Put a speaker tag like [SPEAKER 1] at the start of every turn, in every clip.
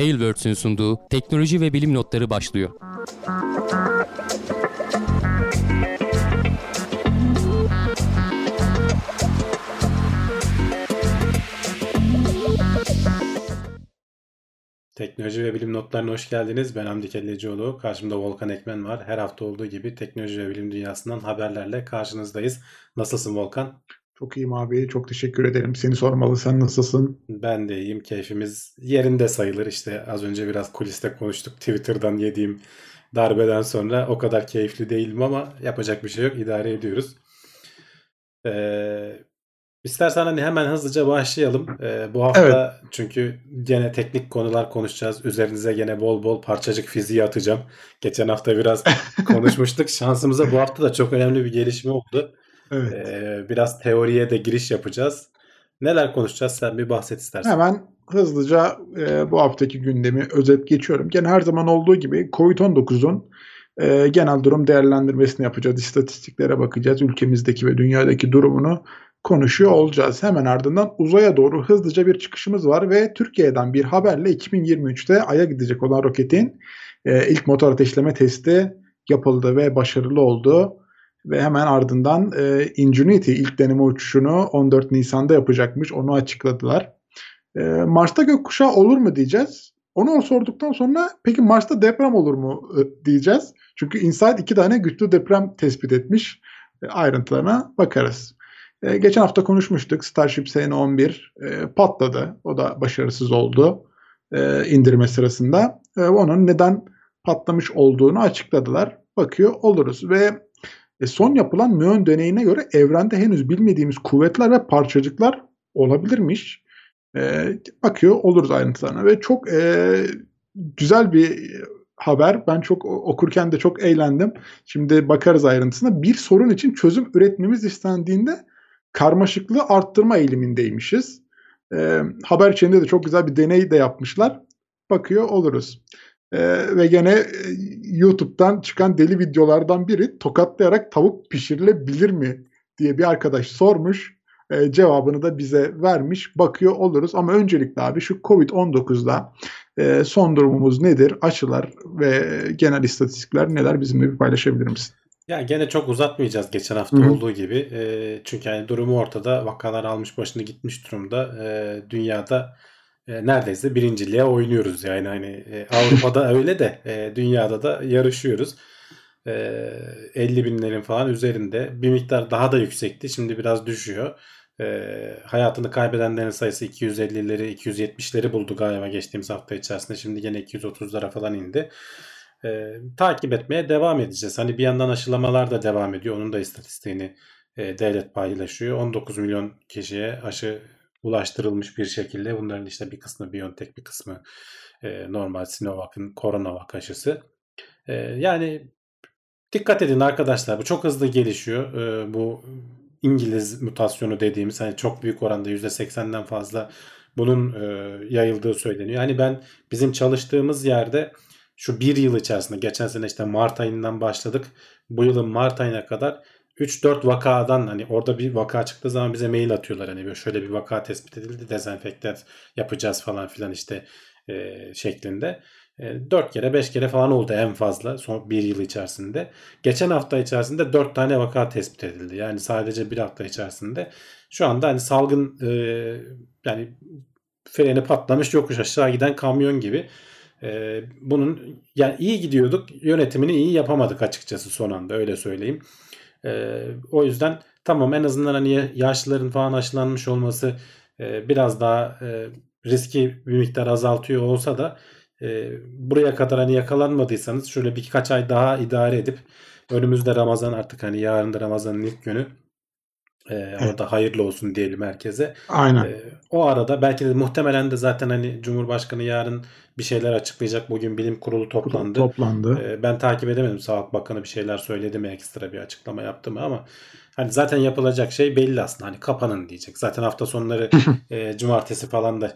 [SPEAKER 1] Tailwords'ün sunduğu teknoloji ve bilim notları başlıyor.
[SPEAKER 2] Teknoloji ve bilim notlarına hoş geldiniz. Ben Hamdi Kellecioğlu. Karşımda Volkan Ekmen var. Her hafta olduğu gibi teknoloji ve bilim dünyasından haberlerle karşınızdayız. Nasılsın Volkan?
[SPEAKER 3] Çok iyiyim abi. Çok teşekkür ederim. Seni sormalı. Sen nasılsın?
[SPEAKER 2] Ben de iyiyim. Keyfimiz yerinde sayılır. İşte az önce biraz kuliste konuştuk. Twitter'dan yediğim darbeden sonra o kadar keyifli değilim ama yapacak bir şey yok. İdare ediyoruz. Ee, İstersen hani hemen hızlıca başlayalım. Ee, bu hafta evet. çünkü gene teknik konular konuşacağız. Üzerinize gene bol bol parçacık fiziği atacağım. Geçen hafta biraz konuşmuştuk. Şansımıza bu hafta da çok önemli bir gelişme oldu. Evet. Ee, biraz teoriye de giriş yapacağız. Neler konuşacağız? Sen bir bahset istersen.
[SPEAKER 3] Hemen hızlıca e, bu haftaki gündemi özet geçiyorum. Gene her zaman olduğu gibi Covid-19'un e, genel durum değerlendirmesini yapacağız. İstatistiklere bakacağız. Ülkemizdeki ve dünyadaki durumunu konuşuyor olacağız. Hemen ardından uzaya doğru hızlıca bir çıkışımız var ve Türkiye'den bir haberle 2023'te Ay'a gidecek olan roketin e, ilk motor ateşleme testi yapıldı ve başarılı oldu. Ve hemen ardından e, Ingenuity ilk deneme uçuşunu 14 Nisan'da yapacakmış. Onu açıkladılar. E, Mars'ta gökkuşağı olur mu diyeceğiz. Onu sorduktan sonra peki Mars'ta deprem olur mu e, diyeceğiz. Çünkü InSight iki tane güçlü deprem tespit etmiş. E, ayrıntılarına bakarız. E, geçen hafta konuşmuştuk. Starship SN11 e, patladı. O da başarısız oldu e, indirme sırasında. E, onun neden patlamış olduğunu açıkladılar. Bakıyor oluruz ve e, son yapılan müön deneyine göre evrende henüz bilmediğimiz kuvvetler ve parçacıklar olabilirmiş. E, bakıyor oluruz ayrıntılarına ve çok e, güzel bir haber. Ben çok okurken de çok eğlendim. Şimdi bakarız ayrıntısına. Bir sorun için çözüm üretmemiz istendiğinde karmaşıklığı arttırma eğilimindeymişiz. E, haber içinde de çok güzel bir deney de yapmışlar. Bakıyor oluruz. E, ve gene e, YouTube'dan çıkan deli videolardan biri tokatlayarak tavuk pişirilebilir mi diye bir arkadaş sormuş. E, cevabını da bize vermiş. Bakıyor oluruz ama öncelikle abi şu Covid-19'da e, son durumumuz nedir? Aşılar ve genel istatistikler neler bizimle bir paylaşabilir misin?
[SPEAKER 2] Ya gene çok uzatmayacağız geçen hafta Hı-hı. olduğu gibi. E, çünkü yani durumu ortada. Vakalar almış başını gitmiş durumda. E, dünyada e, neredeyse birinciliğe oynuyoruz. Yani hani e, Avrupa'da öyle de e, dünyada da yarışıyoruz. E, 50 binlerin falan üzerinde. Bir miktar daha da yüksekti. Şimdi biraz düşüyor. E, hayatını kaybedenlerin sayısı 250'leri 270'leri buldu galiba geçtiğimiz hafta içerisinde. Şimdi gene 230'lara falan indi e, takip etmeye devam edeceğiz. Hani bir yandan aşılamalar da devam ediyor. Onun da istatistiğini e, devlet paylaşıyor. 19 milyon kişiye aşı ulaştırılmış bir şekilde. Bunların işte bir kısmı Biontech bir kısmı e, normal Sinovac'ın Coronavac aşısı. E, yani dikkat edin arkadaşlar bu çok hızlı gelişiyor. E, bu İngiliz mutasyonu dediğimiz hani çok büyük oranda %80'den fazla bunun e, yayıldığı söyleniyor. Yani ben bizim çalıştığımız yerde şu bir yıl içerisinde geçen sene işte Mart ayından başladık. Bu yılın Mart ayına kadar 3-4 vakadan hani orada bir vaka çıktığı zaman bize mail atıyorlar. Hani böyle şöyle bir vaka tespit edildi dezenfekte yapacağız falan filan işte e, şeklinde. E, 4 kere 5 kere falan oldu en fazla son bir yıl içerisinde. Geçen hafta içerisinde 4 tane vaka tespit edildi. Yani sadece bir hafta içerisinde. Şu anda hani salgın e, yani freni patlamış yokuş aşağı giden kamyon gibi e, bunun yani iyi gidiyorduk yönetimini iyi yapamadık açıkçası son anda öyle söyleyeyim. E, o yüzden tamam en azından hani yaşlıların falan aşılanmış olması e, biraz daha e, riski bir miktar azaltıyor olsa da e, buraya kadar hani yakalanmadıysanız şöyle birkaç ay daha idare edip önümüzde Ramazan artık hani yarın da Ramazan'ın ilk günü ee, evet. Orada hayırlı olsun diyelim herkese.
[SPEAKER 3] Aynen. Ee,
[SPEAKER 2] o arada belki de muhtemelen de zaten hani Cumhurbaşkanı yarın bir şeyler açıklayacak. Bugün bilim kurulu toplandı.
[SPEAKER 3] Toplandı.
[SPEAKER 2] Ee, ben takip edemedim. Sağlık Bakanı bir şeyler söyledi mi ekstra bir açıklama yaptı mı ama hani zaten yapılacak şey belli aslında. Hani kapanın diyecek. Zaten hafta sonları e, cumartesi falan da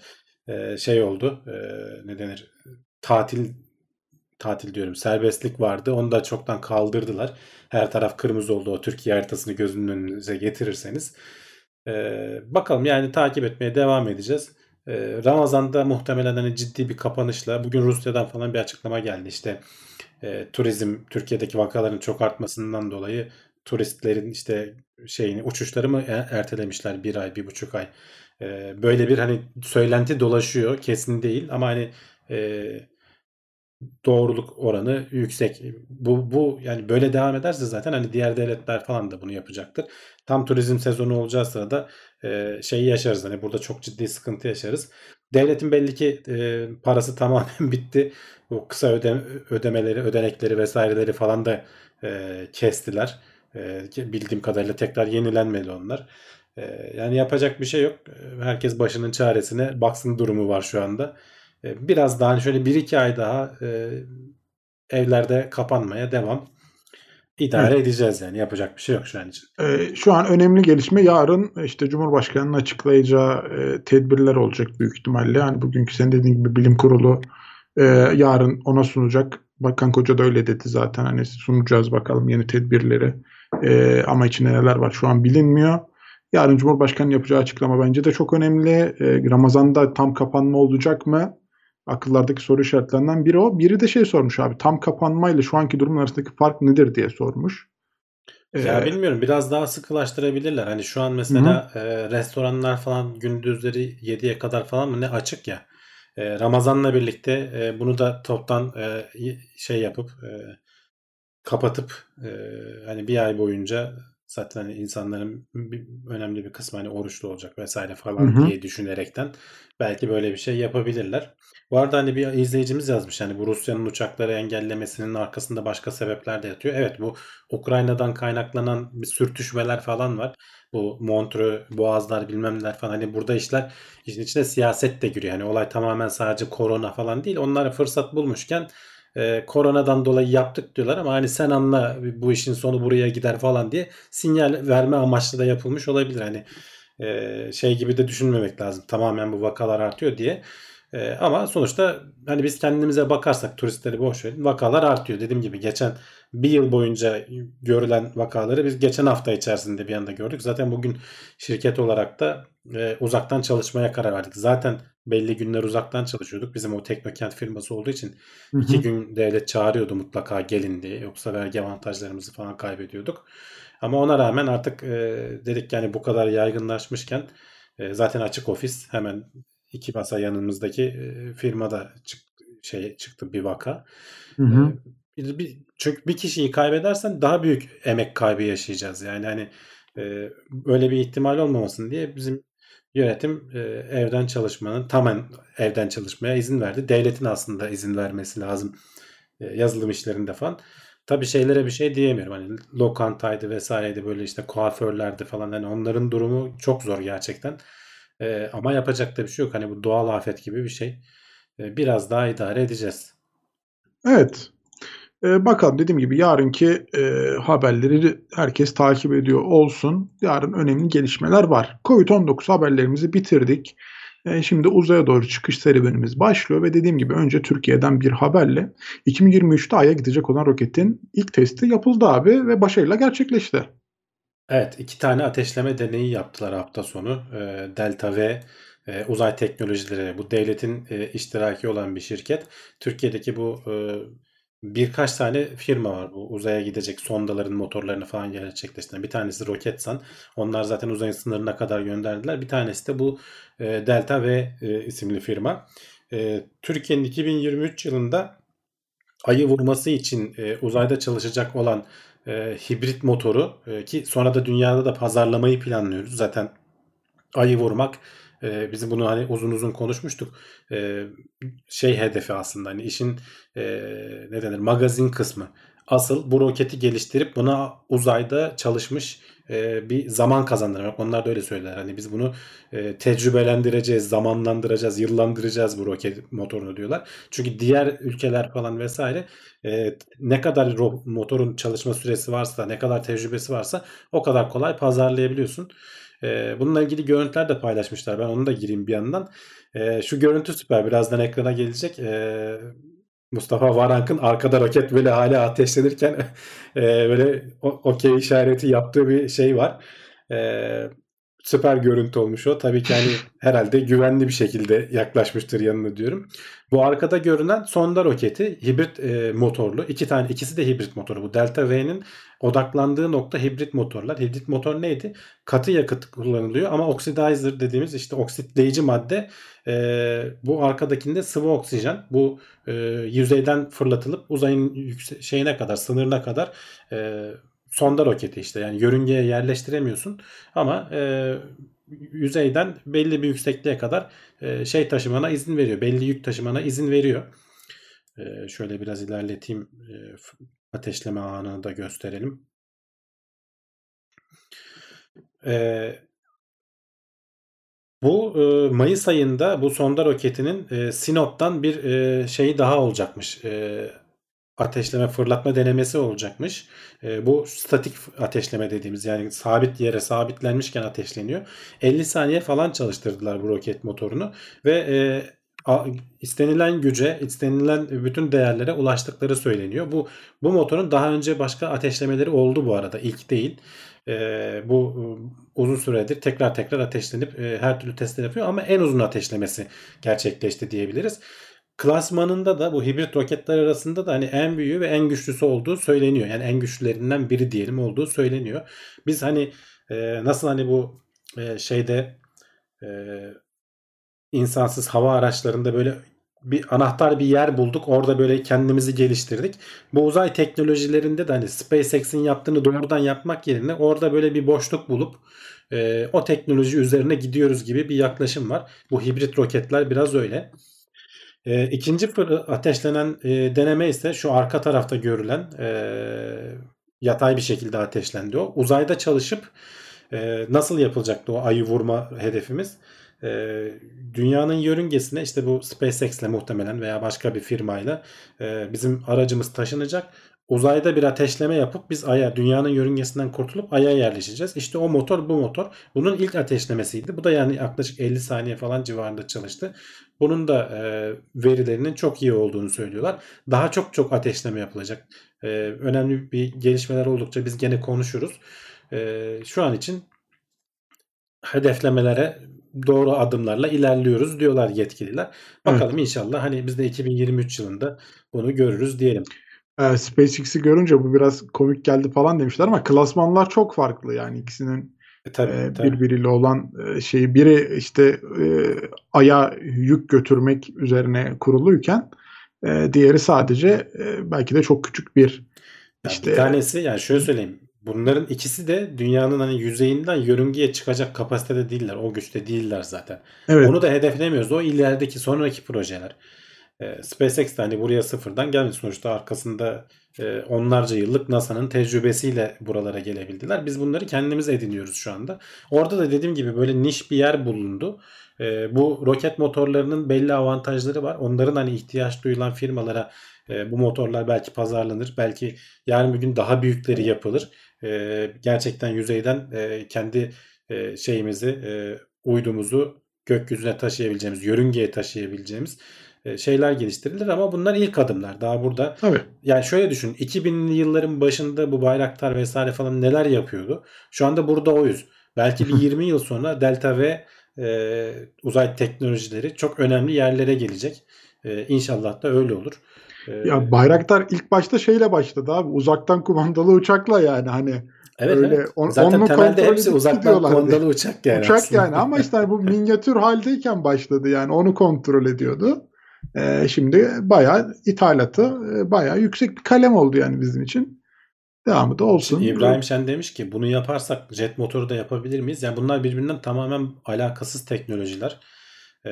[SPEAKER 2] e, şey oldu. E, ne denir? Tatil tatil diyorum serbestlik vardı. Onu da çoktan kaldırdılar. Her taraf kırmızı oldu. O Türkiye haritasını gözünün önünüze getirirseniz. Ee, bakalım yani takip etmeye devam edeceğiz. e, Ramazan'da muhtemelen hani ciddi bir kapanışla bugün Rusya'dan falan bir açıklama geldi. İşte e, turizm Türkiye'deki vakaların çok artmasından dolayı turistlerin işte şeyini uçuşları mı e- ertelemişler bir ay bir buçuk ay. E, böyle bir hani söylenti dolaşıyor kesin değil ama hani e, doğruluk oranı yüksek. Bu bu yani böyle devam ederse zaten hani diğer devletler falan da bunu yapacaktır. Tam turizm sezonu olacağı sırada e, şeyi yaşarız. Hani burada çok ciddi sıkıntı yaşarız. Devletin belli ki e, parası tamamen bitti. Bu kısa öde, ödemeleri, ödenekleri vesaireleri falan da e, kestiler. E, bildiğim kadarıyla tekrar yenilenmedi onlar. E, yani yapacak bir şey yok. Herkes başının çaresine baksın durumu var şu anda. E, biraz daha hani şöyle 1-2 ay daha e, evlerde kapanmaya devam. İdare evet. edeceğiz yani yapacak bir şey yok şu an için.
[SPEAKER 3] E, şu an önemli gelişme yarın işte Cumhurbaşkanı'nın açıklayacağı e, tedbirler olacak büyük ihtimalle. Yani bugünkü senin dediğin gibi bilim kurulu e, yarın ona sunacak. Bakan Koca da öyle dedi zaten hani sunacağız bakalım yeni tedbirleri. E, ama içinde neler var şu an bilinmiyor. Yarın Cumhurbaşkanı yapacağı açıklama bence de çok önemli. E, Ramazan'da tam kapanma olacak mı? Akıllardaki soru işaretlerinden biri o. Biri de şey sormuş abi tam kapanma ile şu anki durum arasındaki fark nedir diye sormuş.
[SPEAKER 2] Ya ee, bilmiyorum biraz daha sıkılaştırabilirler. Hani şu an mesela e, restoranlar falan gündüzleri 7'ye kadar falan mı ne açık ya. E, Ramazan'la birlikte e, bunu da toptan e, şey yapıp e, kapatıp e, hani bir ay boyunca zaten hani insanların bir, önemli bir kısmı hani oruçlu olacak vesaire falan hı hı. diye düşünerekten belki böyle bir şey yapabilirler. Bu arada hani bir izleyicimiz yazmış hani bu Rusya'nın uçakları engellemesinin arkasında başka sebepler de yatıyor. Evet bu Ukrayna'dan kaynaklanan bir sürtüşmeler falan var. Bu Montreux, Boğazlar bilmem neler falan hani burada işler işin içine siyaset de giriyor. Yani olay tamamen sadece korona falan değil. Onlar fırsat bulmuşken e, koronadan dolayı yaptık diyorlar ama hani sen anla bu işin sonu buraya gider falan diye sinyal verme amaçlı da yapılmış olabilir. Hani e, şey gibi de düşünmemek lazım. Tamamen bu vakalar artıyor diye. E, ama sonuçta hani biz kendimize bakarsak turistleri boş verin vakalar artıyor. Dediğim gibi geçen bir yıl boyunca görülen vakaları biz geçen hafta içerisinde bir anda gördük. Zaten bugün şirket olarak da e, uzaktan çalışmaya karar verdik. Zaten belli günler uzaktan çalışıyorduk. Bizim o Teknokent firması olduğu için hı hı. iki gün devlet çağırıyordu mutlaka gelin diye. Yoksa vergi avantajlarımızı falan kaybediyorduk. Ama ona rağmen artık e, dedik yani bu kadar yaygınlaşmışken e, zaten açık ofis hemen iki masa yanımızdaki e, firmada çık, şey çıktı bir vaka. Hı hı. E, bir, bir, çünkü bir kişiyi kaybedersen daha büyük emek kaybı yaşayacağız. Yani hani e, öyle bir ihtimal olmamasın diye bizim yönetim e, evden çalışmanın tamamen evden çalışmaya izin verdi. Devletin aslında izin vermesi lazım e, yazılım işlerinde falan. Tabii şeylere bir şey diyemiyorum. Hani lokantaydı vesaireydi böyle işte kuaförlerdi falan. Hani onların durumu çok zor gerçekten. E, ama yapacak da bir şey yok. Hani bu doğal afet gibi bir şey. Biraz daha idare edeceğiz.
[SPEAKER 3] Evet. E, bakalım dediğim gibi yarınki e, haberleri herkes takip ediyor olsun. Yarın önemli gelişmeler var. Covid-19 haberlerimizi bitirdik. E, şimdi uzaya doğru çıkış serüvenimiz başlıyor ve dediğim gibi önce Türkiye'den bir haberle 2023'te Ay'a gidecek olan roketin ilk testi yapıldı abi ve başarıyla gerçekleşti.
[SPEAKER 2] Evet iki tane ateşleme deneyi yaptılar hafta sonu. E, Delta V e, uzay teknolojileri bu devletin e, iştiraki olan bir şirket. Türkiye'deki bu e, birkaç tane firma var bu uzaya gidecek sondaların motorlarını falan gerçekleştiren. Bir tanesi Roketsan. Onlar zaten uzayın sınırına kadar gönderdiler. Bir tanesi de bu e, Delta V e, isimli firma. E, Türkiye'nin 2023 yılında ayı vurması için e, uzayda çalışacak olan e, hibrit motoru e, ki sonra da dünyada da pazarlamayı planlıyoruz. Zaten ayı vurmak e, bizim bunu hani uzun uzun konuşmuştuk. E, şey hedefi aslında hani işin e, ne denir magazin kısmı. Asıl bu roketi geliştirip buna uzayda çalışmış e, bir zaman kazandırmak. Onlar da öyle söyler. Hani biz bunu e, tecrübelendireceğiz, zamanlandıracağız, yıllandıracağız bu roket motorunu diyorlar. Çünkü diğer ülkeler falan vesaire e, ne kadar motorun çalışma süresi varsa, ne kadar tecrübesi varsa o kadar kolay pazarlayabiliyorsun. E, bununla ilgili görüntüler de paylaşmışlar. Ben onu da gireyim bir yandan. E, şu görüntü süper. Birazdan ekrana gelecek. E, Mustafa Varank'ın arkada roket böyle hala ateşlenirken e, böyle okey işareti yaptığı bir şey var. E, süper görüntü olmuş o. Tabii ki hani herhalde güvenli bir şekilde yaklaşmıştır yanına diyorum. Bu arkada görünen sonda roketi hibrit e, motorlu. iki tane ikisi de hibrit motoru. Bu Delta V'nin odaklandığı nokta hibrit motorlar. Hibrit motor neydi? Katı yakıt kullanılıyor ama oxidizer dediğimiz işte oksitleyici madde e, bu arkadakinde sıvı oksijen. Bu e, yüzeyden fırlatılıp uzayın yükse- şeyine kadar sınırına kadar e, sonda roketi işte yani yörüngeye yerleştiremiyorsun ama e, yüzeyden belli bir yüksekliğe kadar e, şey taşımana izin veriyor. Belli yük taşımana izin veriyor. E, şöyle biraz ilerleteyim. E, ateşleme anını da gösterelim. E, bu e, Mayıs ayında bu sonda roketinin e, Sinop'tan bir e, şeyi daha olacakmış. E, ateşleme fırlatma denemesi olacakmış. E, bu statik ateşleme dediğimiz yani sabit yere sabitlenmişken ateşleniyor. 50 saniye falan çalıştırdılar bu roket motorunu ve e, istenilen güce, istenilen bütün değerlere ulaştıkları söyleniyor. Bu bu motorun daha önce başka ateşlemeleri oldu bu arada. İlk değil. E, bu uzun süredir tekrar tekrar ateşlenip e, her türlü testler yapıyor ama en uzun ateşlemesi gerçekleşti diyebiliriz. Klasmanında da bu hibrit roketler arasında da hani en büyüğü ve en güçlüsü olduğu söyleniyor. Yani en güçlülerinden biri diyelim olduğu söyleniyor. Biz hani e, nasıl hani bu e, şeyde e, insansız hava araçlarında böyle bir anahtar bir yer bulduk. Orada böyle kendimizi geliştirdik. Bu uzay teknolojilerinde de hani SpaceX'in yaptığını doğrudan yapmak yerine orada böyle bir boşluk bulup e, o teknoloji üzerine gidiyoruz gibi bir yaklaşım var. Bu hibrit roketler biraz öyle. E, ikinci ateşlenen e, deneme ise şu arka tarafta görülen e, yatay bir şekilde ateşlendi o. Uzayda çalışıp e, nasıl yapılacaktı o ayı vurma hedefimiz? E, dünyanın yörüngesine işte bu SpaceX'le muhtemelen veya başka bir firmayla e, bizim aracımız taşınacak. Uzayda bir ateşleme yapıp biz Ay'a, dünyanın yörüngesinden kurtulup Ay'a yerleşeceğiz. İşte o motor bu motor. Bunun ilk ateşlemesiydi. Bu da yani yaklaşık 50 saniye falan civarında çalıştı. Bunun da e, verilerinin çok iyi olduğunu söylüyorlar. Daha çok çok ateşleme yapılacak. E, önemli bir gelişmeler oldukça biz gene konuşuruz. E, şu an için hedeflemelere doğru adımlarla ilerliyoruz diyorlar yetkililer. Bakalım inşallah hani biz de 2023 yılında bunu görürüz diyelim.
[SPEAKER 3] Ee, SpaceX'i görünce bu biraz komik geldi falan demişler ama klasmanlar çok farklı yani ikisinin
[SPEAKER 2] E, tabii,
[SPEAKER 3] e,
[SPEAKER 2] tabii.
[SPEAKER 3] birbiriyle olan e, şeyi biri işte e, aya yük götürmek üzerine kuruluyken e, diğeri sadece e, belki de çok küçük bir işte
[SPEAKER 2] bir tanesi yani şöyle söyleyeyim. Bunların ikisi de dünyanın hani yüzeyinden yörüngeye çıkacak kapasitede değiller. O güçte değiller zaten.
[SPEAKER 3] evet
[SPEAKER 2] Onu da hedeflemiyoruz. O ilerideki sonraki projeler. Ee, SpaceX de hani buraya sıfırdan gelmedi. Sonuçta arkasında e, onlarca yıllık NASA'nın tecrübesiyle buralara gelebildiler. Biz bunları kendimiz ediniyoruz şu anda. Orada da dediğim gibi böyle niş bir yer bulundu. Ee, bu roket motorlarının belli avantajları var. Onların hani ihtiyaç duyulan firmalara e, bu motorlar belki pazarlanır. Belki yarın bir gün daha büyükleri yapılır. E, gerçekten yüzeyden e, kendi e, şeyimizi, e, uydumuzu gökyüzüne taşıyabileceğimiz, yörüngeye taşıyabileceğimiz e, şeyler geliştirilir ama bunlar ilk adımlar. Daha burada
[SPEAKER 3] tabii.
[SPEAKER 2] yani şöyle düşün 2000'li yılların başında bu Bayraktar vesaire falan neler yapıyordu. Şu anda burada oyuz. Belki bir 20 yıl sonra Delta ve e, uzay teknolojileri çok önemli yerlere gelecek. E, inşallah da öyle olur. E,
[SPEAKER 3] Ya Bayraktar ilk başta şeyle başladı abi uzaktan kumandalı uçakla yani hani
[SPEAKER 2] evet,
[SPEAKER 3] öyle
[SPEAKER 2] evet.
[SPEAKER 3] on-
[SPEAKER 2] Zaten temelde hepsi uzaktan kumandalı uçak yani.
[SPEAKER 3] uçak
[SPEAKER 2] aslında.
[SPEAKER 3] yani ama işte hani bu minyatür haldeyken başladı yani onu kontrol ediyordu. Ee, şimdi bayağı ithalatı e, bayağı yüksek bir kalem oldu yani bizim için. Devamı da olsun.
[SPEAKER 2] İbrahim Şen demiş ki bunu yaparsak jet motoru da yapabilir miyiz? Yani bunlar birbirinden tamamen alakasız teknolojiler. Ee,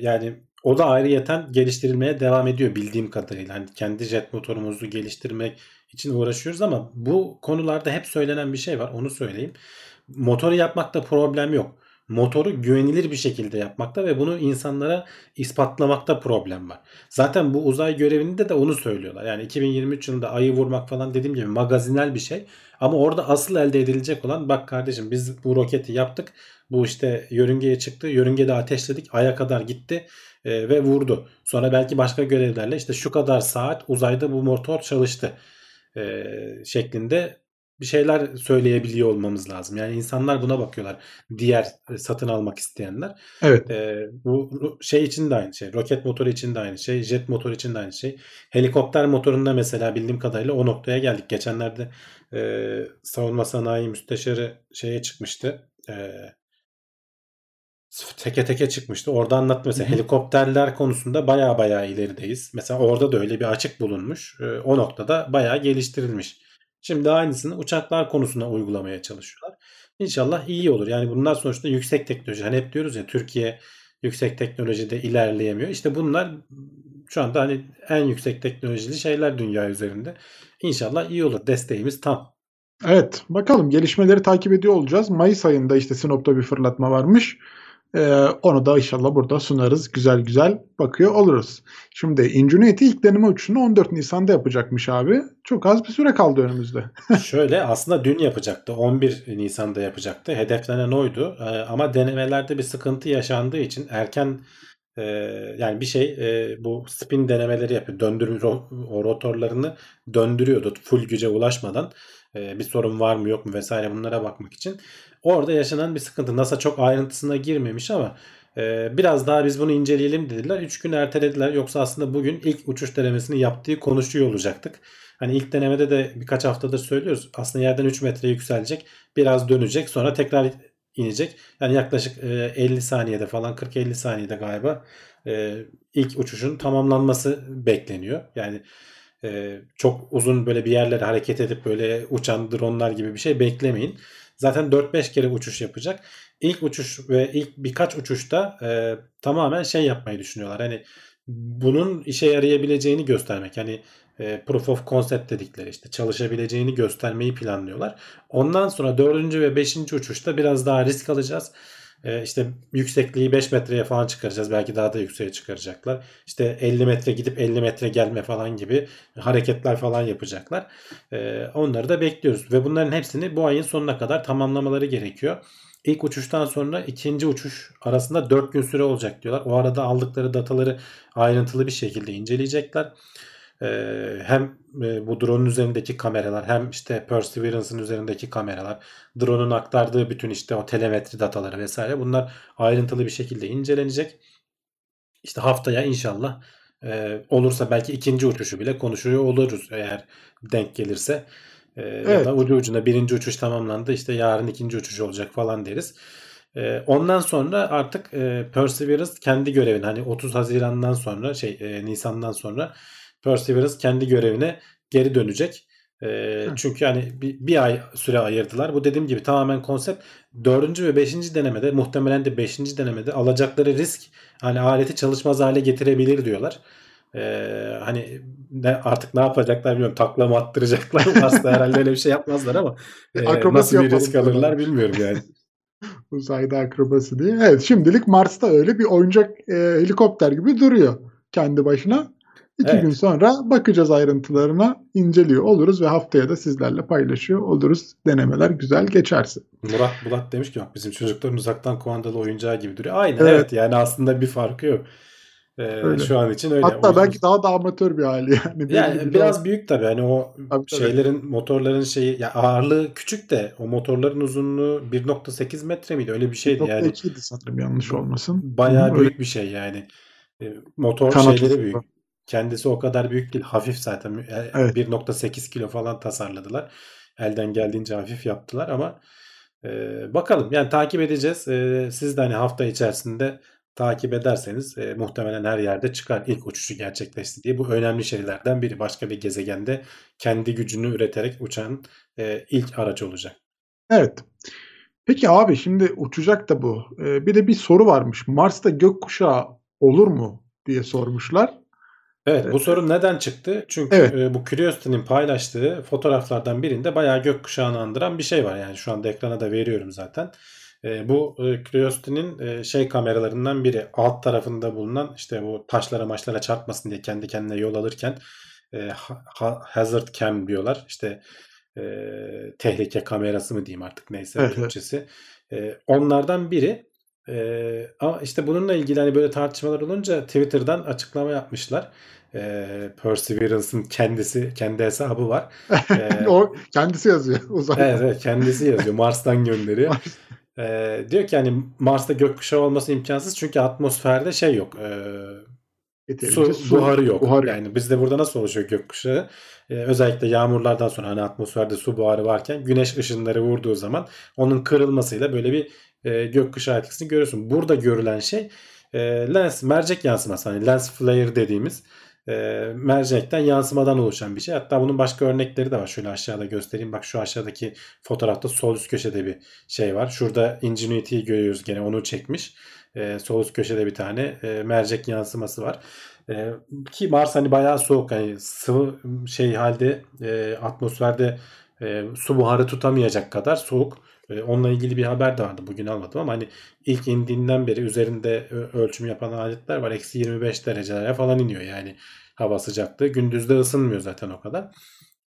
[SPEAKER 2] yani o da ayrıyeten geliştirilmeye devam ediyor bildiğim kadarıyla. Hani kendi jet motorumuzu geliştirmek için uğraşıyoruz ama bu konularda hep söylenen bir şey var. Onu söyleyeyim. Motoru yapmakta problem yok. Motoru güvenilir bir şekilde yapmakta ve bunu insanlara ispatlamakta problem var. Zaten bu uzay görevinde de onu söylüyorlar. Yani 2023 yılında ayı vurmak falan dediğim gibi magazinel bir şey. Ama orada asıl elde edilecek olan bak kardeşim biz bu roketi yaptık. Bu işte yörüngeye çıktı. Yörüngede ateşledik. Aya kadar gitti e, ve vurdu. Sonra belki başka görevlerle işte şu kadar saat uzayda bu motor çalıştı e, şeklinde bir şeyler söyleyebiliyor olmamız lazım. Yani insanlar buna bakıyorlar. Diğer e, satın almak isteyenler.
[SPEAKER 3] Evet.
[SPEAKER 2] Ee, bu şey için de aynı şey. Roket motoru için de aynı şey. Jet motoru için de aynı şey. Helikopter motorunda mesela bildiğim kadarıyla o noktaya geldik. Geçenlerde e, savunma sanayi müsteşarı şeye çıkmıştı. E, teke teke çıkmıştı. Orada anlattı mesela helikopterler konusunda baya baya ilerideyiz. Mesela orada da öyle bir açık bulunmuş. E, o noktada baya geliştirilmiş. Şimdi aynısını uçaklar konusuna uygulamaya çalışıyorlar. İnşallah iyi olur. Yani bunlar sonuçta yüksek teknoloji. Hani hep diyoruz ya Türkiye yüksek teknolojide ilerleyemiyor. İşte bunlar şu anda hani en yüksek teknolojili şeyler dünya üzerinde. İnşallah iyi olur. Desteğimiz tam.
[SPEAKER 3] Evet, bakalım gelişmeleri takip ediyor olacağız. Mayıs ayında işte Sinop'ta bir fırlatma varmış. Ee, onu da inşallah burada sunarız. Güzel güzel bakıyor oluruz. Şimdi Ingenuity ilk deneme uçuşunu 14 Nisan'da yapacakmış abi. Çok az bir süre kaldı önümüzde.
[SPEAKER 2] Şöyle aslında dün yapacaktı. 11 Nisan'da yapacaktı. Hedeflenen oydu. Ee, ama denemelerde bir sıkıntı yaşandığı için erken e, yani bir şey e, bu spin denemeleri yapıyor. Döndürü ro- o rotorlarını döndürüyordu full güce ulaşmadan. E, bir sorun var mı yok mu vesaire bunlara bakmak için. Orada yaşanan bir sıkıntı. NASA çok ayrıntısına girmemiş ama e, biraz daha biz bunu inceleyelim dediler. 3 gün ertelediler. Yoksa aslında bugün ilk uçuş denemesini yaptığı konuşuyor olacaktık. Hani ilk denemede de birkaç haftadır söylüyoruz. Aslında yerden 3 metre yükselecek. Biraz dönecek. Sonra tekrar inecek. Yani yaklaşık e, 50 saniyede falan 40-50 saniyede galiba e, ilk uçuşun tamamlanması bekleniyor. Yani e, çok uzun böyle bir yerlere hareket edip böyle uçan dronlar gibi bir şey beklemeyin. Zaten 4-5 kere uçuş yapacak. İlk uçuş ve ilk birkaç uçuşta e, tamamen şey yapmayı düşünüyorlar. Hani bunun işe yarayabileceğini göstermek. Yani e, proof of concept dedikleri işte çalışabileceğini göstermeyi planlıyorlar. Ondan sonra 4. ve 5. uçuşta biraz daha risk alacağız. E, işte yüksekliği 5 metreye falan çıkaracağız. Belki daha da yükseğe çıkaracaklar. İşte 50 metre gidip 50 metre gelme falan gibi hareketler falan yapacaklar. E, onları da bekliyoruz. Ve bunların hepsini bu ayın sonuna kadar tamamlamaları gerekiyor. İlk uçuştan sonra ikinci uçuş arasında 4 gün süre olacak diyorlar. O arada aldıkları dataları ayrıntılı bir şekilde inceleyecekler. Ee, hem e, bu drone'un üzerindeki kameralar hem işte Perseverance'ın üzerindeki kameralar, drone'un aktardığı bütün işte o telemetri dataları vesaire bunlar ayrıntılı bir şekilde incelenecek. İşte haftaya inşallah e, olursa belki ikinci uçuşu bile konuşuyor oluruz eğer denk gelirse. E, Ya
[SPEAKER 3] Evet.
[SPEAKER 2] da ucu ucuna birinci uçuş tamamlandı işte yarın ikinci uçuş olacak falan deriz. E, ondan sonra artık e, Perseverance kendi görevini hani 30 Haziran'dan sonra şey e, Nisan'dan sonra Perseverance kendi görevine geri dönecek. E, çünkü hani bir, bir ay süre ayırdılar. Bu dediğim gibi tamamen konsept. Dördüncü ve beşinci denemede muhtemelen de beşinci denemede alacakları risk hani aleti çalışmaz hale getirebilir diyorlar. Ee, hani ne, artık ne yapacaklar bilmiyorum. Takla mı attıracaklar? Aslında herhalde öyle bir şey yapmazlar ama e, nasıl bir risk alırlar bilmiyorum yani.
[SPEAKER 3] Uzayda akrobasi diye. Evet şimdilik Mars'ta öyle bir oyuncak e, helikopter gibi duruyor kendi başına. İki
[SPEAKER 2] Evet.
[SPEAKER 3] gün sonra bakacağız ayrıntılarına, inceliyor oluruz ve haftaya da sizlerle paylaşıyor oluruz. Denemeler güzel geçerse.
[SPEAKER 2] Murat Bulat demiş ki bak bizim çocukların uzaktan kumandalı oyuncağı gibi duruyor. Aynen
[SPEAKER 3] Evet.
[SPEAKER 2] evet, yani aslında bir farkı yok. Ee,
[SPEAKER 3] Öyle.
[SPEAKER 2] şu an için öyle.
[SPEAKER 3] Hatta
[SPEAKER 2] O yüzden-
[SPEAKER 3] belki daha da amatör bir hali yani.
[SPEAKER 2] Yani
[SPEAKER 3] bir
[SPEAKER 2] biraz büyük tabii hani o
[SPEAKER 3] Tabii, tabii.
[SPEAKER 2] şeylerin motorların şeyi ya ağırlığı küçük de o motorların uzunluğu 1.8 metre miydi öyle bir şeydi yani
[SPEAKER 3] 1.2'ydi sanırım yanlış olmasın.
[SPEAKER 2] bayağı
[SPEAKER 3] Hı,
[SPEAKER 2] büyük bir şey yani E, motor
[SPEAKER 3] Kanat
[SPEAKER 2] şeyleri büyük kendisi o kadar büyük değil hafif zaten E,
[SPEAKER 3] Evet.
[SPEAKER 2] 1.8 kilo falan tasarladılar elden geldiğince hafif yaptılar ama e, bakalım yani takip edeceğiz E, siz de hani hafta içerisinde takip ederseniz e, muhtemelen her yerde çıkar ilk uçuşu gerçekleşti diye. Bu önemli şeylerden biri. Başka bir gezegende kendi gücünü üreterek uçan e, ilk araç olacak.
[SPEAKER 3] Evet. Peki abi şimdi uçacak da bu. Ee, bir de bir soru varmış. Mars'ta gökkuşağı olur mu diye sormuşlar.
[SPEAKER 2] Evet bu soru neden çıktı? Çünkü
[SPEAKER 3] Evet.
[SPEAKER 2] e, bu Curiosity'nin paylaştığı fotoğraflardan birinde bayağı gökkuşağını andıran bir şey var. Yani şu anda ekrana da veriyorum zaten. E, bu e, Curiosity'nin şey kameralarından biri. Alt tarafında bulunan işte bu taşlara maçlara çarpmasın diye kendi kendine yol alırken ha- ha- hazard cam diyorlar. İşte tehlike kamerası mı diyeyim artık neyse
[SPEAKER 3] Evet.
[SPEAKER 2] Türkçesi. Onlardan biri Ee, ama işte bununla ilgili hani böyle tartışmalar olunca Twitter'dan açıklama yapmışlar. Ee, Perseverance'ın kendisi kendi hesabı var. Ee,
[SPEAKER 3] o kendisi yazıyor uzayda.
[SPEAKER 2] evet, evet kendisi yazıyor. Mars'tan gönderiyor. Ee, diyor ki hani Mars'ta gökkuşağı olması imkansız çünkü atmosferde şey yok. Ee, su, buharı yok.
[SPEAKER 3] Buharı.
[SPEAKER 2] Yani bizde burada nasıl oluşuyor gökkuşağı? Ee, özellikle yağmurlardan sonra hani atmosferde su buharı varken güneş ışınları vurduğu zaman onun kırılmasıyla böyle bir e, gökkuşağı etkisini görüyorsun. Burada görülen şey e, lens mercek yansıması hani lens flare dediğimiz e, mercekten yansımadan oluşan bir şey. Hatta bunun başka örnekleri de var. Şöyle aşağıda göstereyim. Bak şu aşağıdaki fotoğrafta sol üst köşede bir şey var. Şurada Ingenuity'yi görüyoruz gene onu çekmiş. E, sol üst köşede bir tane e, mercek yansıması var. E, ki Mars hani bayağı soğuk hani sıvı şey halde e, atmosferde e, su buharı tutamayacak kadar soğuk. E, onunla ilgili bir haber de vardı bugün almadım ama hani ilk indiğinden beri üzerinde ölçüm yapan aletler var. Eksi 25 derecelere falan iniyor yani hava sıcaklığı. Gündüzde ısınmıyor zaten o kadar.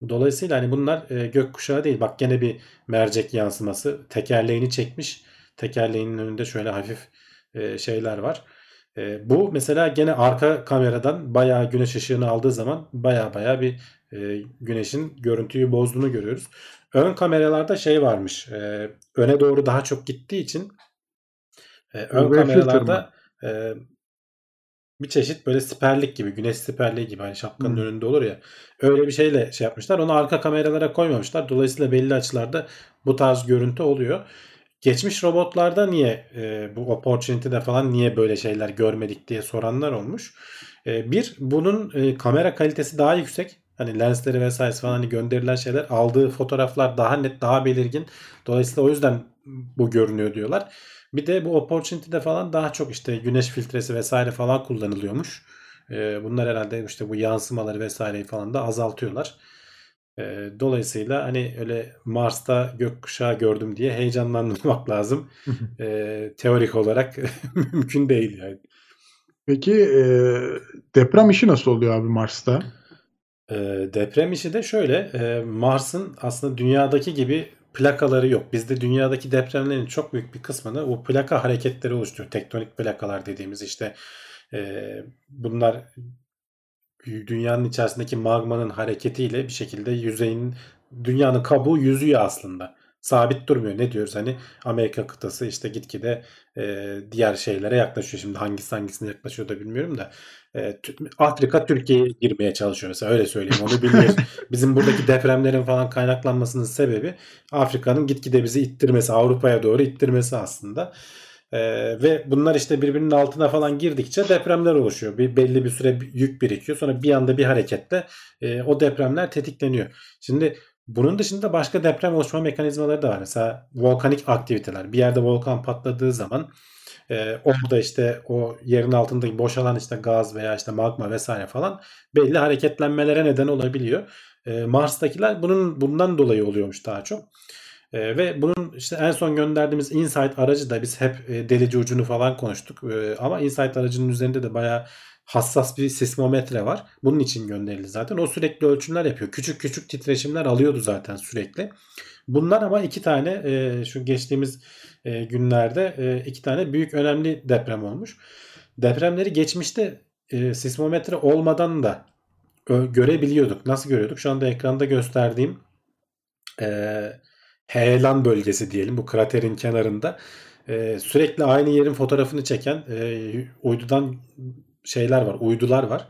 [SPEAKER 2] Dolayısıyla hani bunlar e, gökkuşağı değil. Bak gene bir mercek yansıması. Tekerleğini çekmiş. Tekerleğinin önünde şöyle hafif e, şeyler var. E, bu mesela gene arka kameradan bayağı güneş ışığını aldığı zaman bayağı bayağı bir e, güneşin görüntüyü bozduğunu görüyoruz. Ön kameralarda şey varmış. E, öne doğru daha çok gittiği için e, ön
[SPEAKER 3] UV
[SPEAKER 2] kameralarda e, bir çeşit böyle siperlik gibi, güneş siperliği gibi hani şapkanın
[SPEAKER 3] Hmm.
[SPEAKER 2] önünde olur ya. Öyle bir şeyle şey yapmışlar. Onu arka kameralara koymamışlar. Dolayısıyla belli açılarda bu tarz görüntü oluyor. Geçmiş robotlarda niye e, bu Opportunity'de falan niye böyle şeyler görmedik diye soranlar olmuş. E, bir, bunun e, kamera kalitesi daha yüksek. Hani lensleri vesaire falan hani gönderilen şeyler aldığı fotoğraflar daha net, daha belirgin. Dolayısıyla o yüzden bu görünüyor diyorlar. Bir de bu Opportunity'de falan daha çok işte güneş filtresi vesaire falan kullanılıyormuş. E, bunlar herhalde işte bu yansımaları vesaireyi falan da azaltıyorlar. E, dolayısıyla hani öyle Mars'ta gökkuşağı gördüm diye heyecanlanmamak lazım. E, teorik olarak mümkün değil yani.
[SPEAKER 3] Peki e, deprem işi nasıl oluyor abi Mars'ta?
[SPEAKER 2] E, deprem işi de şöyle e, Mars'ın aslında dünyadaki gibi plakaları yok. Bizde dünyadaki depremlerin çok büyük bir kısmını bu plaka hareketleri oluşturuyor. Tektonik plakalar dediğimiz işte e, bunlar dünyanın içerisindeki magmanın hareketiyle bir şekilde yüzeyin dünyanın kabuğu yüzüyor aslında. Sabit durmuyor. Ne diyoruz hani Amerika kıtası işte gitgide e, diğer şeylere yaklaşıyor. Şimdi hangisi hangisine yaklaşıyor da bilmiyorum da e, Afrika Türkiye'ye girmeye çalışıyor mesela öyle söyleyeyim onu bilmiyoruz. Bizim buradaki depremlerin falan kaynaklanmasının sebebi Afrika'nın gitgide bizi ittirmesi Avrupa'ya doğru ittirmesi aslında. Ee, ve bunlar işte birbirinin altına falan girdikçe depremler oluşuyor. Bir belli bir süre yük birikiyor. Sonra bir anda bir hareketle e, o depremler tetikleniyor. Şimdi bunun dışında başka deprem oluşma mekanizmaları da var. Mesela volkanik aktiviteler. Bir yerde volkan patladığı zaman e, orada işte o yerin altındaki boşalan işte gaz veya işte magma vesaire falan belli hareketlenmelere neden olabiliyor. E, Mars'takiler bunun bundan dolayı oluyormuş daha çok. E, ve bunun işte en son gönderdiğimiz Insight aracı da biz hep e, delici ucunu falan konuştuk. E, ama Insight aracının üzerinde de bayağı hassas bir sismometre var. Bunun için gönderildi zaten. O sürekli ölçümler yapıyor. Küçük küçük titreşimler alıyordu zaten sürekli. Bunlar ama iki tane e, şu geçtiğimiz e, günlerde e, iki tane büyük önemli deprem olmuş. Depremleri geçmişte e, sismometre olmadan da ö, görebiliyorduk. Nasıl görüyorduk? Şu anda ekranda gösterdiğim eee heyelan bölgesi diyelim bu kraterin kenarında e, sürekli aynı yerin fotoğrafını çeken e, uydudan şeyler var uydular var.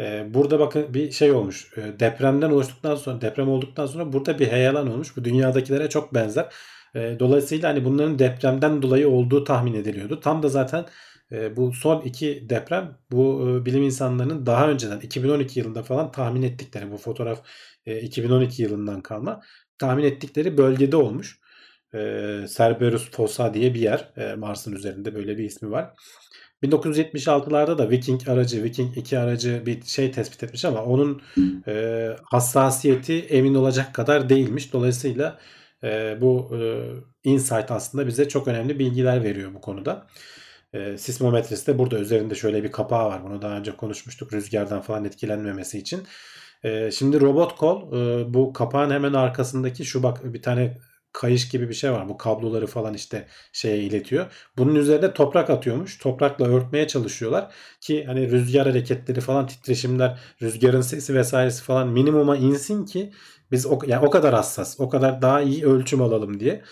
[SPEAKER 2] E, burada bakın bir şey olmuş e, depremden oluştuktan sonra deprem olduktan sonra burada bir heyelan olmuş bu dünyadakilere çok benzer. E, dolayısıyla hani bunların depremden dolayı olduğu tahmin ediliyordu. Tam da zaten e, bu son iki deprem bu e, bilim insanlarının daha önceden 2012 yılında falan tahmin ettikleri bu fotoğraf e, 2012 yılından kalma tahmin ettikleri bölgede olmuş. E, Cerberus Fossa diye bir yer. E, Mars'ın üzerinde böyle bir ismi var. 1976'larda da Viking aracı, Viking 2 aracı bir şey tespit etmiş ama onun e, hassasiyeti emin olacak kadar değilmiş. Dolayısıyla e, bu e, insight aslında bize çok önemli bilgiler veriyor bu konuda. E, sismometresi de burada üzerinde şöyle bir kapağı var. Bunu daha önce konuşmuştuk rüzgardan falan etkilenmemesi için. E, şimdi robot kol e, bu kapağın hemen arkasındaki şu bak bir tane kayış gibi bir şey var. Bu kabloları falan işte şeye iletiyor. Bunun üzerine toprak atıyormuş. Toprakla örtmeye çalışıyorlar ki hani rüzgar hareketleri falan titreşimler, rüzgarın sesi vesairesi falan minimuma insin ki biz o, yani o kadar hassas, o kadar daha iyi ölçüm alalım diye.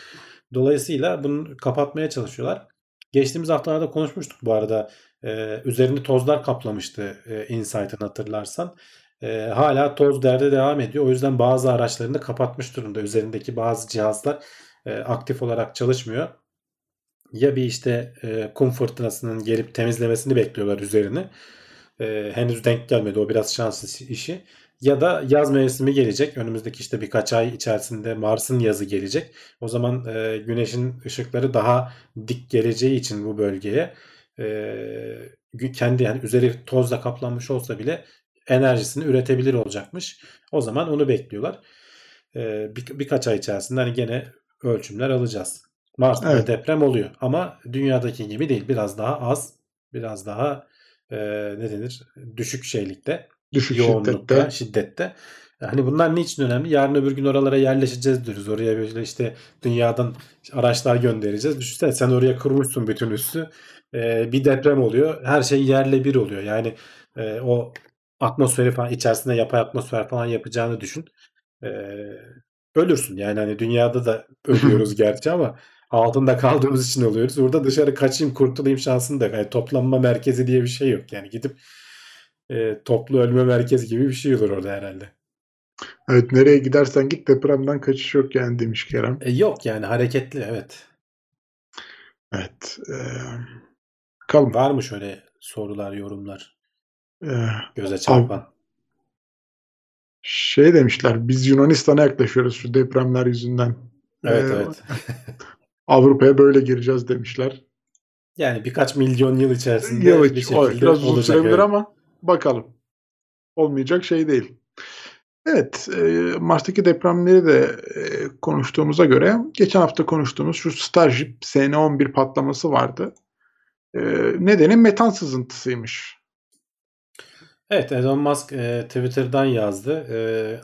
[SPEAKER 2] Dolayısıyla bunu kapatmaya çalışıyorlar. Geçtiğimiz haftalarda konuşmuştuk bu arada. Ee, üzerini tozlar kaplamıştı e, Insight'ın hatırlarsan. Ee, hala toz derde devam ediyor. O yüzden bazı araçlarını da kapatmış durumda. Üzerindeki bazı cihazlar e, aktif olarak çalışmıyor. Ya bir işte e, kum fırtınasının gelip temizlemesini bekliyorlar üzerini. E, henüz denk gelmedi. O biraz şanslı işi. Ya da yaz mevsimi gelecek. Önümüzdeki işte birkaç ay içerisinde Mars'ın yazı gelecek. O zaman e, güneşin ışıkları daha dik geleceği için bu bölgeye e, kendi yani üzeri tozla kaplanmış olsa bile enerjisini üretebilir olacakmış. O zaman onu bekliyorlar. E, bir, birkaç ay içerisinde hani gene ölçümler alacağız. Mars'ta evet. deprem oluyor ama dünyadaki gibi değil. Biraz daha az, biraz daha e, ne denir? Düşük şeylikte
[SPEAKER 3] düşük
[SPEAKER 2] yoğunlukta, şiddette. şiddette. Hani bunlar niçin önemli? Yarın öbür gün oralara yerleşeceğiz diyoruz. Oraya böyle işte dünyadan araçlar göndereceğiz. Düşünsene sen oraya kurmuşsun bütün üssü. Ee, bir deprem oluyor. Her şey yerle bir oluyor. Yani e, o atmosferi falan içerisinde yapay atmosfer falan yapacağını düşün. Ee, ölürsün. Yani hani dünyada da ölüyoruz gerçi ama altında kaldığımız için oluyoruz. Burada dışarı kaçayım kurtulayım şansın da yani toplanma merkezi diye bir şey yok. Yani gidip e, toplu ölme merkez gibi bir şey olur orada herhalde.
[SPEAKER 3] Evet nereye gidersen git depremden kaçış yok yani demiş Kerem.
[SPEAKER 2] E, yok yani hareketli evet.
[SPEAKER 3] Evet. E, kalın.
[SPEAKER 2] Var mı şöyle sorular, yorumlar? E, Göze çarpan.
[SPEAKER 3] Şey demişler biz Yunanistan'a yaklaşıyoruz şu depremler yüzünden.
[SPEAKER 2] Evet ee, evet.
[SPEAKER 3] Avrupa'ya böyle gireceğiz demişler.
[SPEAKER 2] Yani birkaç milyon yıl içerisinde
[SPEAKER 3] yıl bir şekilde biraz uzun sürebilir ama bakalım. Olmayacak şey değil. Evet, e, Mars'taki depremleri de e, konuştuğumuza göre geçen hafta konuştuğumuz şu Starship SN-11 patlaması vardı. E, nedeni metan sızıntısıymış.
[SPEAKER 2] Evet, Elon Musk e, Twitter'dan yazdı. E,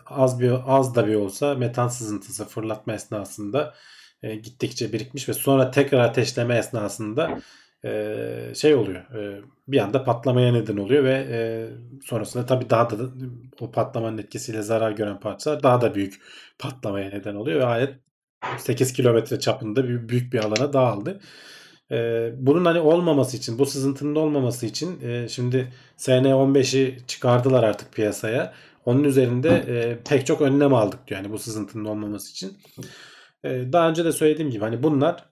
[SPEAKER 2] az bir az da bir olsa metan sızıntısı fırlatma esnasında e, gittikçe birikmiş ve sonra tekrar ateşleme esnasında e, şey oluyor. E, bir anda patlamaya neden oluyor ve e, sonrasında tabii daha da o patlamanın etkisiyle zarar gören parçalar daha da büyük patlamaya neden oluyor ve ayet 8 kilometre çapında bir, büyük bir alana dağıldı. E, bunun hani olmaması için, bu sızıntının olmaması için e, şimdi SN15'i çıkardılar artık piyasaya. Onun üzerinde e, pek çok önlem aldık diyor yani bu sızıntının olmaması için. E, daha önce de söylediğim gibi hani bunlar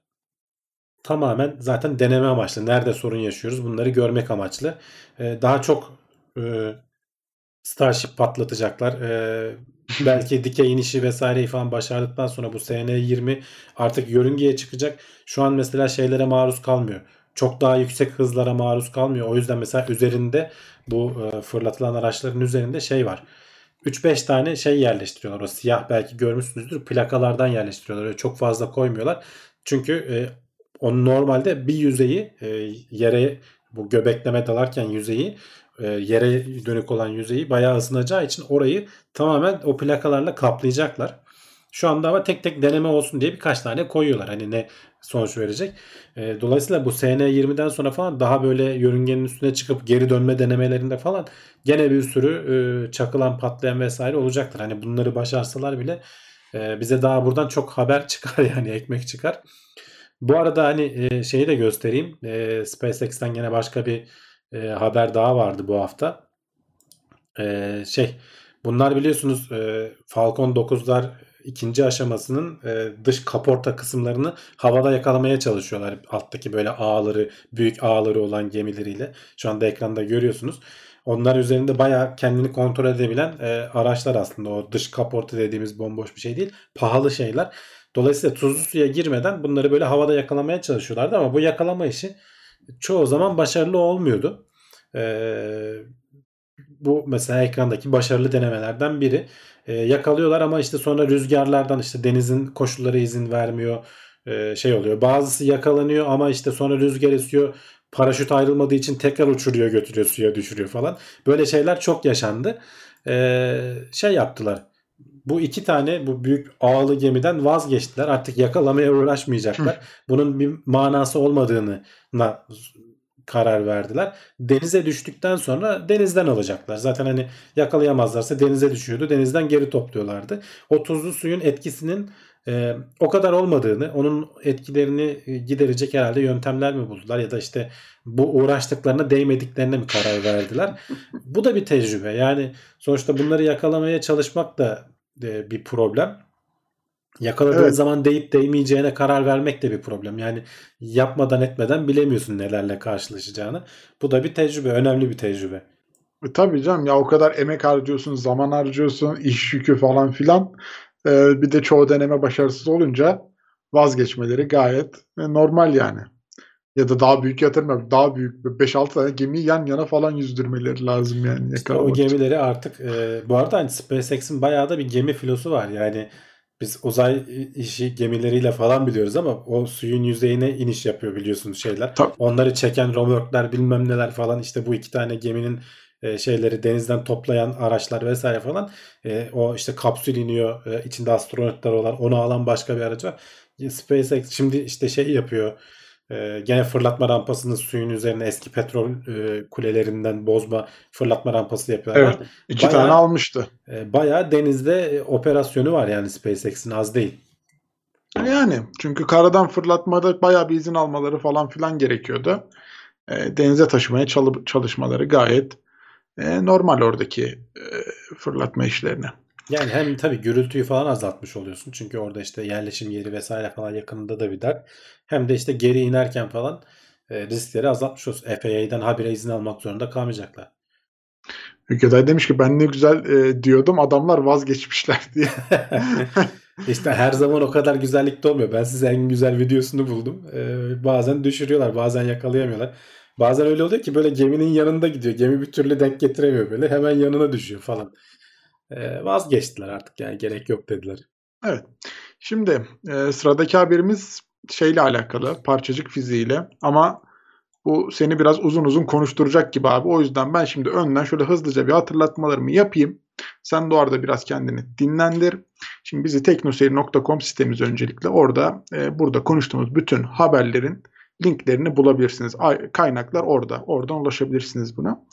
[SPEAKER 2] tamamen zaten deneme amaçlı. Nerede sorun yaşıyoruz bunları görmek amaçlı. Ee, daha çok e, Starship patlatacaklar. Ee, belki dikey inişi vesaireyi falan başardıktan sonra bu SN20 artık yörüngeye çıkacak. Şu an mesela şeylere maruz kalmıyor. Çok daha yüksek hızlara maruz kalmıyor. O yüzden mesela üzerinde bu e, fırlatılan araçların üzerinde şey var. 3-5 tane şey yerleştiriyorlar. O siyah belki görmüşsünüzdür. Plakalardan yerleştiriyorlar. Öyle çok fazla koymuyorlar. Çünkü e, onun normalde bir yüzeyi e, yere bu göbekleme dalarken yüzeyi e, yere dönük olan yüzeyi bayağı ısınacağı için orayı tamamen o plakalarla kaplayacaklar. Şu anda ama tek tek deneme olsun diye birkaç tane koyuyorlar. Hani ne sonuç verecek. E, dolayısıyla bu SN20'den sonra falan daha böyle yörüngenin üstüne çıkıp geri dönme denemelerinde falan gene bir sürü e, çakılan patlayan vesaire olacaktır. Hani bunları başarsalar bile bize daha buradan çok haber çıkar yani ekmek çıkar. Bu arada hani şeyi de göstereyim. SpaceX'ten yine başka bir e, haber daha vardı bu hafta. E, şey bunlar biliyorsunuz e, Falcon 9'lar ikinci aşamasının e, dış kaporta kısımlarını havada yakalamaya çalışıyorlar. Alttaki böyle ağları, büyük ağları olan gemileriyle. Şu anda ekranda görüyorsunuz. Onlar üzerinde bayağı kendini kontrol edebilen e, araçlar aslında. O dış kaporta dediğimiz bomboş bir şey değil. Pahalı şeyler. Dolayısıyla tuzlu suya girmeden bunları böyle havada yakalamaya çalışıyorlardı ama bu yakalama işi çoğu zaman başarılı olmuyordu. Ee, bu mesela ekrandaki başarılı denemelerden biri. Ee, yakalıyorlar ama işte sonra rüzgarlardan işte denizin koşulları izin vermiyor. Ee, şey oluyor. Bazısı yakalanıyor ama işte sonra rüzgar esiyor. Paraşüt ayrılmadığı için tekrar uçuruyor götürüyor suya düşürüyor falan. Böyle şeyler çok yaşandı. Ee, şey yaptılar bu iki tane bu büyük ağlı gemiden vazgeçtiler. Artık yakalamaya uğraşmayacaklar. Bunun bir manası olmadığını karar verdiler. Denize düştükten sonra denizden alacaklar. Zaten hani yakalayamazlarsa denize düşüyordu. Denizden geri topluyorlardı. O tuzlu suyun etkisinin e, o kadar olmadığını, onun etkilerini giderecek herhalde yöntemler mi buldular ya da işte bu uğraştıklarına değmediklerine mi karar verdiler? bu da bir tecrübe. Yani sonuçta bunları yakalamaya çalışmak da e, bir problem. Yakaladığın evet. zaman deyip değmeyeceğine karar vermek de bir problem. Yani yapmadan etmeden bilemiyorsun nelerle karşılaşacağını. Bu da bir tecrübe, önemli bir tecrübe.
[SPEAKER 3] E, tabii canım ya o kadar emek harcıyorsun, zaman harcıyorsun, iş yükü falan filan. Ee, bir de çoğu deneme başarısız olunca vazgeçmeleri gayet e, normal yani. Ya da daha büyük yatırım daha büyük 5-6 tane gemiyi yan yana falan yüzdürmeleri lazım yani.
[SPEAKER 2] İşte o gemileri artık e, bu arada hani SpaceX'in bayağı da bir gemi filosu var. Yani biz uzay işi gemileriyle falan biliyoruz ama o suyun yüzeyine iniş yapıyor biliyorsunuz şeyler. Tabii. Onları çeken romörkler bilmem neler falan işte bu iki tane geminin e, şeyleri denizden toplayan araçlar vesaire falan. E, o işte kapsül iniyor. E, içinde astronotlar olan onu alan başka bir araç var. SpaceX şimdi işte şey yapıyor. E, gene fırlatma rampasını suyun üzerine eski petrol e, kulelerinden bozma fırlatma rampası yapıyorlar.
[SPEAKER 3] Evet. iki bayağı, tane almıştı.
[SPEAKER 2] E, bayağı denizde operasyonu var yani SpaceX'in az değil.
[SPEAKER 3] Yani çünkü karadan fırlatmada bayağı bir izin almaları falan filan gerekiyordu. E, denize taşımaya çalışmaları gayet e, normal oradaki e, fırlatma işlerini.
[SPEAKER 2] Yani hem tabii gürültüyü falan azaltmış oluyorsun. Çünkü orada işte yerleşim yeri vesaire falan yakınında da bir dert. Hem de işte geri inerken falan e, riskleri azaltmış olsun. FAA'den habire izin almak zorunda kalmayacaklar.
[SPEAKER 3] Ülkeday demiş ki ben ne güzel e, diyordum adamlar vazgeçmişler diye.
[SPEAKER 2] İşte her zaman o kadar güzellikte olmuyor. Ben size en güzel videosunu buldum. Ee, bazen düşürüyorlar, bazen yakalayamıyorlar. Bazen öyle oluyor ki böyle geminin yanında gidiyor. Gemi bir türlü denk getiremiyor böyle. Hemen yanına düşüyor falan. Ee, vazgeçtiler artık yani gerek yok dediler.
[SPEAKER 3] Evet. Şimdi e, sıradaki haberimiz şeyle alakalı. Parçacık fiziğiyle ama bu seni biraz uzun uzun konuşturacak gibi abi. O yüzden ben şimdi önden şöyle hızlıca bir hatırlatmalarımı yapayım. Sen de orada biraz kendini dinlendir. Şimdi bizi teknoseyir.com sitemiz öncelikle orada e, burada konuştuğumuz bütün haberlerin linklerini bulabilirsiniz. Kaynaklar orada. Oradan ulaşabilirsiniz buna.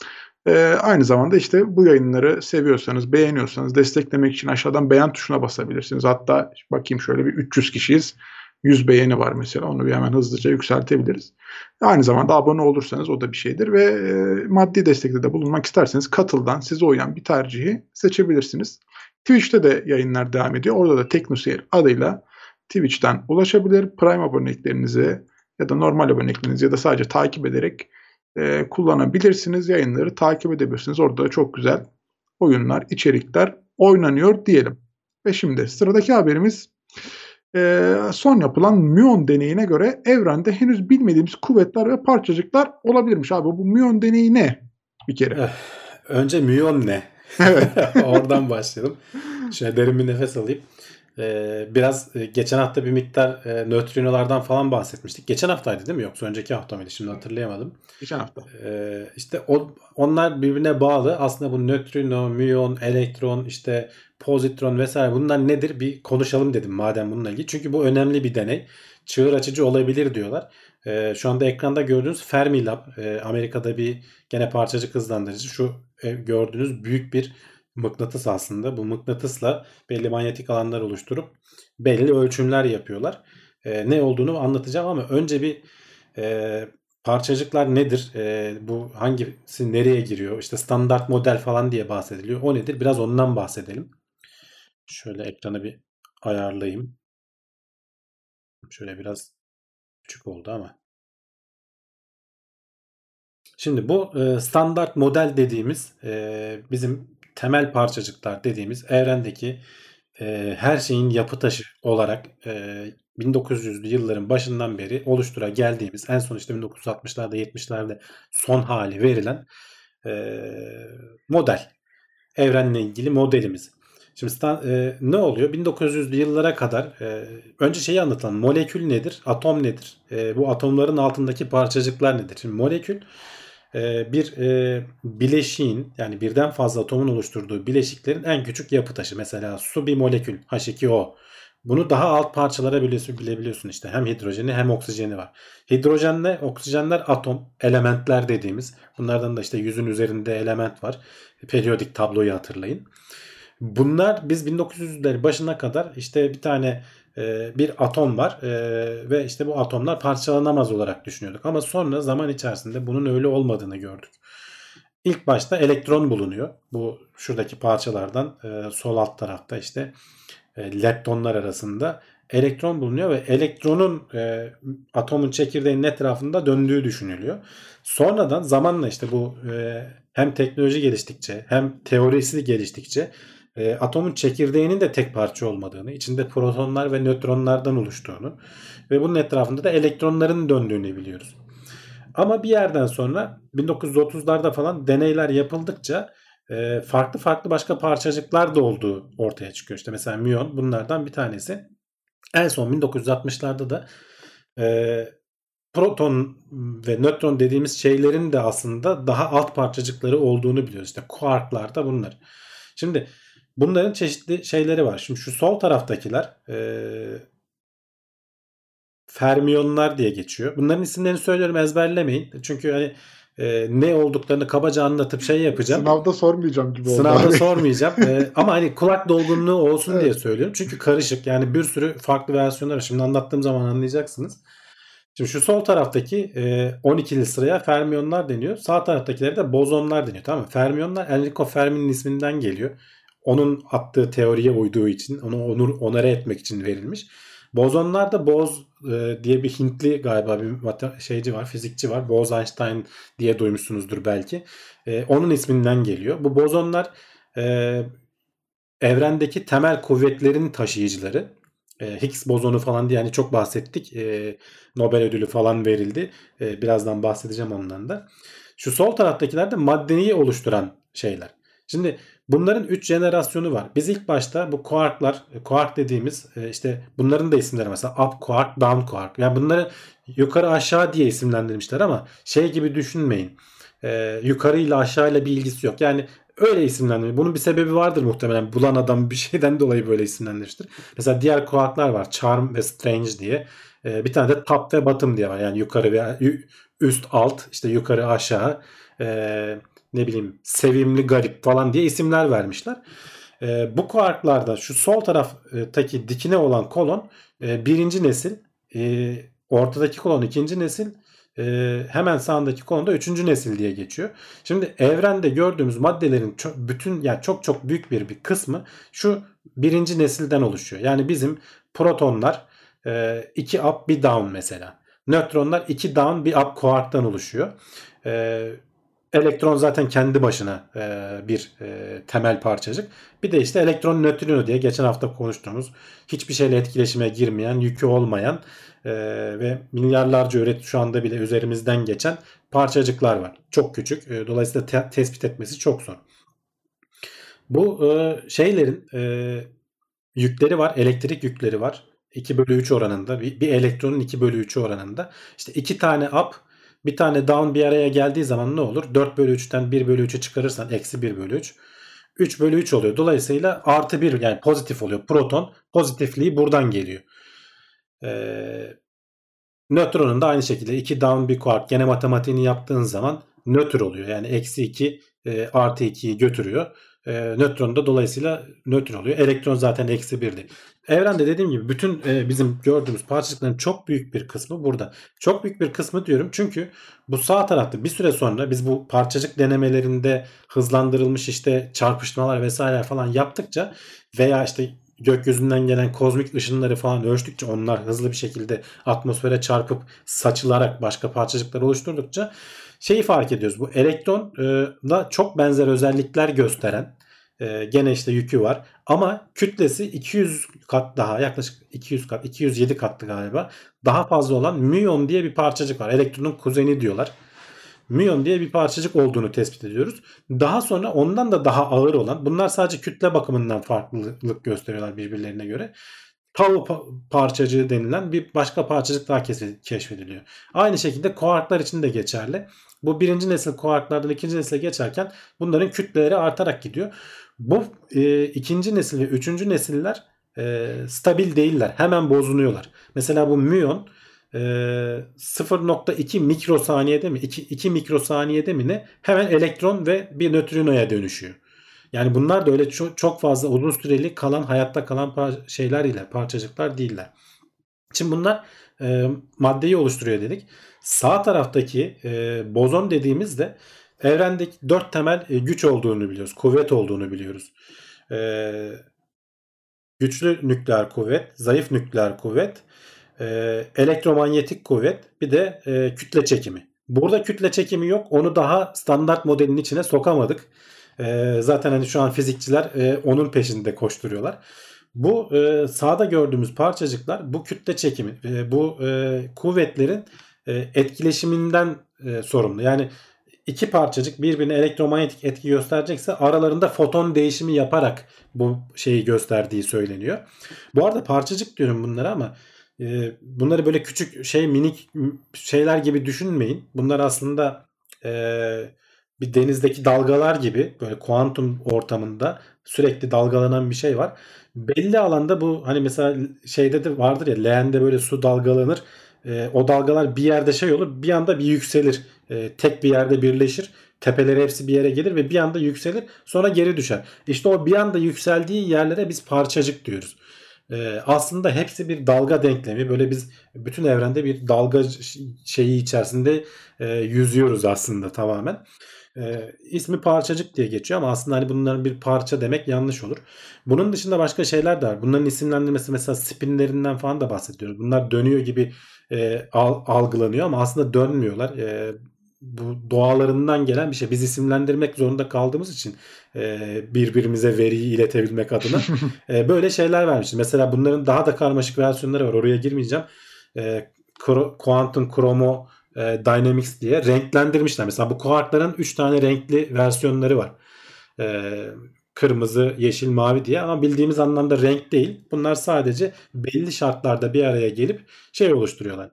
[SPEAKER 3] Ee, aynı zamanda işte bu yayınları seviyorsanız, beğeniyorsanız desteklemek için aşağıdan beğen tuşuna basabilirsiniz. Hatta bakayım şöyle bir 300 kişiyiz. 100 beğeni var mesela. Onu bir hemen hızlıca yükseltebiliriz. Aynı zamanda abone olursanız o da bir şeydir ve e, maddi destekte de bulunmak isterseniz katıldan size uyan bir tercihi seçebilirsiniz. Twitch'te de yayınlar devam ediyor. Orada da TeknoSeyir adıyla Twitch'ten ulaşabilir. Prime aboneliklerinizi ya da normal aboneliklerinizi ya da sadece takip ederek e, kullanabilirsiniz. Yayınları takip edebilirsiniz. Orada da çok güzel oyunlar, içerikler oynanıyor diyelim. Ve şimdi sıradaki haberimiz e, son yapılan Myon deneyine göre evrende henüz bilmediğimiz kuvvetler ve parçacıklar olabilirmiş. Abi bu Myon deneyi ne bir kere? Eh,
[SPEAKER 2] önce Myon ne? Oradan başlayalım. Şöyle derin bir nefes alayım. Ee, biraz e, geçen hafta bir miktar e, nötrinolardan falan bahsetmiştik. Geçen haftaydı değil mi? Yoksa önceki hafta mıydı? Şimdi hatırlayamadım.
[SPEAKER 3] Geçen hafta.
[SPEAKER 2] Ee, işte o, onlar birbirine bağlı. Aslında bu nötrino, müyon, elektron, işte pozitron vesaire bunlar nedir? Bir konuşalım dedim madem bununla ilgili. Çünkü bu önemli bir deney. Çığır açıcı olabilir diyorlar. Ee, şu anda ekranda gördüğünüz Fermilab. E, Amerika'da bir gene parçacık hızlandırıcı. Şu e, gördüğünüz büyük bir mıknatıs aslında. Bu mıknatısla belli manyetik alanlar oluşturup belli ölçümler yapıyorlar. E, ne olduğunu anlatacağım ama önce bir e, parçacıklar nedir? E, bu hangisi nereye giriyor? İşte standart model falan diye bahsediliyor. O nedir? Biraz ondan bahsedelim. Şöyle ekranı bir ayarlayayım. Şöyle biraz küçük oldu ama. Şimdi bu e, standart model dediğimiz e, bizim temel parçacıklar dediğimiz evrendeki e, her şeyin yapı taşı olarak e, 1900'lü yılların başından beri oluştura geldiğimiz en son işte 1960'larda 70'lerde son hali verilen e, model. Evrenle ilgili modelimiz. Şimdi e, ne oluyor? 1900'lü yıllara kadar e, önce şeyi anlatalım. Molekül nedir? Atom nedir? E, bu atomların altındaki parçacıklar nedir? Şimdi molekül bir e, bileşiğin yani birden fazla atomun oluşturduğu bileşiklerin en küçük yapı taşı. Mesela su bir molekül H2O. Bunu daha alt parçalara biliyorsun, bilebiliyorsun işte. Hem hidrojeni hem oksijeni var. Hidrojenle oksijenler atom, elementler dediğimiz. Bunlardan da işte yüzün üzerinde element var. Periyodik tabloyu hatırlayın. Bunlar biz 1900'lerin başına kadar işte bir tane bir atom var e, ve işte bu atomlar parçalanamaz olarak düşünüyorduk. Ama sonra zaman içerisinde bunun öyle olmadığını gördük. İlk başta elektron bulunuyor. Bu şuradaki parçalardan e, sol alt tarafta işte e, leptonlar arasında elektron bulunuyor ve elektronun e, atomun çekirdeğinin etrafında döndüğü düşünülüyor. Sonradan zamanla işte bu e, hem teknoloji geliştikçe hem teorisi geliştikçe e, atomun çekirdeğinin de tek parça olmadığını, içinde protonlar ve nötronlardan oluştuğunu ve bunun etrafında da elektronların döndüğünü biliyoruz. Ama bir yerden sonra 1930'larda falan deneyler yapıldıkça e, farklı farklı başka parçacıklar da olduğu ortaya çıkıyor. İşte mesela müyon bunlardan bir tanesi. En son 1960'larda da e, proton ve nötron dediğimiz şeylerin de aslında daha alt parçacıkları olduğunu biliyoruz. İşte kuarklar da bunlar. Şimdi bunların çeşitli şeyleri var. Şimdi şu sol taraftakiler e, fermiyonlar diye geçiyor. Bunların isimlerini söylüyorum ezberlemeyin. Çünkü hani e, ne olduklarını kabaca anlatıp şey yapacağım.
[SPEAKER 3] Sınavda sormayacağım gibi oldu.
[SPEAKER 2] Sınavda
[SPEAKER 3] abi.
[SPEAKER 2] sormayacağım. E, ama hani kulak dolgunluğu olsun
[SPEAKER 3] Evet.
[SPEAKER 2] diye söylüyorum. Çünkü karışık. Yani bir sürü farklı versiyonlar. Şimdi anlattığım zaman anlayacaksınız. Şimdi şu sol taraftaki e, 12'li sıraya fermiyonlar deniyor. Sağ taraftakilere de bozonlar deniyor. Tamam mı? Fermiyonlar Enrico Fermi'nin isminden geliyor. Onun attığı teoriye uyduğu için, onu onur, onore etmek için verilmiş. Bozonlar da Boz e, diye bir Hintli galiba bir şeyci var, fizikçi var. Bose-Einstein diye duymuşsunuzdur belki. E, onun isminden geliyor. Bu bozonlar e, evrendeki temel kuvvetlerin taşıyıcıları. E, Higgs bozonu falan diye hani çok bahsettik. E, Nobel ödülü falan verildi. E, birazdan bahsedeceğim ondan da. Şu sol taraftakiler de maddeyi oluşturan şeyler. Şimdi bunların 3 jenerasyonu var. Biz ilk başta bu kuarklar, kuark dediğimiz e, işte bunların da isimleri mesela up kuark, down kuark. Yani bunları yukarı aşağı diye isimlendirmişler ama şey gibi düşünmeyin. E, yukarı ile aşağı ile bir ilgisi yok. Yani öyle isimlendirmiş. Bunun bir sebebi vardır muhtemelen. Bulan adam bir şeyden dolayı böyle isimlendirmiştir. Mesela diğer kuarklar var. Charm ve Strange diye. E, bir tane de top ve bottom diye var. Yani yukarı ve üst alt işte yukarı aşağı e, ne bileyim sevimli garip falan diye isimler vermişler. E, bu kuarklarda şu sol taraftaki dikine olan kolon e, birinci nesil e, ortadaki kolon ikinci nesil e, hemen sağındaki kolon da üçüncü nesil diye geçiyor. Şimdi evrende gördüğümüz maddelerin çok, bütün yani çok çok büyük bir bir kısmı şu birinci nesilden oluşuyor. Yani bizim protonlar e, iki up bir down mesela. Nötronlar iki down bir up kuarktan oluşuyor. E, elektron zaten kendi başına e, bir e, temel parçacık. Bir de işte elektron nötrino diye geçen hafta konuştuğumuz hiçbir şeyle etkileşime girmeyen, yükü olmayan e, ve milyarlarca üret şu anda bile üzerimizden geçen parçacıklar var. Çok küçük. E, dolayısıyla te- tespit etmesi çok zor. Bu e, şeylerin e, yükleri var. Elektrik yükleri var. 2 bölü 3 oranında. Bir, bir elektronun 2 bölü 3 oranında. İşte iki tane up bir tane down bir araya geldiği zaman ne olur? 4 bölü 3'ten 1 bölü 3'ü çıkarırsan eksi 1 bölü 3. 3 bölü 3 oluyor. Dolayısıyla artı 1 yani pozitif oluyor. Proton pozitifliği buradan geliyor. Ee, nötronun da aynı şekilde 2 down bir quark gene matematiğini yaptığın zaman nötr oluyor. Yani eksi 2 e, artı 2'yi götürüyor. E, nötron da dolayısıyla nötr oluyor. Elektron zaten eksi 1'di. Evrende dediğim gibi bütün e, bizim gördüğümüz parçacıkların çok büyük bir kısmı burada. Çok büyük bir kısmı diyorum çünkü bu sağ tarafta bir süre sonra biz bu parçacık denemelerinde hızlandırılmış işte çarpışmalar vesaire falan yaptıkça veya işte gökyüzünden gelen kozmik ışınları falan ölçtükçe onlar hızlı bir şekilde atmosfere çarpıp saçılarak başka parçacıklar oluşturdukça şeyi fark ediyoruz. Bu elektronla çok benzer özellikler gösteren e, gene işte yükü var ama kütlesi 200 kat daha yaklaşık 200 kat 207 kattı galiba daha fazla olan müyon diye bir parçacık var. Elektronun kuzeni diyorlar. Müyon diye bir parçacık olduğunu tespit ediyoruz. Daha sonra ondan da daha ağır olan bunlar sadece kütle bakımından farklılık gösteriyorlar birbirlerine göre. tau parçacığı denilen bir başka parçacık daha keşfediliyor. Aynı şekilde kuarklar için de geçerli. Bu birinci nesil kuarklardan ikinci nesile geçerken bunların kütleleri artarak gidiyor. Bu e, ikinci nesil ve üçüncü nesiller e, stabil değiller. Hemen bozuluyorlar. Mesela bu müyon e, 0.2 mikrosaniyede mi 2, 2 mikrosaniyede mi ne hemen elektron ve bir nötrinoya dönüşüyor. Yani bunlar da öyle çok, çok fazla uzun süreli kalan hayatta kalan par- şeyler ile parçacıklar değiller. Şimdi bunlar e, maddeyi oluşturuyor dedik. Sağ taraftaki e, bozon dediğimizde evrendeki dört temel e, güç olduğunu biliyoruz. Kuvvet olduğunu biliyoruz. E, güçlü nükleer kuvvet, zayıf nükleer kuvvet, e, elektromanyetik kuvvet bir de e, kütle çekimi. Burada kütle çekimi yok. Onu daha standart modelin içine sokamadık. E, zaten hani şu an fizikçiler e, onun peşinde koşturuyorlar. Bu e, sağda gördüğümüz parçacıklar bu kütle çekimi, e, bu e, kuvvetlerin e, etkileşiminden e, sorumlu. Yani iki parçacık birbirine elektromanyetik etki gösterecekse aralarında foton değişimi yaparak bu şeyi gösterdiği söyleniyor. Bu arada parçacık diyorum bunlara ama e, bunları böyle küçük şey minik şeyler gibi düşünmeyin. Bunlar aslında e, bir denizdeki dalgalar gibi böyle kuantum ortamında sürekli dalgalanan bir şey var. Belli alanda bu hani mesela şeyde de vardır ya leğende böyle su dalgalanır. E, o dalgalar bir yerde şey olur bir anda bir yükselir. E, tek bir yerde birleşir. Tepeleri hepsi bir yere gelir ve bir anda yükselir sonra geri düşer. İşte o bir anda yükseldiği yerlere biz parçacık diyoruz. E, aslında hepsi bir dalga denklemi. Böyle biz bütün evrende bir dalga şeyi içerisinde e, yüzüyoruz aslında tamamen. E, ismi parçacık diye geçiyor ama aslında hani bunların bir parça demek yanlış olur. Bunun dışında başka şeyler de var. Bunların isimlendirmesi mesela spinlerinden falan da bahsediyoruz. Bunlar dönüyor gibi e, al, algılanıyor ama aslında dönmüyorlar. E, bu doğalarından gelen bir şey. Biz isimlendirmek zorunda kaldığımız için e, birbirimize veriyi iletebilmek adına e, böyle şeyler vermişiz. Mesela bunların daha da karmaşık versiyonları var. Oraya girmeyeceğim. E, Quantum Chromo e, Dynamics diye renklendirmişler. Mesela bu kuarkların 3 tane renkli versiyonları var. E, kırmızı, yeşil, mavi diye ama bildiğimiz anlamda renk değil. Bunlar sadece belli şartlarda bir araya gelip şey oluşturuyorlar.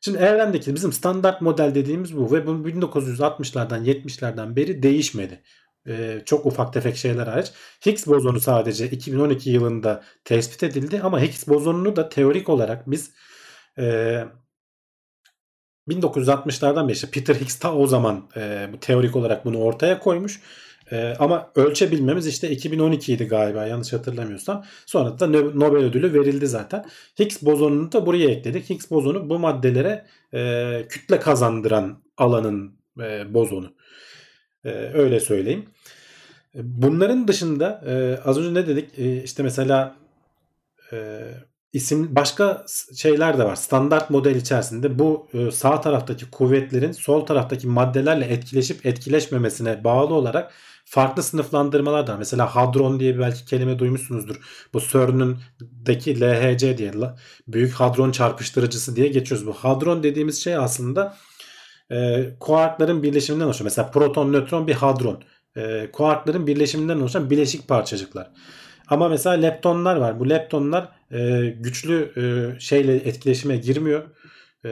[SPEAKER 2] Şimdi evrendeki bizim standart model dediğimiz bu ve bu 1960'lardan 70'lerden beri değişmedi. Ee, çok ufak tefek şeyler hariç. Higgs bozonu sadece 2012 yılında tespit edildi ama Higgs bozonunu da teorik olarak biz e, 1960'lardan beri işte Peter Higgs ta o zaman e, teorik olarak bunu ortaya koymuş. E, ama ölçebilmemiz işte 2012 idi galiba yanlış hatırlamıyorsam. Sonra da Nobel ödülü verildi zaten. Higgs bozonunu da buraya ekledik. Higgs bozonu bu maddelere e, kütle kazandıran alanın e, bozonu. E, öyle söyleyeyim. Bunların dışında e, az önce ne dedik? E, işte mesela e, isim başka şeyler de var. Standart model içerisinde bu e, sağ taraftaki kuvvetlerin sol taraftaki maddelerle etkileşip etkileşmemesine bağlı olarak farklı sınıflandırmalar da. Mesela hadron diye belki kelime duymuşsunuzdur. Bu CERN'ündeki LHC diye büyük hadron çarpıştırıcısı diye geçiyoruz. Bu hadron dediğimiz şey aslında e, kuarkların birleşiminden oluşan. Mesela proton, nötron bir hadron. E, kuarkların birleşiminden oluşan bileşik parçacıklar. Ama mesela leptonlar var. Bu leptonlar e, güçlü e, şeyle etkileşime girmiyor. E,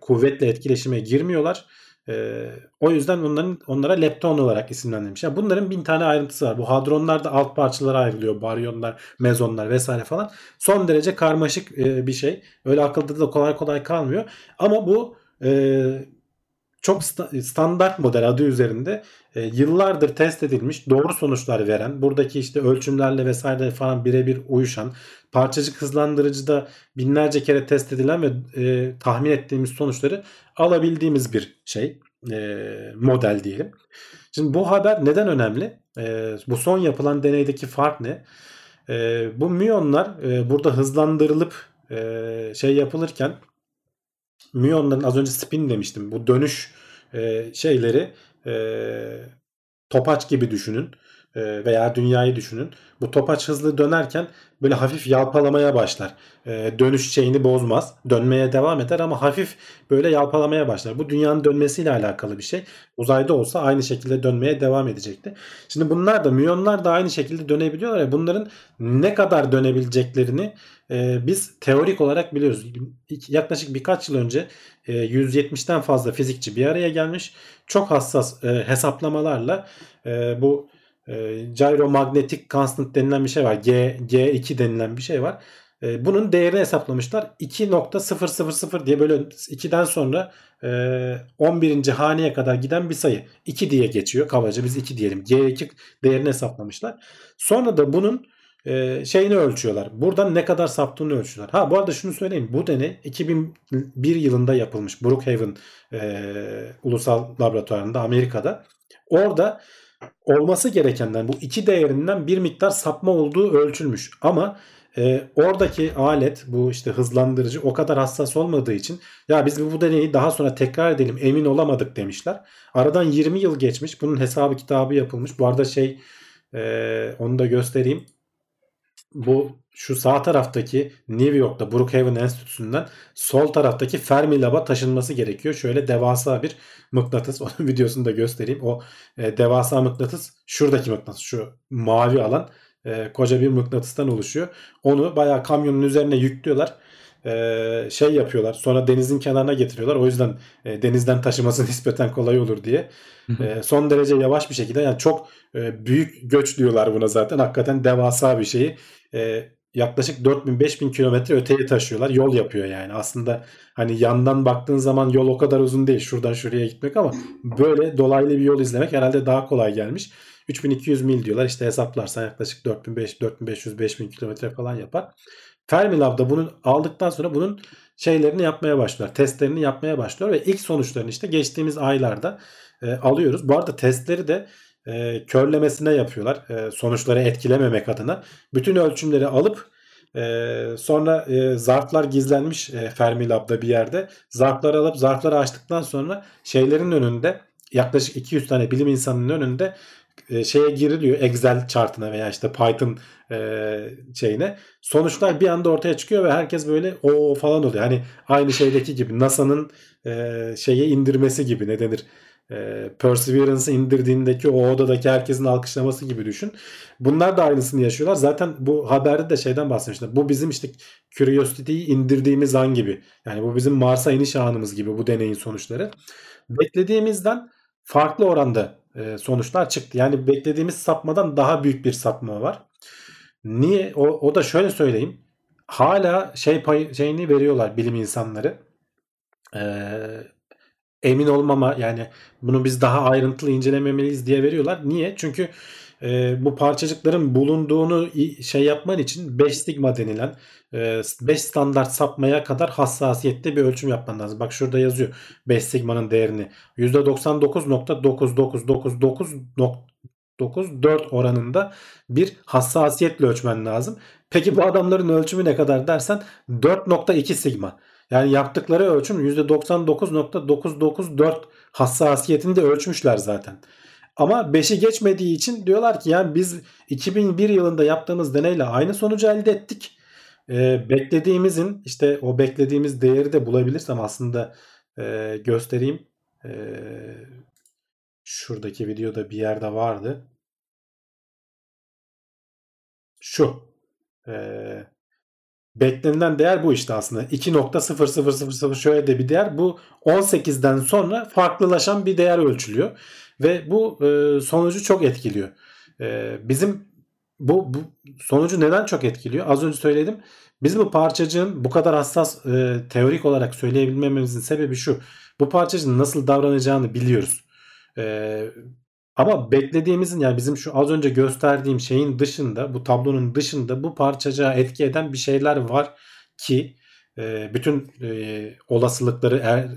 [SPEAKER 2] kuvvetle etkileşime girmiyorlar. E, o yüzden onların onlara lepton olarak isimlendirilmiş. Yani bunların bin tane ayrıntısı var. Bu hadronlar da alt parçalara ayrılıyor. Baryonlar, mezonlar vesaire falan. Son derece karmaşık e, bir şey. Öyle akılda da kolay kolay kalmıyor. Ama bu e, çok standart model adı üzerinde e, yıllardır test edilmiş doğru sonuçlar veren buradaki işte ölçümlerle vesaire falan birebir uyuşan parçacık hızlandırıcıda binlerce kere test edilen ve e, tahmin ettiğimiz sonuçları alabildiğimiz bir şey e, model diyelim. Şimdi bu haber neden önemli? E, bu son yapılan deneydeki fark ne? E, bu miyonlar e, burada hızlandırılıp e, şey yapılırken müyonların az önce spin demiştim. Bu dönüş e, şeyleri e, topaç gibi düşünün. e, veya dünyayı düşünün. Bu topaç hızlı dönerken böyle hafif yalpalamaya başlar. E, dönüş şeyini bozmaz. Dönmeye devam eder ama hafif böyle yalpalamaya başlar. Bu dünyanın dönmesiyle alakalı bir şey. Uzayda olsa aynı şekilde dönmeye devam edecekti. Şimdi bunlar da müyonlar da aynı şekilde dönebiliyorlar ya bunların ne kadar dönebileceklerini e, biz teorik olarak biliyoruz. Yaklaşık birkaç yıl önce 170'ten fazla fizikçi bir araya gelmiş. Çok hassas e, hesaplamalarla e, bu e, gyromagnetic constant denilen bir şey var. G, G2 denilen bir şey var. E, bunun değerini hesaplamışlar. 2.000 diye böyle 2'den sonra e, 11. haneye kadar giden bir sayı. 2 diye geçiyor. Kabaca biz 2 diyelim. G2 değerini hesaplamışlar. Sonra da bunun e, şeyini ölçüyorlar. Buradan ne kadar saptığını ölçüyorlar. Ha bu arada şunu söyleyeyim. Bu deney 2001 yılında yapılmış. Brookhaven e, Ulusal Laboratuvarında Amerika'da. Orada olması gerekenden bu iki değerinden bir miktar sapma olduğu ölçülmüş. Ama e, oradaki alet bu işte hızlandırıcı o kadar hassas olmadığı için ya biz bu deneyi daha sonra tekrar edelim emin olamadık demişler. Aradan 20 yıl geçmiş. Bunun hesabı kitabı yapılmış. Bu arada şey e, onu da göstereyim bu şu sağ taraftaki New York'ta Brookhaven Enstitüsü'nden sol taraftaki Fermilab'a taşınması gerekiyor. Şöyle devasa bir mıknatıs. Onun videosunu da göstereyim. O e, devasa mıknatıs şuradaki mıknatıs. Şu mavi alan e, koca bir mıknatıstan oluşuyor. Onu bayağı kamyonun üzerine yüklüyorlar. E, şey yapıyorlar. Sonra denizin kenarına getiriyorlar. O yüzden e, denizden taşıması nispeten kolay olur diye. E, son derece yavaş bir şekilde yani çok e, büyük göç diyorlar buna zaten. Hakikaten devasa bir şeyi e, yaklaşık 4000-5000 kilometre öteye taşıyorlar. Yol yapıyor yani. Aslında hani yandan baktığın zaman yol o kadar uzun değil. Şuradan şuraya gitmek ama böyle dolaylı bir yol izlemek herhalde daha kolay gelmiş. 3200 mil diyorlar. İşte hesaplarsan yaklaşık 4500-5000 kilometre falan yapar. Fermilab'da bunu aldıktan sonra bunun şeylerini yapmaya başlıyor. Testlerini yapmaya başlıyor ve ilk sonuçlarını işte geçtiğimiz aylarda e, alıyoruz. Bu arada testleri de e, körlemesine yapıyorlar. E, sonuçları etkilememek adına. Bütün ölçümleri alıp e, sonra e, zarflar gizlenmiş e, Fermilab'da bir yerde. Zarfları alıp zarfları açtıktan sonra şeylerin önünde yaklaşık 200 tane bilim insanının önünde e, şeye giriliyor Excel chartına veya işte Python e, şeyine. Sonuçlar bir anda ortaya çıkıyor ve herkes böyle o falan oluyor. Hani aynı şeydeki gibi NASA'nın e, şeye indirmesi gibi ne denir? E, Perseverance'ı indirdiğindeki o odadaki herkesin alkışlaması gibi düşün. Bunlar da aynısını yaşıyorlar. Zaten bu haberde de şeyden bahsetmişler. Bu bizim işte Curiosity'yi indirdiğimiz an gibi. Yani bu bizim Mars'a iniş anımız gibi bu deneyin sonuçları. Beklediğimizden farklı oranda e, sonuçlar çıktı. Yani beklediğimiz sapmadan daha büyük bir sapma var. Niye? O, o da şöyle söyleyeyim. Hala şey pay, şeyini veriyorlar bilim insanları. Ee, emin olmama yani bunu biz daha ayrıntılı incelememeliyiz diye veriyorlar. Niye? Çünkü e, bu parçacıkların bulunduğunu şey yapman için 5 sigma denilen 5 e, standart sapmaya kadar hassasiyette bir ölçüm yapman lazım. Bak şurada yazıyor 5 sigmanın değerini. %99.99999.94 oranında bir hassasiyetle ölçmen lazım. Peki bu adamların ölçümü ne kadar dersen 4.2 sigma. Yani yaptıkları ölçüm %99.994 hassasiyetinde ölçmüşler zaten. Ama 5'i geçmediği için diyorlar ki yani biz 2001 yılında yaptığımız deneyle aynı sonucu elde ettik. Ee, beklediğimizin işte o beklediğimiz değeri de bulabilirsem aslında e, göstereyim. E, şuradaki videoda bir yerde vardı. Şu. E, beklenilen değer bu işte aslında. 2.0000 şöyle de bir değer. Bu 18'den sonra farklılaşan bir değer ölçülüyor. Ve bu e, sonucu çok etkiliyor. E, bizim bu, bu sonucu neden çok etkiliyor? Az önce söyledim. Bizim bu parçacığın bu kadar hassas e, teorik olarak söyleyebilmemizin sebebi şu. Bu parçacığın nasıl davranacağını biliyoruz. E, ama beklediğimizin yani bizim şu az önce gösterdiğim şeyin dışında bu tablonun dışında bu parçacığa etki eden bir şeyler var ki e, bütün e, olasılıkları er,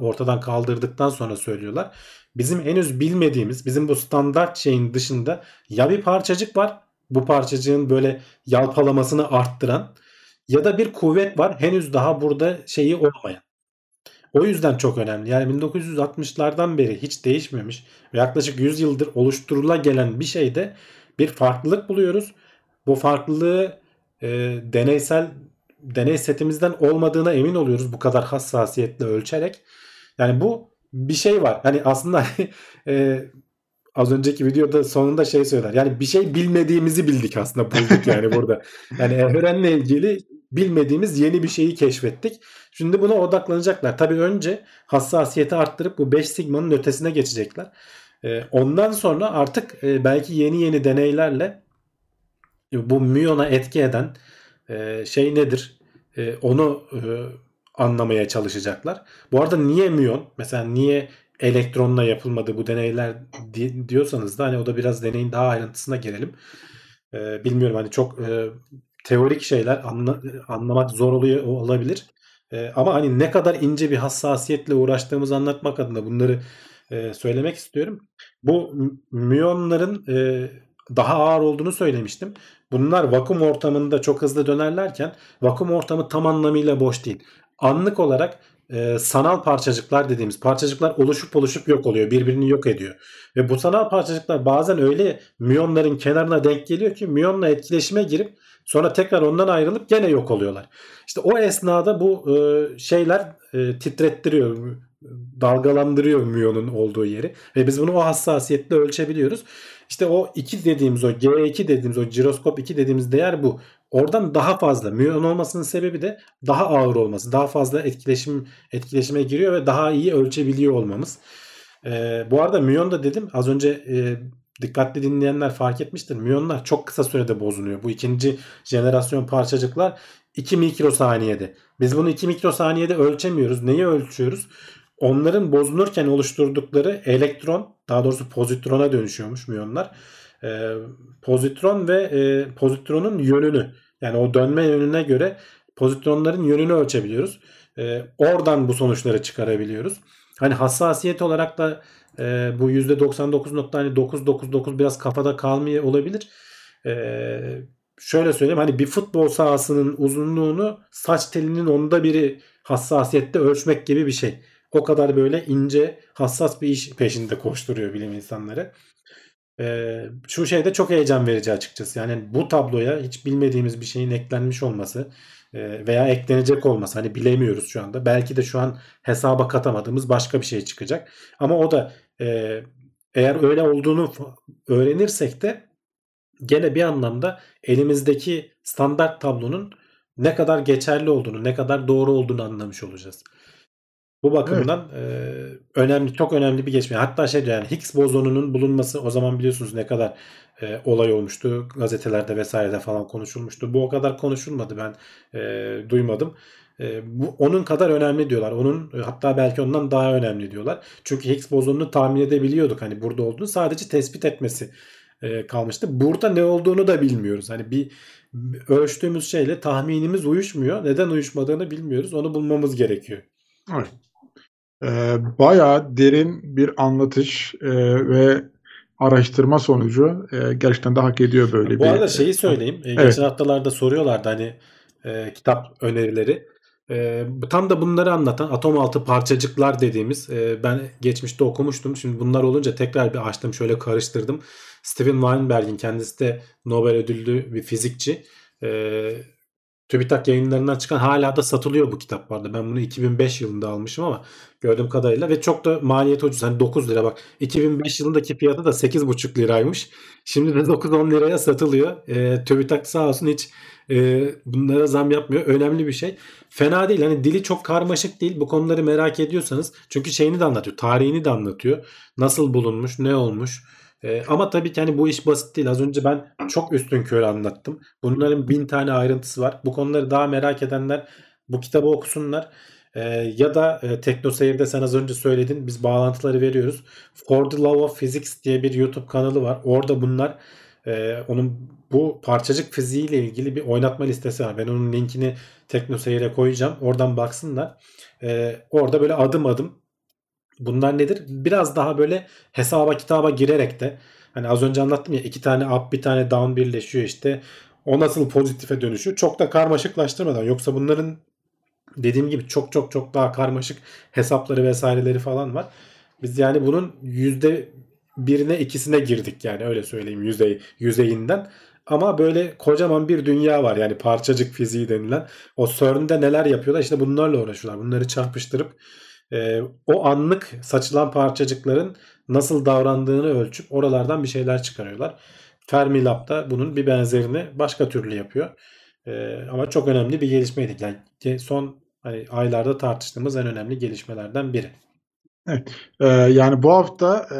[SPEAKER 2] ortadan kaldırdıktan sonra söylüyorlar. Bizim henüz bilmediğimiz bizim bu standart şeyin dışında ya bir parçacık var bu parçacığın böyle yalpalamasını arttıran ya da bir kuvvet var henüz daha burada şeyi olmayan. O yüzden çok önemli. Yani 1960'lardan beri hiç değişmemiş ve yaklaşık 100 yıldır oluşturula gelen bir şeyde bir farklılık buluyoruz. Bu farklılığı e, deneysel deney setimizden olmadığına emin oluyoruz bu kadar hassasiyetle ölçerek. Yani bu bir şey var. Hani aslında e, az önceki videoda sonunda şey söyler. Yani bir şey bilmediğimizi bildik aslında bulduk yani burada. Yani evrenle ilgili bilmediğimiz yeni bir şeyi keşfettik. Şimdi buna odaklanacaklar. Tabii önce hassasiyeti arttırıp bu 5 sigmanın ötesine geçecekler. E, ondan sonra artık e, belki yeni yeni deneylerle bu müyona etki eden e, şey nedir? E, onu e, anlamaya çalışacaklar. Bu arada niye müyon? Mesela niye elektronla yapılmadı bu deneyler di- diyorsanız da hani o da biraz deneyin daha ayrıntısına girelim. E, bilmiyorum hani çok e, teorik şeyler anla, anlamak zor oluyor olabilir. E, ama hani ne kadar ince bir hassasiyetle uğraştığımızı anlatmak adına bunları e, söylemek istiyorum. Bu müyonların e, daha ağır olduğunu söylemiştim. Bunlar vakum ortamında çok hızlı dönerlerken vakum ortamı tam anlamıyla boş değil. Anlık olarak e, sanal parçacıklar dediğimiz parçacıklar oluşup oluşup yok oluyor. Birbirini yok ediyor. Ve bu sanal parçacıklar bazen öyle müyonların kenarına denk geliyor ki müyonla etkileşime girip sonra tekrar ondan ayrılıp gene yok oluyorlar. İşte o esnada bu e, şeyler e, titrettiriyor, dalgalandırıyor müyonun olduğu yeri. Ve biz bunu o hassasiyetle ölçebiliyoruz. İşte o 2 dediğimiz o G2 dediğimiz o jiroskop 2 dediğimiz değer bu. Oradan daha fazla müyon olmasının sebebi de daha ağır olması. Daha fazla etkileşim etkileşime giriyor ve daha iyi ölçebiliyor olmamız. Ee, bu arada müyon da dedim az önce e, dikkatli dinleyenler fark etmiştir. Müyonlar çok kısa sürede bozuluyor. Bu ikinci jenerasyon parçacıklar 2 mikrosaniyede. Biz bunu 2 mikrosaniyede ölçemiyoruz. Neyi ölçüyoruz? Onların bozulurken oluşturdukları elektron daha doğrusu pozitrona dönüşüyormuş müyonlar. E, pozitron ve e, pozitronun yönünü yani o dönme yönüne göre pozitronların yönünü ölçebiliyoruz. E, oradan bu sonuçları çıkarabiliyoruz. Hani hassasiyet olarak da e, bu %99.999 biraz kafada kalmıyor olabilir. E, şöyle söyleyeyim hani bir futbol sahasının uzunluğunu saç telinin onda biri hassasiyette ölçmek gibi bir şey. O kadar böyle ince hassas bir iş peşinde koşturuyor bilim insanları. Ee, şu şey de çok heyecan verici açıkçası. Yani bu tabloya hiç bilmediğimiz bir şeyin eklenmiş olması veya eklenecek olması hani bilemiyoruz şu anda. Belki de şu an hesaba katamadığımız başka bir şey çıkacak. Ama o da e, eğer öyle olduğunu öğrenirsek de gene bir anlamda elimizdeki standart tablonun ne kadar geçerli olduğunu, ne kadar doğru olduğunu anlamış olacağız. Bu bakımdan evet. e, önemli, çok önemli bir geçme. Hatta şey yani Higgs bozonunun bulunması o zaman biliyorsunuz ne kadar e, olay olmuştu. Gazetelerde vesairede falan konuşulmuştu. Bu o kadar konuşulmadı ben e, duymadım. E, bu onun kadar önemli diyorlar. Onun hatta belki ondan daha önemli diyorlar. Çünkü Higgs bozonunu tahmin edebiliyorduk hani burada olduğunu. Sadece tespit etmesi e, kalmıştı. Burada ne olduğunu da bilmiyoruz. Hani bir ölçtüğümüz şeyle tahminimiz uyuşmuyor. Neden uyuşmadığını bilmiyoruz. Onu bulmamız gerekiyor.
[SPEAKER 3] Evet. Ee, bayağı derin bir anlatış e, ve araştırma sonucu e, gerçekten de hak ediyor böyle
[SPEAKER 2] Bu
[SPEAKER 3] bir.
[SPEAKER 2] Bu arada şeyi söyleyeyim. Evet. Geçen haftalarda soruyorlardı hani e, kitap önerileri. E, tam da bunları anlatan atom altı parçacıklar dediğimiz e, ben geçmişte okumuştum. Şimdi bunlar olunca tekrar bir açtım şöyle karıştırdım. Steven Weinberg'in kendisi de Nobel ödüllü bir fizikçi. E, TÜBİTAK yayınlarından çıkan hala da satılıyor bu kitap vardı. Ben bunu 2005 yılında almışım ama gördüğüm kadarıyla ve çok da maliyet ucuz. Hani 9 lira bak. 2005 yılındaki fiyatı da 8,5 liraymış. Şimdi de 9-10 liraya satılıyor. E, TÜBİTAK sağ olsun hiç e, bunlara zam yapmıyor. Önemli bir şey. Fena değil. Hani dili çok karmaşık değil. Bu konuları merak ediyorsanız. Çünkü şeyini de anlatıyor. Tarihini de anlatıyor. Nasıl bulunmuş, ne olmuş ee, ama tabii ki hani bu iş basit değil. Az önce ben çok üstün körü anlattım. Bunların bin tane ayrıntısı var. Bu konuları daha merak edenler bu kitabı okusunlar. Ee, ya da e, Tekno sen az önce söyledin. Biz bağlantıları veriyoruz. For the Love of Physics diye bir YouTube kanalı var. Orada bunlar e, onun bu parçacık fiziğiyle ilgili bir oynatma listesi var. Ben onun linkini Tekno Seyir'e koyacağım. Oradan baksınlar. E, orada böyle adım adım Bunlar nedir? Biraz daha böyle hesaba kitaba girerek de hani az önce anlattım ya iki tane up bir tane down birleşiyor işte. O nasıl pozitife dönüşüyor? Çok da karmaşıklaştırmadan. Yoksa bunların dediğim gibi çok çok çok daha karmaşık hesapları vesaireleri falan var. Biz yani bunun yüzde birine ikisine girdik yani öyle söyleyeyim yüzey yüzeyinden. Ama böyle kocaman bir dünya var yani parçacık fiziği denilen. O CERN'de neler yapıyorlar işte bunlarla uğraşıyorlar. Bunları çarpıştırıp e, o anlık saçılan parçacıkların nasıl davrandığını ölçüp oralardan bir şeyler çıkarıyorlar. Fermilab da bunun bir benzerini başka türlü yapıyor. E, ama çok önemli bir gelişmeydi. Yani son hani aylarda tartıştığımız en önemli gelişmelerden biri.
[SPEAKER 3] Ee, yani bu hafta e,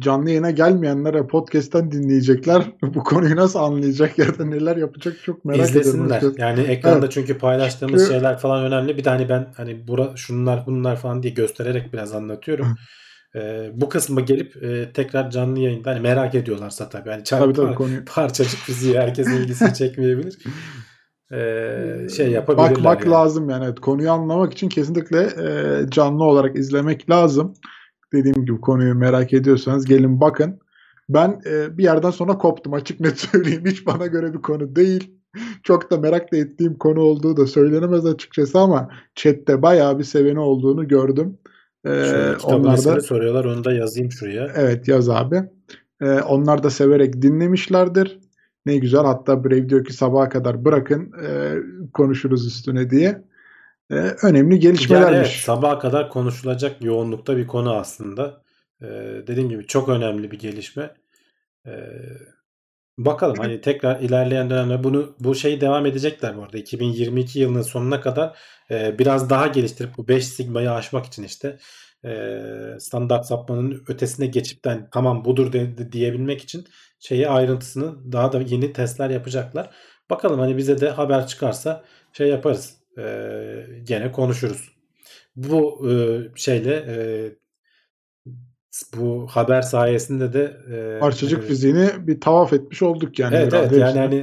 [SPEAKER 3] canlı yayına gelmeyenlere podcast'ten dinleyecekler. Bu konuyu nasıl anlayacak ya da neler yapacak çok merak
[SPEAKER 2] İzlesinler.
[SPEAKER 3] ediyorum.
[SPEAKER 2] Yani ekranda
[SPEAKER 3] Evet.
[SPEAKER 2] çünkü paylaştığımız
[SPEAKER 3] Çünkü-
[SPEAKER 2] şeyler falan önemli. Bir de hani ben hani bura, şunlar bunlar falan diye göstererek biraz anlatıyorum. Ee, bu kısmı gelip e, tekrar canlı yayında hani merak ediyorlarsa tabii. Hani çarpı
[SPEAKER 3] Tabii tabii konuyu.
[SPEAKER 2] parçacık fiziği herkesin ilgisini çekmeyebilir. Ee, şey yapabilirler.
[SPEAKER 3] Bakmak
[SPEAKER 2] yani.
[SPEAKER 3] lazım yani. Evet, konuyu anlamak için kesinlikle e, canlı olarak izlemek lazım. Dediğim gibi konuyu merak ediyorsanız gelin bakın. Ben e, bir yerden sonra koptum açık net söyleyeyim. Hiç bana göre bir konu değil. Çok da merak da ettiğim konu olduğu da söylenemez açıkçası ama chatte bayağı bir seveni olduğunu gördüm. E,
[SPEAKER 2] kitabın
[SPEAKER 3] onlar da
[SPEAKER 2] soruyorlar. Onu da yazayım şuraya.
[SPEAKER 3] Evet yaz abi. Ee, onlar da severek dinlemişlerdir. Ne güzel. Hatta Brave diyor ki sabaha kadar bırakın e, konuşuruz üstüne diye. E, önemli
[SPEAKER 2] Yani
[SPEAKER 3] gelişmelermiş.
[SPEAKER 2] evet, sabaha kadar konuşulacak yoğunlukta bir konu aslında. Ee, dediğim gibi çok önemli bir gelişme. Ee, bakalım hani tekrar ilerleyen dönemde bunu bu şeyi devam edecekler bu arada. 2022 yılının sonuna kadar e, biraz daha geliştirip bu 5 sigmayı aşmak için işte e, standart sapmanın ötesine geçip tamam budur de, de- diyebilmek için şeyi ayrıntısını daha da yeni testler yapacaklar. Bakalım hani bize de haber çıkarsa şey yaparız. E, gene konuşuruz. Bu e, şeyle e, bu haber sayesinde de e,
[SPEAKER 3] Parçacık
[SPEAKER 2] e,
[SPEAKER 3] fiziğini bir tavaf etmiş olduk yani.
[SPEAKER 2] Evet evet yani hani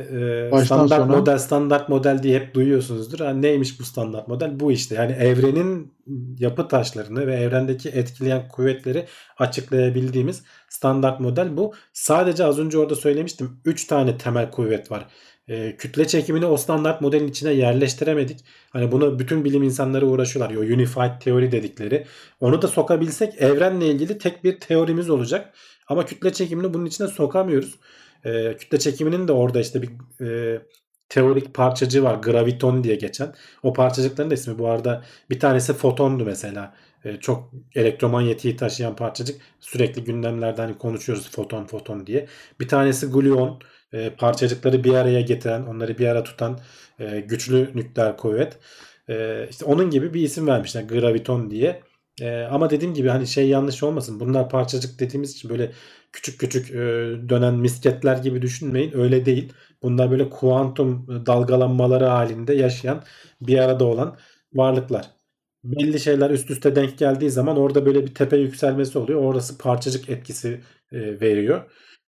[SPEAKER 2] e, standart
[SPEAKER 3] sona.
[SPEAKER 2] model standart model diye hep duyuyorsunuzdur. Yani neymiş bu standart model? Bu işte yani evrenin yapı taşlarını ve evrendeki etkileyen kuvvetleri açıklayabildiğimiz standart model bu. Sadece az önce orada söylemiştim 3 tane temel kuvvet var. E, kütle çekimini o standart modelin içine yerleştiremedik. Hani bunu bütün bilim insanları uğraşıyorlar. O unified teori dedikleri. Onu da sokabilsek evrenle ilgili tek bir teorimiz olacak. Ama kütle çekimini bunun içine sokamıyoruz. E, kütle çekiminin de orada işte bir e, teorik parçacığı var. Graviton diye geçen. O parçacıkların da ismi bu arada bir tanesi fotondu mesela. E, çok elektromanyetiği taşıyan parçacık. Sürekli gündemlerde hani konuşuyoruz foton foton diye. Bir tanesi gluon. E, parçacıkları bir araya getiren, onları bir ara tutan e, güçlü nükleer kuvvet. İşte onun gibi bir isim vermişler. Graviton diye. Ama dediğim gibi hani şey yanlış olmasın. Bunlar parçacık dediğimiz için böyle küçük küçük dönen misketler gibi düşünmeyin. Öyle değil. Bunlar böyle kuantum dalgalanmaları halinde yaşayan bir arada olan varlıklar. Belli şeyler üst üste denk geldiği zaman orada böyle bir tepe yükselmesi oluyor. Orası parçacık etkisi e, veriyor.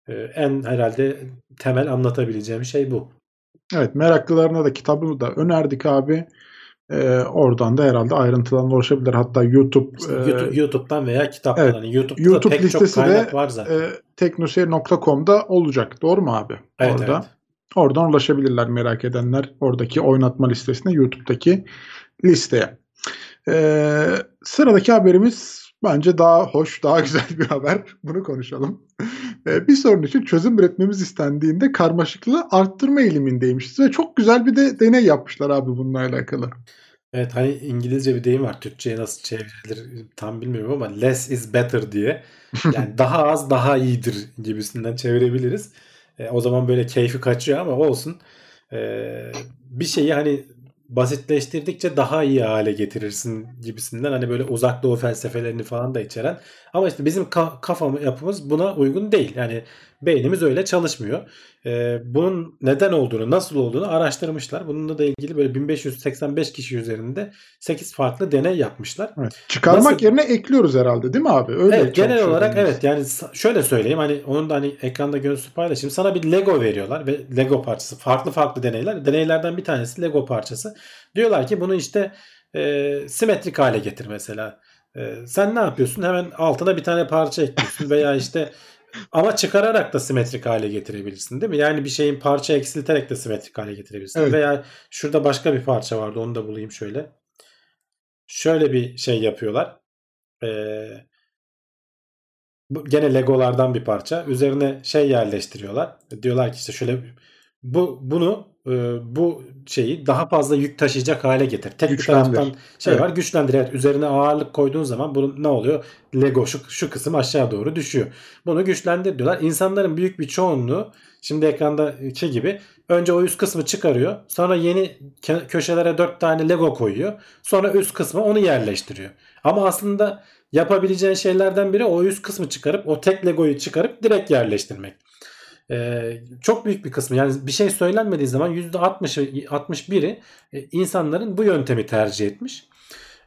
[SPEAKER 2] E, en herhalde temel anlatabileceğim şey bu.
[SPEAKER 3] Evet meraklılarına da kitabını da önerdik abi. E, oradan da herhalde ayrıntılarına ulaşabilir. Hatta YouTube,
[SPEAKER 2] İşte
[SPEAKER 3] e,
[SPEAKER 2] YouTube, YouTube'dan veya kitaptan.
[SPEAKER 3] evet,
[SPEAKER 2] Hani YouTube'da
[SPEAKER 3] YouTube
[SPEAKER 2] pek çok
[SPEAKER 3] listesi de,
[SPEAKER 2] kaynak var zaten.
[SPEAKER 3] e, teknoseyir.com'da olacak. Doğru mu abi?
[SPEAKER 2] evet,
[SPEAKER 3] Orada.
[SPEAKER 2] evet.
[SPEAKER 3] Oradan ulaşabilirler merak edenler. Oradaki oynatma listesine, YouTube'daki listeye. Ee, sıradaki haberimiz bence daha hoş, daha güzel bir haber. Bunu konuşalım. Ee, bir sorun için çözüm üretmemiz istendiğinde karmaşıklığı arttırma eğilimindeymişiz. Ve çok güzel bir de deney yapmışlar abi bununla alakalı.
[SPEAKER 2] Evet hani İngilizce bir deyim var. Türkçe'ye nasıl çevrilir tam bilmiyorum ama less is better diye. Yani daha az daha iyidir gibisinden çevirebiliriz. E, o zaman böyle keyfi kaçıyor ama olsun. E, bir şeyi hani basitleştirdikçe daha iyi hale getirirsin gibisinden hani böyle uzak doğu felsefelerini falan da içeren. Ama işte bizim ka- kafa yapımız buna uygun değil. Yani beynimiz öyle çalışmıyor. Ee, bunun neden olduğunu, nasıl olduğunu araştırmışlar. Bununla da ilgili böyle 1585 kişi üzerinde 8 farklı deney yapmışlar.
[SPEAKER 3] Evet. Çıkarmak
[SPEAKER 2] Nasıl-
[SPEAKER 3] yerine ekliyoruz herhalde değil mi abi? Öyle
[SPEAKER 2] Evet genel olarak evet yani şöyle söyleyeyim hani onun da hani ekranda görüntüsü paylaşayım. Sana bir Lego veriyorlar ve Lego parçası farklı farklı deneyler. Deneylerden bir tanesi Lego parçası. Diyorlar ki bunu işte e, simetrik hale getir mesela. E, sen ne yapıyorsun? Hemen altına bir tane parça ekliyorsun veya işte ama çıkararak da simetrik hale getirebilirsin değil mi? Yani bir şeyin parça eksilterek de simetrik hale getirebilirsin.
[SPEAKER 3] Evet.
[SPEAKER 2] Veya şurada başka bir parça vardı onu da bulayım şöyle. Şöyle bir şey yapıyorlar. Ee, Bu gene Legolardan bir parça. Üzerine şey yerleştiriyorlar. Diyorlar ki işte şöyle bu bunu e, bu şeyi daha fazla yük taşıyacak hale getir. Tek bir taraftan şey
[SPEAKER 3] Evet.
[SPEAKER 2] var güçlendir. Evet üzerine ağırlık koyduğun zaman bunun ne oluyor? Lego şu, şu kısım aşağı doğru düşüyor. Bunu güçlendir diyorlar. İnsanların büyük bir çoğunluğu şimdi ekrandaki gibi önce o üst kısmı çıkarıyor. Sonra yeni köşelere dört tane Lego koyuyor. Sonra üst kısmı onu yerleştiriyor. Ama aslında yapabileceğin şeylerden biri o üst kısmı çıkarıp o tek Lego'yu çıkarıp direkt yerleştirmek. Ee, çok büyük bir kısmı yani bir şey söylenmediği zaman %60'ı 61'i e, insanların bu yöntemi tercih etmiş.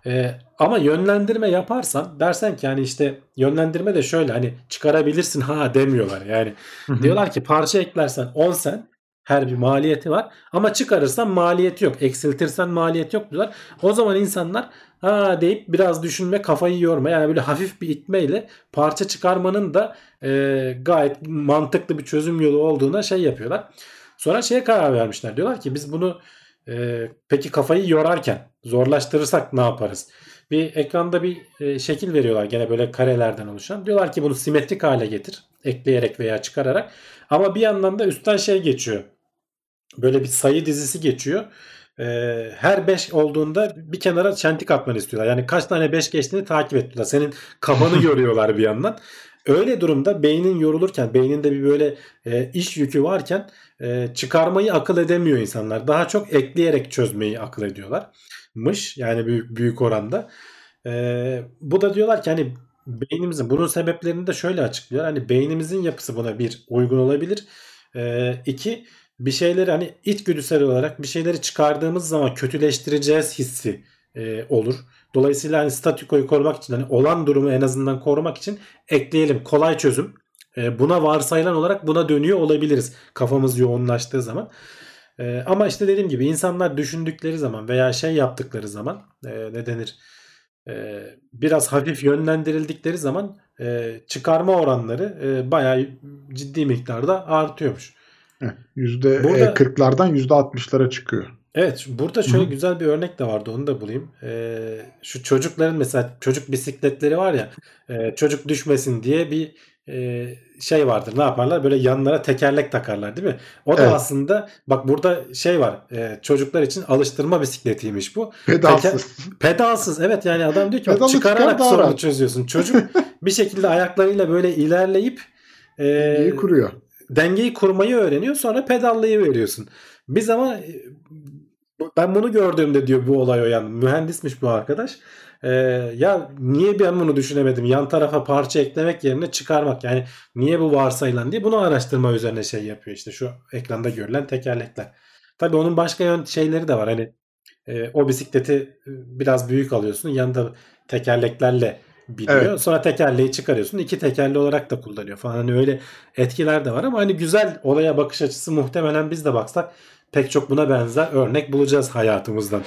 [SPEAKER 2] Ee, ama yönlendirme yaparsan dersen ki yani işte yönlendirme de şöyle hani çıkarabilirsin ha demiyorlar yani. Diyorlar ki parça eklersen 10 sen her bir maliyeti var ama çıkarırsan maliyeti yok. Eksiltirsen maliyet yok diyorlar. O zaman insanlar ha deyip biraz düşünme kafayı yorma yani böyle hafif bir itmeyle parça çıkarmanın da e, gayet mantıklı bir çözüm yolu olduğuna şey yapıyorlar. Sonra şeye karar vermişler. Diyorlar ki biz bunu e, peki kafayı yorarken zorlaştırırsak ne yaparız? Bir ekranda bir e, şekil veriyorlar gene böyle karelerden oluşan. Diyorlar ki bunu simetrik hale getir. Ekleyerek veya çıkararak. Ama bir yandan da üstten şey geçiyor. Böyle bir sayı dizisi geçiyor. E, her 5 olduğunda bir kenara çentik atmanı istiyorlar. Yani kaç tane 5 geçtiğini takip et diyorlar. Senin kafanı yoruyorlar bir yandan. Öyle durumda beynin yorulurken, beyninde bir böyle e, iş yükü varken e, çıkarmayı akıl edemiyor insanlar. Daha çok ekleyerek çözmeyi akıl ediyorlarmış. Yani büyük büyük oranda. E, bu da diyorlar ki hani beynimizin bunun sebeplerini de şöyle açıklıyor. Hani beynimizin yapısı buna bir uygun olabilir. E, iki bir şeyleri hani içgüdüsel olarak bir şeyleri çıkardığımız zaman kötüleştireceğiz hissi e, olur. Dolayısıyla hani statükoyu korumak için hani olan durumu en azından korumak için ekleyelim. Kolay çözüm. E, buna varsayılan olarak buna dönüyor olabiliriz. Kafamız yoğunlaştığı zaman. E, ama işte dediğim gibi insanlar düşündükleri zaman veya şey yaptıkları zaman e, ne denir? E, biraz hafif yönlendirildikleri zaman e, çıkarma oranları e, bayağı ciddi miktarda artıyormuş.
[SPEAKER 3] Evet, Yüzde
[SPEAKER 2] Burada-
[SPEAKER 3] e, 40'lardan yüzde 60'lara çıkıyor.
[SPEAKER 2] Evet burada şöyle
[SPEAKER 3] Hı.
[SPEAKER 2] güzel bir örnek de vardı onu da bulayım. Ee, şu çocukların mesela çocuk bisikletleri var ya e, çocuk düşmesin diye bir e, şey vardır ne yaparlar böyle yanlara tekerlek takarlar değil mi? O da
[SPEAKER 3] Evet.
[SPEAKER 2] aslında bak burada şey var e, çocuklar için alıştırma bisikletiymiş bu.
[SPEAKER 3] Pedalsız.
[SPEAKER 2] Pedalsız evet yani adam diyor ki
[SPEAKER 3] Pedalı çıkar
[SPEAKER 2] çıkararak
[SPEAKER 3] daha
[SPEAKER 2] sorunu çözüyorsun. Çocuk bir şekilde ayaklarıyla böyle ilerleyip e,
[SPEAKER 3] İyi kuruyor.
[SPEAKER 2] Dengeyi kurmayı öğreniyor sonra pedallayı veriyorsun. Bir zaman e, ben bunu gördüğümde diyor bu olay o yani mühendismiş bu arkadaş. Ee, ya niye ben bunu düşünemedim yan tarafa parça eklemek yerine çıkarmak yani niye bu varsayılan diye bunu araştırma üzerine şey yapıyor işte şu ekranda görülen tekerlekler. Tabii onun başka yön şeyleri de var hani e, o bisikleti e, biraz büyük alıyorsun yanında tekerleklerle biniyor.
[SPEAKER 3] Evet.
[SPEAKER 2] Sonra tekerleği çıkarıyorsun. iki tekerli olarak da kullanıyor falan. Hani öyle etkiler de var ama hani güzel olaya bakış açısı muhtemelen biz de baksak pek çok buna benzer örnek bulacağız hayatımızdan.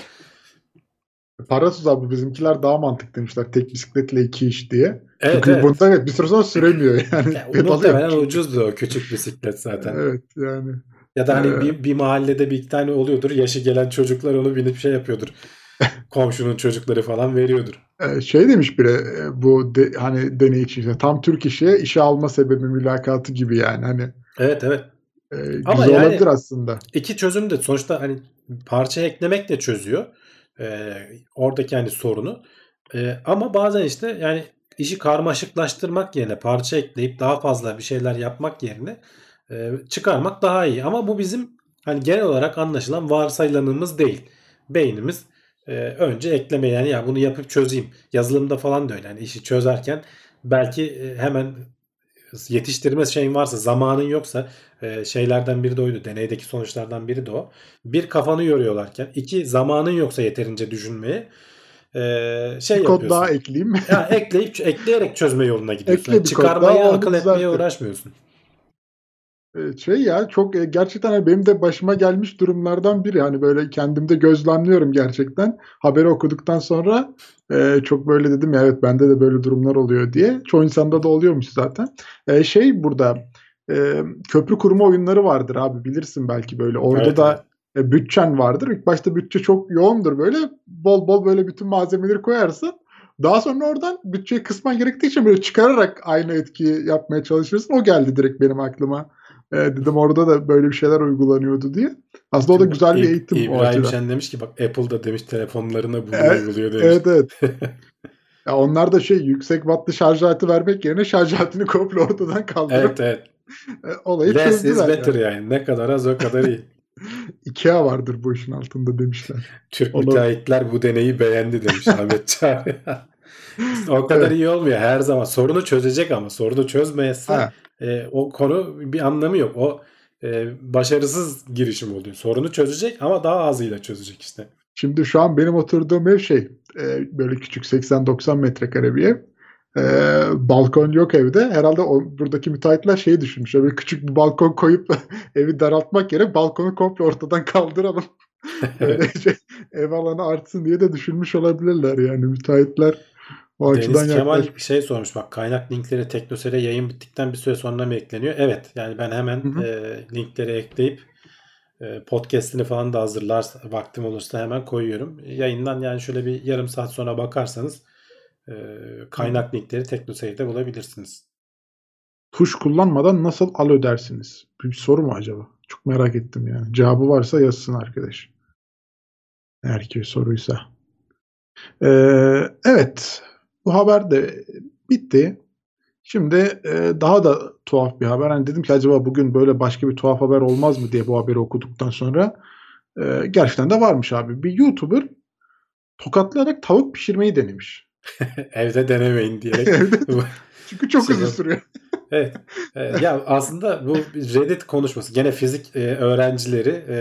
[SPEAKER 3] Parasız abi bizimkiler daha mantıklı demişler. Tek bisikletle iki iş diye.
[SPEAKER 2] Evet,
[SPEAKER 3] Çünkü
[SPEAKER 2] evet.
[SPEAKER 3] bunda evet bir süre sonra süremiyor yani.
[SPEAKER 2] Ya,
[SPEAKER 3] Pedalı
[SPEAKER 2] muhtemelen ucuzdu o küçük bisiklet zaten.
[SPEAKER 3] Evet yani.
[SPEAKER 2] Ya da hani
[SPEAKER 3] Ee,
[SPEAKER 2] bir, bir mahallede bir iki tane oluyordur. Yaşı gelen çocuklar onu binip şey yapıyordur. Komşunun çocukları falan veriyordur.
[SPEAKER 3] Ee, şey demiş biri e, bu de, hani deney için işte, tam Türk işe işe alma sebebi mülakatı gibi yani hani
[SPEAKER 2] Evet evet.
[SPEAKER 3] e,
[SPEAKER 2] Ama
[SPEAKER 3] güzel
[SPEAKER 2] yani-
[SPEAKER 3] olabilir aslında.
[SPEAKER 2] İki çözüm de sonuçta hani parça eklemek de çözüyor. Ee, oradaki hani sorunu. Ee, ama bazen işte yani işi karmaşıklaştırmak yerine parça ekleyip daha fazla bir şeyler yapmak yerine e, çıkarmak daha iyi. Ama bu bizim hani genel olarak anlaşılan varsayılanımız değil. Beynimiz e, önce ekleme yani ya bunu yapıp çözeyim. Yazılımda falan da öyle. Yani işi çözerken belki e, hemen yetiştirme şeyin varsa zamanın yoksa e, şeylerden biri de oydu. Deneydeki sonuçlardan biri de o. Bir kafanı yoruyorlarken iki zamanın yoksa yeterince düşünmeye e, şey
[SPEAKER 3] Bir kod
[SPEAKER 2] yapıyorsun.
[SPEAKER 3] daha ekleyeyim.
[SPEAKER 2] Ya ekleyip ekleyerek çözme yoluna gidiyorsun.
[SPEAKER 3] Ekle
[SPEAKER 2] Yani çıkarmaya akıl etmeye uğraşmıyorsun.
[SPEAKER 3] E, şey ya çok e, gerçekten hani benim de başıma gelmiş durumlardan biri. Hani böyle kendimde gözlemliyorum gerçekten. Haberi okuduktan sonra e, çok böyle dedim ya evet bende de böyle durumlar oluyor diye. Çoğu insanda da oluyormuş zaten. E, şey burada e, köprü kurma oyunları vardır abi bilirsin belki böyle. Orada
[SPEAKER 2] Evet,
[SPEAKER 3] da e, bütçen vardır. İlk başta bütçe çok yoğundur böyle. Bol bol böyle bütün malzemeleri koyarsın. Daha sonra oradan bütçeyi kısman gerektiği için böyle çıkararak aynı etkiyi yapmaya çalışırsın. O geldi direkt benim aklıma. E, dedim orada da böyle bir şeyler uygulanıyordu diye. Aslında o da güzel bir eğitim
[SPEAKER 2] İbrahim. Şen demiş ki bak Apple da demiş telefonlarına bunu
[SPEAKER 3] Evet,
[SPEAKER 2] uyguluyor demiş.
[SPEAKER 3] Evet evet. Ya onlar da şey yüksek wattlı şarj aleti vermek yerine şarj aletini komple ortadan kaldırıp
[SPEAKER 2] Evet evet.
[SPEAKER 3] e, olayı
[SPEAKER 2] Less is
[SPEAKER 3] çözdüler.
[SPEAKER 2] better
[SPEAKER 3] Yani.
[SPEAKER 2] yani. Ne kadar az o kadar iyi.
[SPEAKER 3] Ikea vardır bu işin altında demişler.
[SPEAKER 2] Türk
[SPEAKER 3] Onu-
[SPEAKER 2] müteahhitler bu deneyi beğendi demiş Ahmet Çağrı. O kadar
[SPEAKER 3] Evet.
[SPEAKER 2] iyi olmuyor her zaman. Sorunu çözecek ama sorunu çözmeyese
[SPEAKER 3] Ha,
[SPEAKER 2] e, o konu bir anlamı yok. O e, başarısız girişim oluyor. Sorunu çözecek ama daha azıyla çözecek işte.
[SPEAKER 3] Şimdi şu an benim oturduğum ev şey e, böyle küçük 80-90 metrekare bir ev. E, balkon yok evde. Herhalde o, buradaki müteahhitler şeyi düşünmüş. Böyle küçük bir balkon koyup evi daraltmak yerine balkonu komple ortadan kaldıralım. Böylece ev alanı artsın diye de düşünmüş olabilirler yani müteahhitler o açıdan
[SPEAKER 2] Deniz Kemal
[SPEAKER 3] yaklaşmış.
[SPEAKER 2] şey sormuş bak kaynak linkleri Teknoseyir'e yayın bittikten bir süre sonra mı ekleniyor? Evet yani ben hemen
[SPEAKER 3] Hı hı.
[SPEAKER 2] e, linkleri ekleyip e, podcast'ini falan da hazırlar vaktim olursa hemen koyuyorum. Yayından yani şöyle bir yarım saat sonra bakarsanız e, kaynak linkleri Teknoseyir'de bulabilirsiniz.
[SPEAKER 3] Tuş kullanmadan nasıl al ödersiniz? Bir soru mu acaba? Çok merak ettim yani. Cevabı varsa yazsın arkadaş. Eğer ki soruysa. Ee, evet. Bu haber de bitti. Şimdi e, daha da tuhaf bir haber. Hani dedim ki acaba bugün böyle başka bir tuhaf haber olmaz mı diye bu haberi okuduktan sonra. E, gerçekten de varmış abi. Bir YouTuber tokatlayarak tavuk pişirmeyi denemiş.
[SPEAKER 2] Evde denemeyin diyerek.
[SPEAKER 3] Çünkü çok hızlı
[SPEAKER 2] yok.
[SPEAKER 3] sürüyor.
[SPEAKER 2] Evet. Ee, ya aslında bu Reddit konuşması. Gene fizik e, öğrencileri e,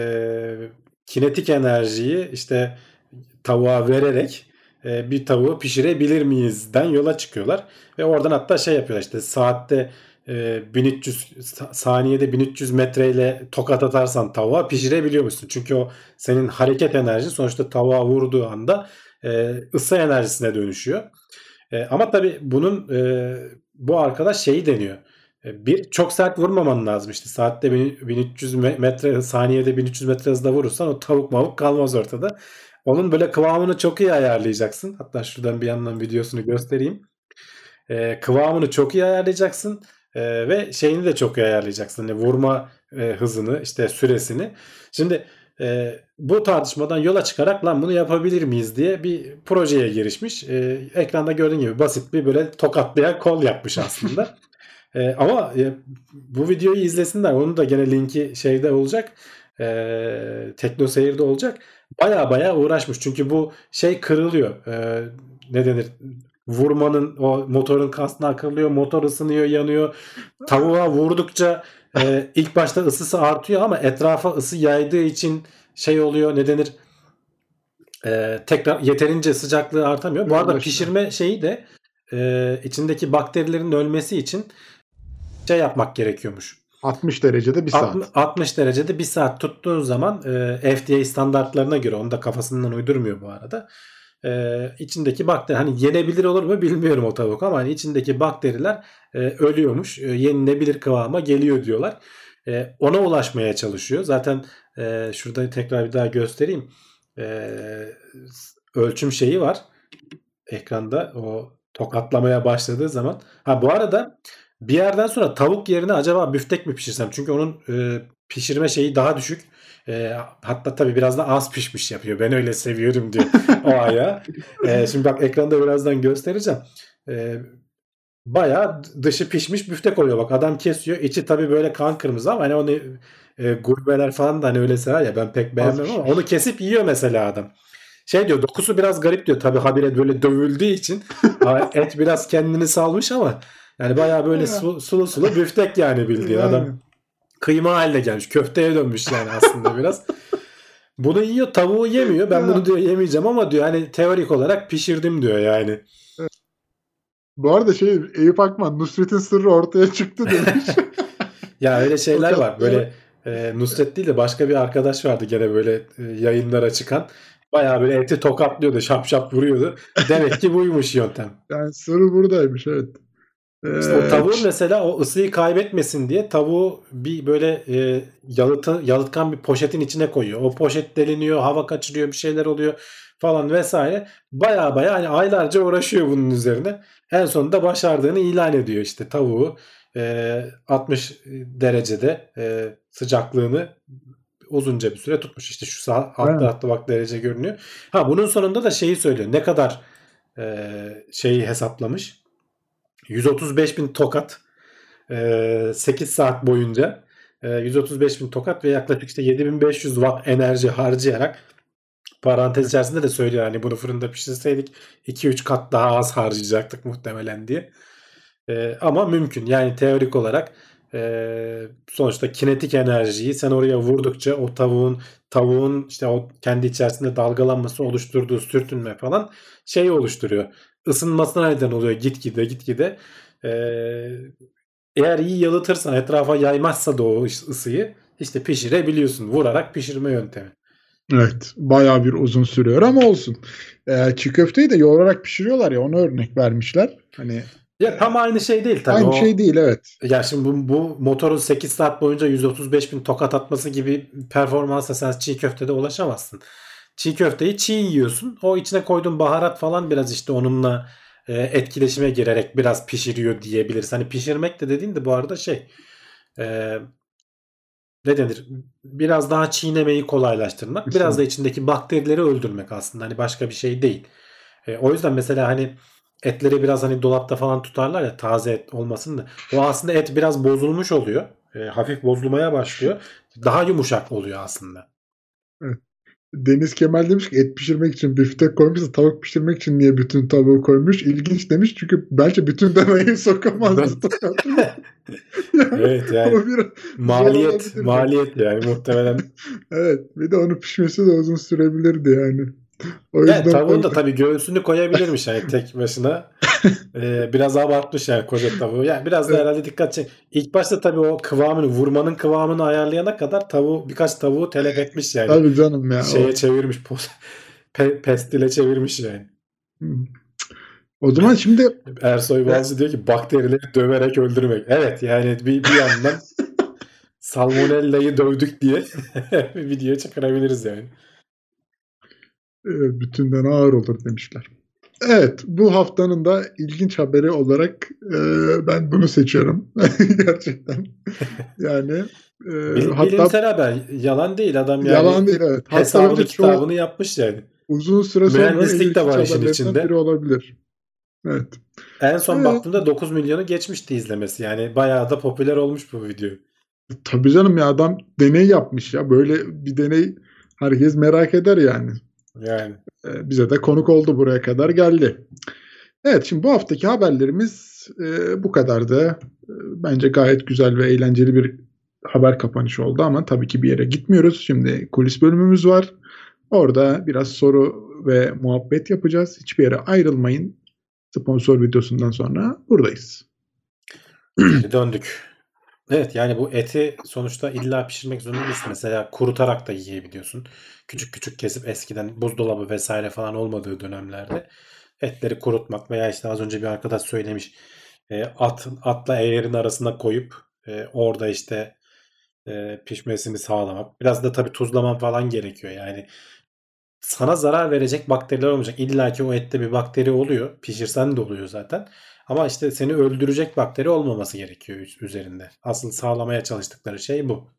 [SPEAKER 2] kinetik enerjiyi işte tavuğa vererek bir tavuğu pişirebilir miyizden yola çıkıyorlar. Ve oradan hatta şey yapıyorlar işte saatte e, 1300 sa- saniyede 1300 metreyle tokat atarsan tavuğa pişirebiliyor musun? Çünkü o senin hareket enerjin sonuçta tavuğa vurduğu anda e, ısı enerjisine dönüşüyor. E, ama tabii bunun e, bu arkadaş şeyi deniyor. E, Bir çok sert vurmaman lazım işte saatte bin- 1300 me- metre saniyede 1300 metre hızla vurursan o tavuk mavuk kalmaz ortada. Onun böyle kıvamını çok iyi ayarlayacaksın. Hatta şuradan bir yandan videosunu göstereyim. E, kıvamını çok iyi ayarlayacaksın E, ve şeyini de çok iyi ayarlayacaksın. Yani vurma e, hızını işte süresini. Şimdi e, bu tartışmadan yola çıkarak lan bunu yapabilir miyiz diye bir projeye girişmiş. E, ekranda gördüğün gibi basit bir böyle tokatlayan kol yapmış aslında. E, ama e, bu videoyu izlesinler. Onun da gene linki şeyde olacak. E, Tekno Seyir'de olacak. Baya baya uğraşmış. Çünkü bu şey kırılıyor. E, ne denir? Vurmanın o motorun kasna kırılıyor. Motor ısınıyor, yanıyor. Tavuğa vurdukça e, ilk başta ısısı artıyor ama etrafa ısı yaydığı için şey oluyor. Ne denir? E, tekrar yeterince sıcaklığı artamıyor. Bu arada pişirme şeyi de e, içindeki bakterilerin ölmesi için şey yapmak gerekiyormuş.
[SPEAKER 3] 60 derecede bir saat.
[SPEAKER 2] 60, 60 derecede bir saat tuttuğun zaman e, FDA standartlarına göre onu da kafasından uydurmuyor bu arada. E, içindeki bakteri hani yenebilir olur mu bilmiyorum o tavuk ama hani içindeki bakteriler e, ölüyormuş. E, yenilebilir kıvama geliyor diyorlar. E, ona ulaşmaya çalışıyor. Zaten e, şurada tekrar bir daha göstereyim. E, ölçüm şeyi var. Ekranda o tokatlamaya başladığı zaman. Ha bu arada bir yerden sonra tavuk yerine acaba büftek mi pişirsem? Çünkü onun e, pişirme şeyi daha düşük. E, hatta tabii biraz da az pişmiş yapıyor. Ben öyle seviyorum diyor o ayağı. E, şimdi bak ekranda birazdan göstereceğim. E, bayağı dışı pişmiş büftek oluyor. Bak adam kesiyor. İçi tabii böyle kan kırmızı ama hani onu e, gurbeler falan da hani öyle sever ya ben pek beğenmem ama onu kesip yiyor mesela adam. Şey diyor dokusu biraz garip diyor. Tabii habire böyle dövüldüğü için et biraz kendini salmış ama yani bayağı böyle su, sulu sulu büftek yani bildiğin adam kıyma haline gelmiş. Köfteye dönmüş yani aslında biraz. Bunu yiyor tavuğu yemiyor. Ben bunu diyor yemeyeceğim ama diyor hani teorik olarak pişirdim diyor yani.
[SPEAKER 3] Bu arada şey Eyüp Akman Nusret'in sırrı ortaya çıktı demiş.
[SPEAKER 2] ya öyle şeyler var. Böyle e, Nusret değil de başka bir arkadaş vardı gene böyle e, yayınlara çıkan. Bayağı böyle eti tokatlıyordu, şap şap vuruyordu. Demek ki buymuş yöntem.
[SPEAKER 3] yani sırrı buradaymış evet.
[SPEAKER 2] İşte o
[SPEAKER 3] Ee,
[SPEAKER 2] tavuğun mesela o ısıyı kaybetmesin diye tavuğu bir böyle e, yalıtı, yalıtkan bir poşetin içine koyuyor. O poşet deliniyor, hava kaçırıyor, bir şeyler oluyor falan vesaire. Baya baya hani aylarca uğraşıyor bunun üzerine. En sonunda başardığını ilan ediyor işte tavuğu e, 60 derecede e, sıcaklığını uzunca bir süre tutmuş. İşte şu sağ altta
[SPEAKER 3] Evet.
[SPEAKER 2] altta bak derece görünüyor. Ha bunun sonunda da şeyi söylüyor. Ne kadar e, şeyi hesaplamış. 135 bin tokat e, 8 saat boyunca e, 135 bin tokat ve yaklaşık işte 7500 watt enerji harcayarak parantez içerisinde de söylüyor hani bunu fırında pişirseydik 2-3 kat daha az harcayacaktık muhtemelen diye. E, ama mümkün yani teorik olarak e, sonuçta kinetik enerjiyi sen oraya vurdukça o tavuğun tavuğun işte o kendi içerisinde dalgalanması oluşturduğu sürtünme falan şeyi oluşturuyor. Isınmasına neden oluyor gitgide gitgide. E, eğer iyi yalıtırsan etrafa yaymazsa da o ısıyı işte pişirebiliyorsun. Vurarak pişirme yöntemi.
[SPEAKER 3] Evet. Bayağı bir uzun sürüyor ama olsun. Ee, çiğ köfteyi de yoğurarak pişiriyorlar ya onu örnek vermişler. Hani
[SPEAKER 2] Ya tam aynı şey değil tabii.
[SPEAKER 3] aynı
[SPEAKER 2] o,
[SPEAKER 3] şey değil evet.
[SPEAKER 2] Ya şimdi bu, bu motorun 8 saat boyunca 135 bin tokat atması gibi performansa sen çiğ köftede ulaşamazsın. Çiğ köfteyi çiğ yiyorsun. O içine koyduğun baharat falan biraz işte onunla e, etkileşime girerek biraz pişiriyor diyebiliriz. Hani pişirmek de dediğin de bu arada şey e, ne denir? Biraz daha çiğnemeyi kolaylaştırmak. Biraz da içindeki bakterileri öldürmek aslında. Hani başka bir şey değil. E, o yüzden mesela hani etleri biraz hani dolapta falan tutarlar ya taze et olmasın da. O aslında et biraz bozulmuş oluyor. E, hafif bozulmaya başlıyor. Daha yumuşak oluyor aslında.
[SPEAKER 3] Deniz Kemal demiş ki et pişirmek için biftek koymuşsa tavuk pişirmek için niye bütün tavuğu koymuş? İlginç demiş çünkü belki bütün demeyi sokamazdı.
[SPEAKER 2] Evet yani maliyet maliyet yani muhtemelen.
[SPEAKER 3] evet bir de onu pişmesi de uzun sürebilirdi yani. O yüzden
[SPEAKER 2] Yani tavuğun da tabii göğsünü koyabilirmiş yani tek başına. Ee, biraz abartmış yani koca tavuğu. Yani biraz da herhalde dikkat çek. İlk başta tabii o kıvamını, vurmanın kıvamını ayarlayana kadar tavuğu birkaç tavuğu telef etmiş yani.
[SPEAKER 3] Tabii canım ya.
[SPEAKER 2] Şeye
[SPEAKER 3] O-
[SPEAKER 2] çevirmiş. Pe, pestile çevirmiş yani.
[SPEAKER 3] O zaman şimdi
[SPEAKER 2] Ersoy Balcı diyor ki bakterileri döverek öldürmek. Evet yani bir, bir yandan Salmonella'yı dövdük diye bir video çıkarabiliriz yani.
[SPEAKER 3] Evet, bütünden ağır olur demişler. Evet, bu haftanın da ilginç haberi olarak e, ben bunu seçiyorum. Gerçekten. Yani e,
[SPEAKER 2] Bil-
[SPEAKER 3] hatta
[SPEAKER 2] bilimsel haber. Yalan değil adam yani.
[SPEAKER 3] yalan değil evet. Hatta
[SPEAKER 2] Hesabını
[SPEAKER 3] çok
[SPEAKER 2] kitabını yapmış yani.
[SPEAKER 3] uzun süre sonra
[SPEAKER 2] Mühendislik de var işin içinde.
[SPEAKER 3] biri olabilir. Evet.
[SPEAKER 2] En son
[SPEAKER 3] Evet.
[SPEAKER 2] baktığımda 9 milyonu geçmişti izlemesi. Yani bayağı da popüler olmuş bu video.
[SPEAKER 3] Tabii canım ya adam deney yapmış ya. Böyle bir deney herkes merak eder yani.
[SPEAKER 2] Yani.
[SPEAKER 3] E, bize de konuk oldu buraya kadar geldi. Evet şimdi bu haftaki haberlerimiz e, bu kadardı. E, bence gayet güzel ve eğlenceli bir haber kapanışı oldu ama tabii ki bir yere gitmiyoruz. Şimdi kulis bölümümüz var. Orada biraz soru ve muhabbet yapacağız. Hiçbir yere ayrılmayın. Sponsor videosundan sonra buradayız.
[SPEAKER 2] Döndük. Evet yani bu eti sonuçta illa pişirmek zorunda değilsin. Mesela kurutarak da yiyebiliyorsun. Küçük küçük kesip eskiden buzdolabı vesaire falan olmadığı dönemlerde etleri kurutmak veya işte az önce bir arkadaş söylemiş e, at, atla eğerin arasına koyup e, orada işte e, pişmesini sağlamak. Biraz da tabii tuzlaman falan gerekiyor. Yani sana zarar verecek bakteriler olmayacak. İlla ki o ette bir bakteri oluyor. Pişirsen de oluyor zaten. Ama işte seni öldürecek bakteri olmaması gerekiyor üz- üzerinde. Asıl sağlamaya çalıştıkları şey bu.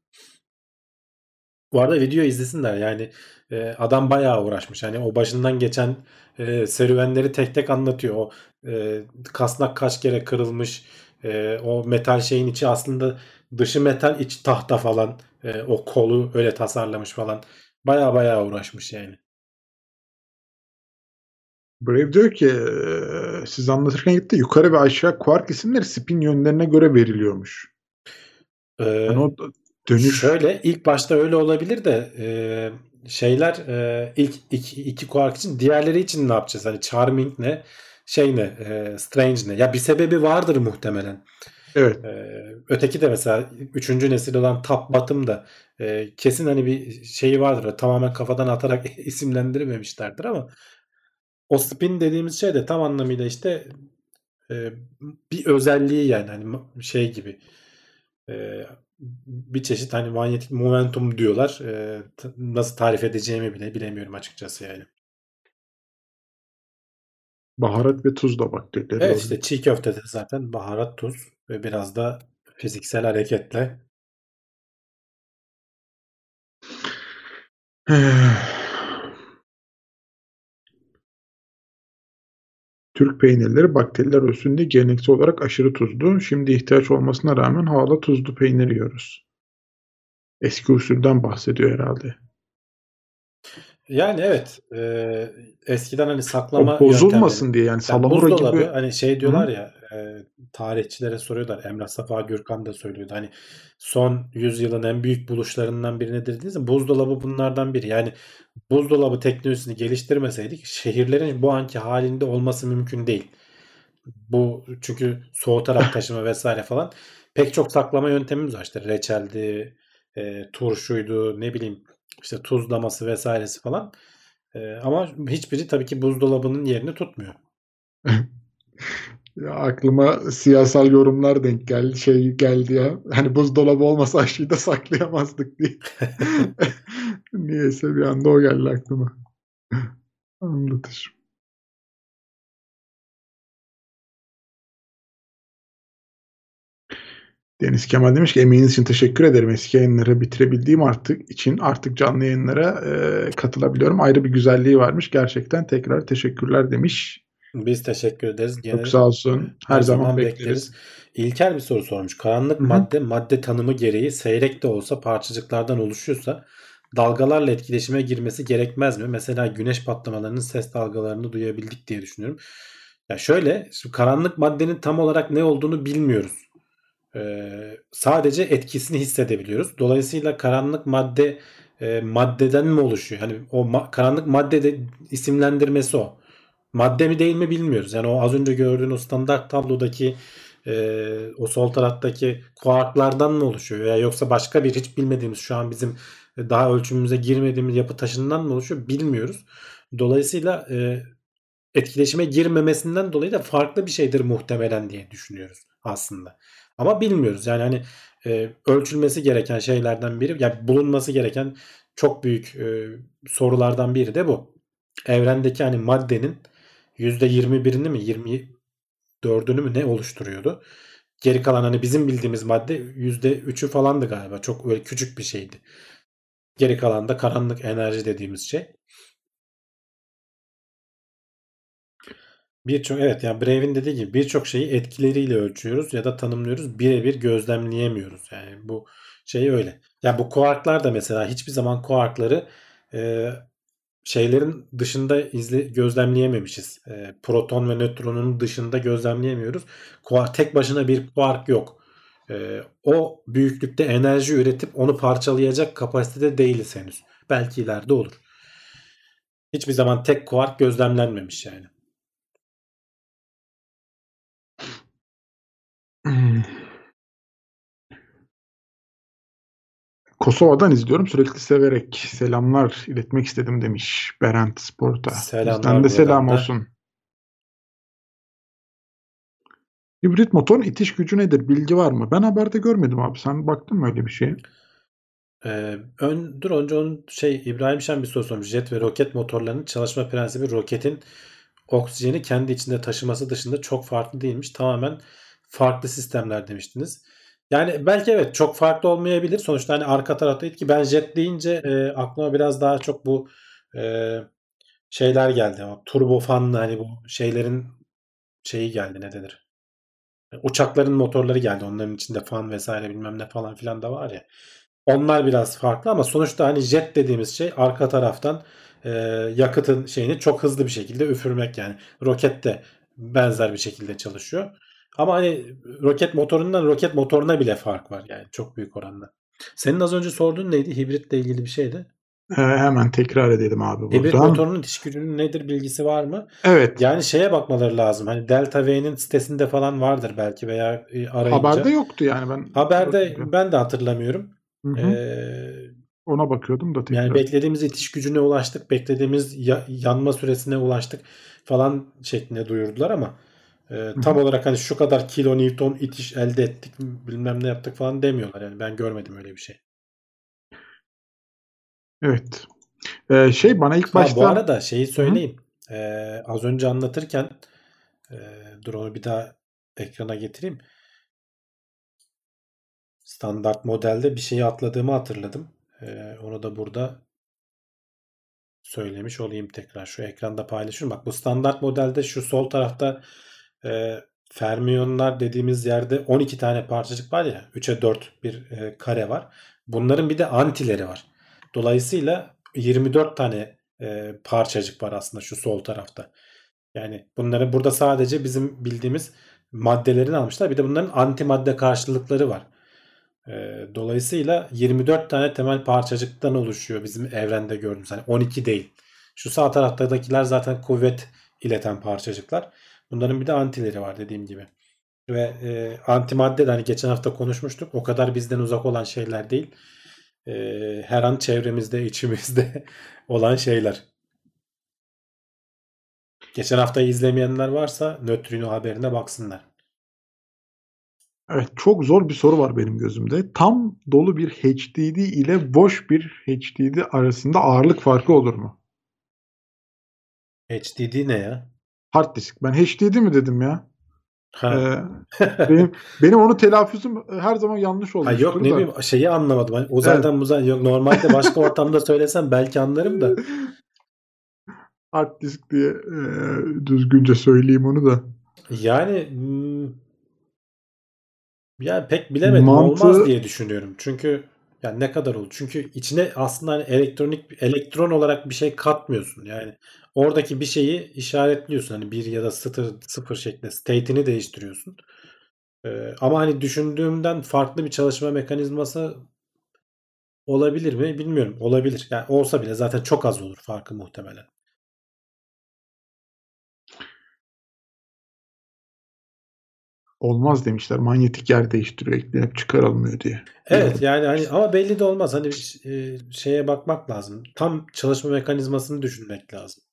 [SPEAKER 2] Bu arada video izlesinler yani e, adam bayağı uğraşmış. Hani o başından geçen e, serüvenleri tek tek anlatıyor. O e, kasnak kaç kere kırılmış. e, o metal şeyin içi aslında dışı metal içi tahta falan. E, o kolu öyle tasarlamış falan. Bayağı bayağı uğraşmış yani.
[SPEAKER 3] Brave diyor ki siz anlatırken gitti yukarı ve aşağı kuark isimleri spin yönlerine göre veriliyormuş.
[SPEAKER 2] E,
[SPEAKER 3] Yani o dönüş
[SPEAKER 2] Şöyle ilk başta öyle olabilir de e, şeyler e, ilk iki, iki kuark için diğerleri için ne yapacağız? Hani Charming ne? Şey ne? E, Strange ne? Ya bir sebebi vardır muhtemelen.
[SPEAKER 3] evet
[SPEAKER 2] E, öteki de mesela üçüncü nesil olan Top Bottom da e, kesin hani bir şeyi vardır. Tamamen kafadan atarak isimlendirmemişlerdir ama o spin dediğimiz şey de tam anlamıyla işte e, bir özelliği yani hani şey gibi e, bir çeşit hani manyetik momentum diyorlar. E, nasıl tarif edeceğimi bile bilemiyorum açıkçası yani.
[SPEAKER 3] Baharat ve tuz da bakterileri.
[SPEAKER 2] Evet işte çiğ köftede zaten baharat, tuz ve biraz da fiziksel hareketle.
[SPEAKER 3] Türk peynirleri bakteriler ölçüsünde geleneksel olarak aşırı tuzlu. Şimdi ihtiyaç olmasına rağmen hala tuzlu peynir yiyoruz. Eski usulden bahsediyor herhalde.
[SPEAKER 2] Yani evet. E, eskiden hani saklama
[SPEAKER 3] o bozulmasın
[SPEAKER 2] yöntemleri.
[SPEAKER 3] diye yani
[SPEAKER 2] Yani
[SPEAKER 3] salamura
[SPEAKER 2] buzdolabı
[SPEAKER 3] gibi
[SPEAKER 2] hani şey diyorlar ya e, tarihçilere soruyorlar. Emrah Safa Gürkan da söylüyordu. Hani son yüzyılın en büyük buluşlarından biri nedir dediyse buzdolabı bunlardan biri. Yani buzdolabı teknolojisini geliştirmeseydik şehirlerin bu anki halinde olması mümkün değil. Bu çünkü soğutarak taşıma vesaire falan pek çok saklama yöntemimiz var. İşte reçeldi, e, turşuydu, ne bileyim işte tuzlaması vesairesi falan. E, ama hiçbiri tabii ki buzdolabının yerini tutmuyor.
[SPEAKER 3] ya aklıma siyasal yorumlar denk geldi. Şey geldi ya. Hani buzdolabı olmasa aşıyı da saklayamazdık diye. Niyeyse bir anda o geldi aklıma. Anlatır. Deniz Kemal demiş ki emeğiniz için teşekkür ederim. Eski yayınları bitirebildiğim artık için artık canlı yayınlara e, katılabiliyorum. Ayrı bir güzelliği varmış. Gerçekten tekrar teşekkürler demiş.
[SPEAKER 2] Biz teşekkür ederiz. Gene
[SPEAKER 3] Çok sağ olsun. Her,
[SPEAKER 2] her
[SPEAKER 3] zaman,
[SPEAKER 2] zaman
[SPEAKER 3] bekleriz.
[SPEAKER 2] bekleriz. İlker bir soru sormuş. Karanlık
[SPEAKER 3] Hı hı.
[SPEAKER 2] madde madde tanımı gereği seyrek de olsa parçacıklardan oluşuyorsa dalgalarla etkileşime girmesi gerekmez mi? Mesela güneş patlamalarının ses dalgalarını duyabildik diye düşünüyorum. Ya şöyle, karanlık maddenin tam olarak ne olduğunu bilmiyoruz. Ee, sadece etkisini hissedebiliyoruz. Dolayısıyla karanlık madde e, maddeden mi oluşuyor? Hani o ma- karanlık madde de isimlendirmesi o. Madde mi değil mi bilmiyoruz. Yani o az önce gördüğün o standart tablodaki e, o sol taraftaki kuarklardan mı oluşuyor veya yoksa başka bir hiç bilmediğimiz şu an bizim daha ölçümümüze girmediğimiz yapı taşından mı oluşuyor bilmiyoruz. Dolayısıyla e, etkileşime girmemesinden dolayı da farklı bir şeydir muhtemelen diye düşünüyoruz aslında. Ama bilmiyoruz. Yani hani e, ölçülmesi gereken şeylerden biri yani bulunması gereken çok büyük e, sorulardan biri de bu. Evrendeki hani maddenin %21'ini mi 24'ünü mü ne oluşturuyordu? Geri kalan hani bizim bildiğimiz madde %3'ü falandı galiba. Çok öyle küçük bir şeydi. Geri kalan da karanlık enerji dediğimiz şey. Birçok evet yani Brave'in dediği gibi birçok şeyi etkileriyle ölçüyoruz ya da tanımlıyoruz. Birebir gözlemleyemiyoruz. Yani bu şey öyle. Ya bu kuarklar da mesela hiçbir zaman kuarkları e, şeylerin dışında izle, gözlemleyememişiz. E, proton ve nötronun dışında gözlemleyemiyoruz. Kuark, tek başına bir kuark yok. E, o büyüklükte enerji üretip onu parçalayacak kapasitede değiliz henüz. Belki ileride olur. Hiçbir zaman tek kuark gözlemlenmemiş yani.
[SPEAKER 3] Kosova'dan izliyorum sürekli severek selamlar iletmek istedim demiş Berent Sport'a.
[SPEAKER 2] Selamlar
[SPEAKER 3] Bizden de selam
[SPEAKER 2] da.
[SPEAKER 3] olsun. Hibrit motorun itiş gücü nedir? Bilgi var mı? Ben haberde görmedim abi. Sen baktın mı öyle bir şeye?
[SPEAKER 2] Ee, ön, dur önce onun şey İbrahim Şen bir soru sormuş. Jet ve roket motorlarının çalışma prensibi roketin oksijeni kendi içinde taşıması dışında çok farklı değilmiş. Tamamen farklı sistemler demiştiniz. Yani belki evet çok farklı olmayabilir. Sonuçta hani arka tarafta ki ben jet deyince e, aklıma biraz daha çok bu e, şeyler geldi. O turbofanlı hani bu şeylerin şeyi geldi ne denir? Uçakların motorları geldi. Onların içinde fan vesaire bilmem ne falan filan da var ya. Onlar biraz farklı ama sonuçta hani jet dediğimiz şey arka taraftan e, yakıtın şeyini çok hızlı bir şekilde üfürmek yani. Roket de benzer bir şekilde çalışıyor. Ama hani roket motorundan roket motoruna bile fark var yani çok büyük oranda. Senin az önce sorduğun neydi? Hibritle ilgili bir şeydi.
[SPEAKER 3] Ee, hemen tekrar edelim abi
[SPEAKER 2] Hibrit
[SPEAKER 3] buradan.
[SPEAKER 2] motorunun diş gücünün nedir bilgisi var mı?
[SPEAKER 3] Evet.
[SPEAKER 2] Yani şeye bakmaları lazım. Hani Delta V'nin sitesinde falan vardır belki veya e, arayınca.
[SPEAKER 3] Haberde yoktu yani ben.
[SPEAKER 2] Haberde
[SPEAKER 3] bakıyorum.
[SPEAKER 2] ben de hatırlamıyorum.
[SPEAKER 3] Hı hı.
[SPEAKER 2] Ee,
[SPEAKER 3] Ona bakıyordum da tekrar.
[SPEAKER 2] yani beklediğimiz itiş gücüne ulaştık, beklediğimiz ya- yanma süresine ulaştık falan şeklinde duyurdular ama E, tam olarak hani şu kadar kilo newton itiş elde ettik bilmem ne yaptık falan demiyorlar. Yani ben görmedim öyle bir şey.
[SPEAKER 3] Evet. Ee, şey bana ilk
[SPEAKER 2] Ha,
[SPEAKER 3] başta
[SPEAKER 2] bu arada şeyi söyleyeyim. Ee, az önce anlatırken e, dur onu bir daha ekrana getireyim. Standart modelde bir şeyi atladığımı hatırladım. Ee, onu da burada söylemiş olayım tekrar. Şu ekranda paylaşıyorum. Bak bu standart modelde şu sol tarafta e, fermiyonlar dediğimiz yerde 12 tane parçacık var ya 3'e 4 bir e, kare var. Bunların bir de antileri var. Dolayısıyla 24 tane e, parçacık var aslında şu sol tarafta. Yani bunları burada sadece bizim bildiğimiz maddelerini almışlar. Bir de bunların antimadde karşılıkları var. E, dolayısıyla 24 tane temel parçacıktan oluşuyor bizim evrende gördüğümüz. Hani 12 değil. Şu sağ taraftakiler zaten kuvvet ileten parçacıklar. Bunların bir de antileri var dediğim gibi. Ve e, antimadde de hani geçen hafta konuşmuştuk. O kadar bizden uzak olan şeyler değil. E, her an çevremizde, içimizde olan şeyler. Geçen hafta izlemeyenler varsa nötrino haberine baksınlar.
[SPEAKER 3] evet çok zor bir soru var benim gözümde. Tam dolu bir HDD ile boş bir HDD arasında ağırlık farkı olur mu?
[SPEAKER 2] HDD ne ya?
[SPEAKER 3] Hard disk. Ben HDD mi dedim ya?
[SPEAKER 2] Ha.
[SPEAKER 3] Ee, benim benim onu telaffuzum her zaman yanlış
[SPEAKER 2] Ha
[SPEAKER 3] olmuştur
[SPEAKER 2] yok ne
[SPEAKER 3] da.
[SPEAKER 2] bileyim şeyi anlamadım. Hani uzaydan muzay yok normalde başka ortamda söylesem belki anlarım da.
[SPEAKER 3] Hard disk diye e, düzgünce söyleyeyim onu da.
[SPEAKER 2] Yani hmm, yani pek bilemedim
[SPEAKER 3] Mantığı-
[SPEAKER 2] olmaz diye düşünüyorum. Çünkü yani ne kadar olur? Çünkü içine aslında hani elektronik elektron olarak bir şey katmıyorsun. Yani oradaki bir şeyi işaretliyorsun. Hani bir ya da sıfır, sıfır şeklinde state'ini değiştiriyorsun. Ee, ama hani düşündüğümden farklı bir çalışma mekanizması olabilir mi bilmiyorum. Olabilir. Yani olsa bile zaten çok az olur farkı muhtemelen.
[SPEAKER 3] Olmaz demişler. Manyetik yer değiştiriyor. Eklenip çıkarılmıyor diye.
[SPEAKER 2] Evet yani hani ama belli de olmaz. Hani e, şeye bakmak lazım. Tam çalışma mekanizmasını düşünmek lazım.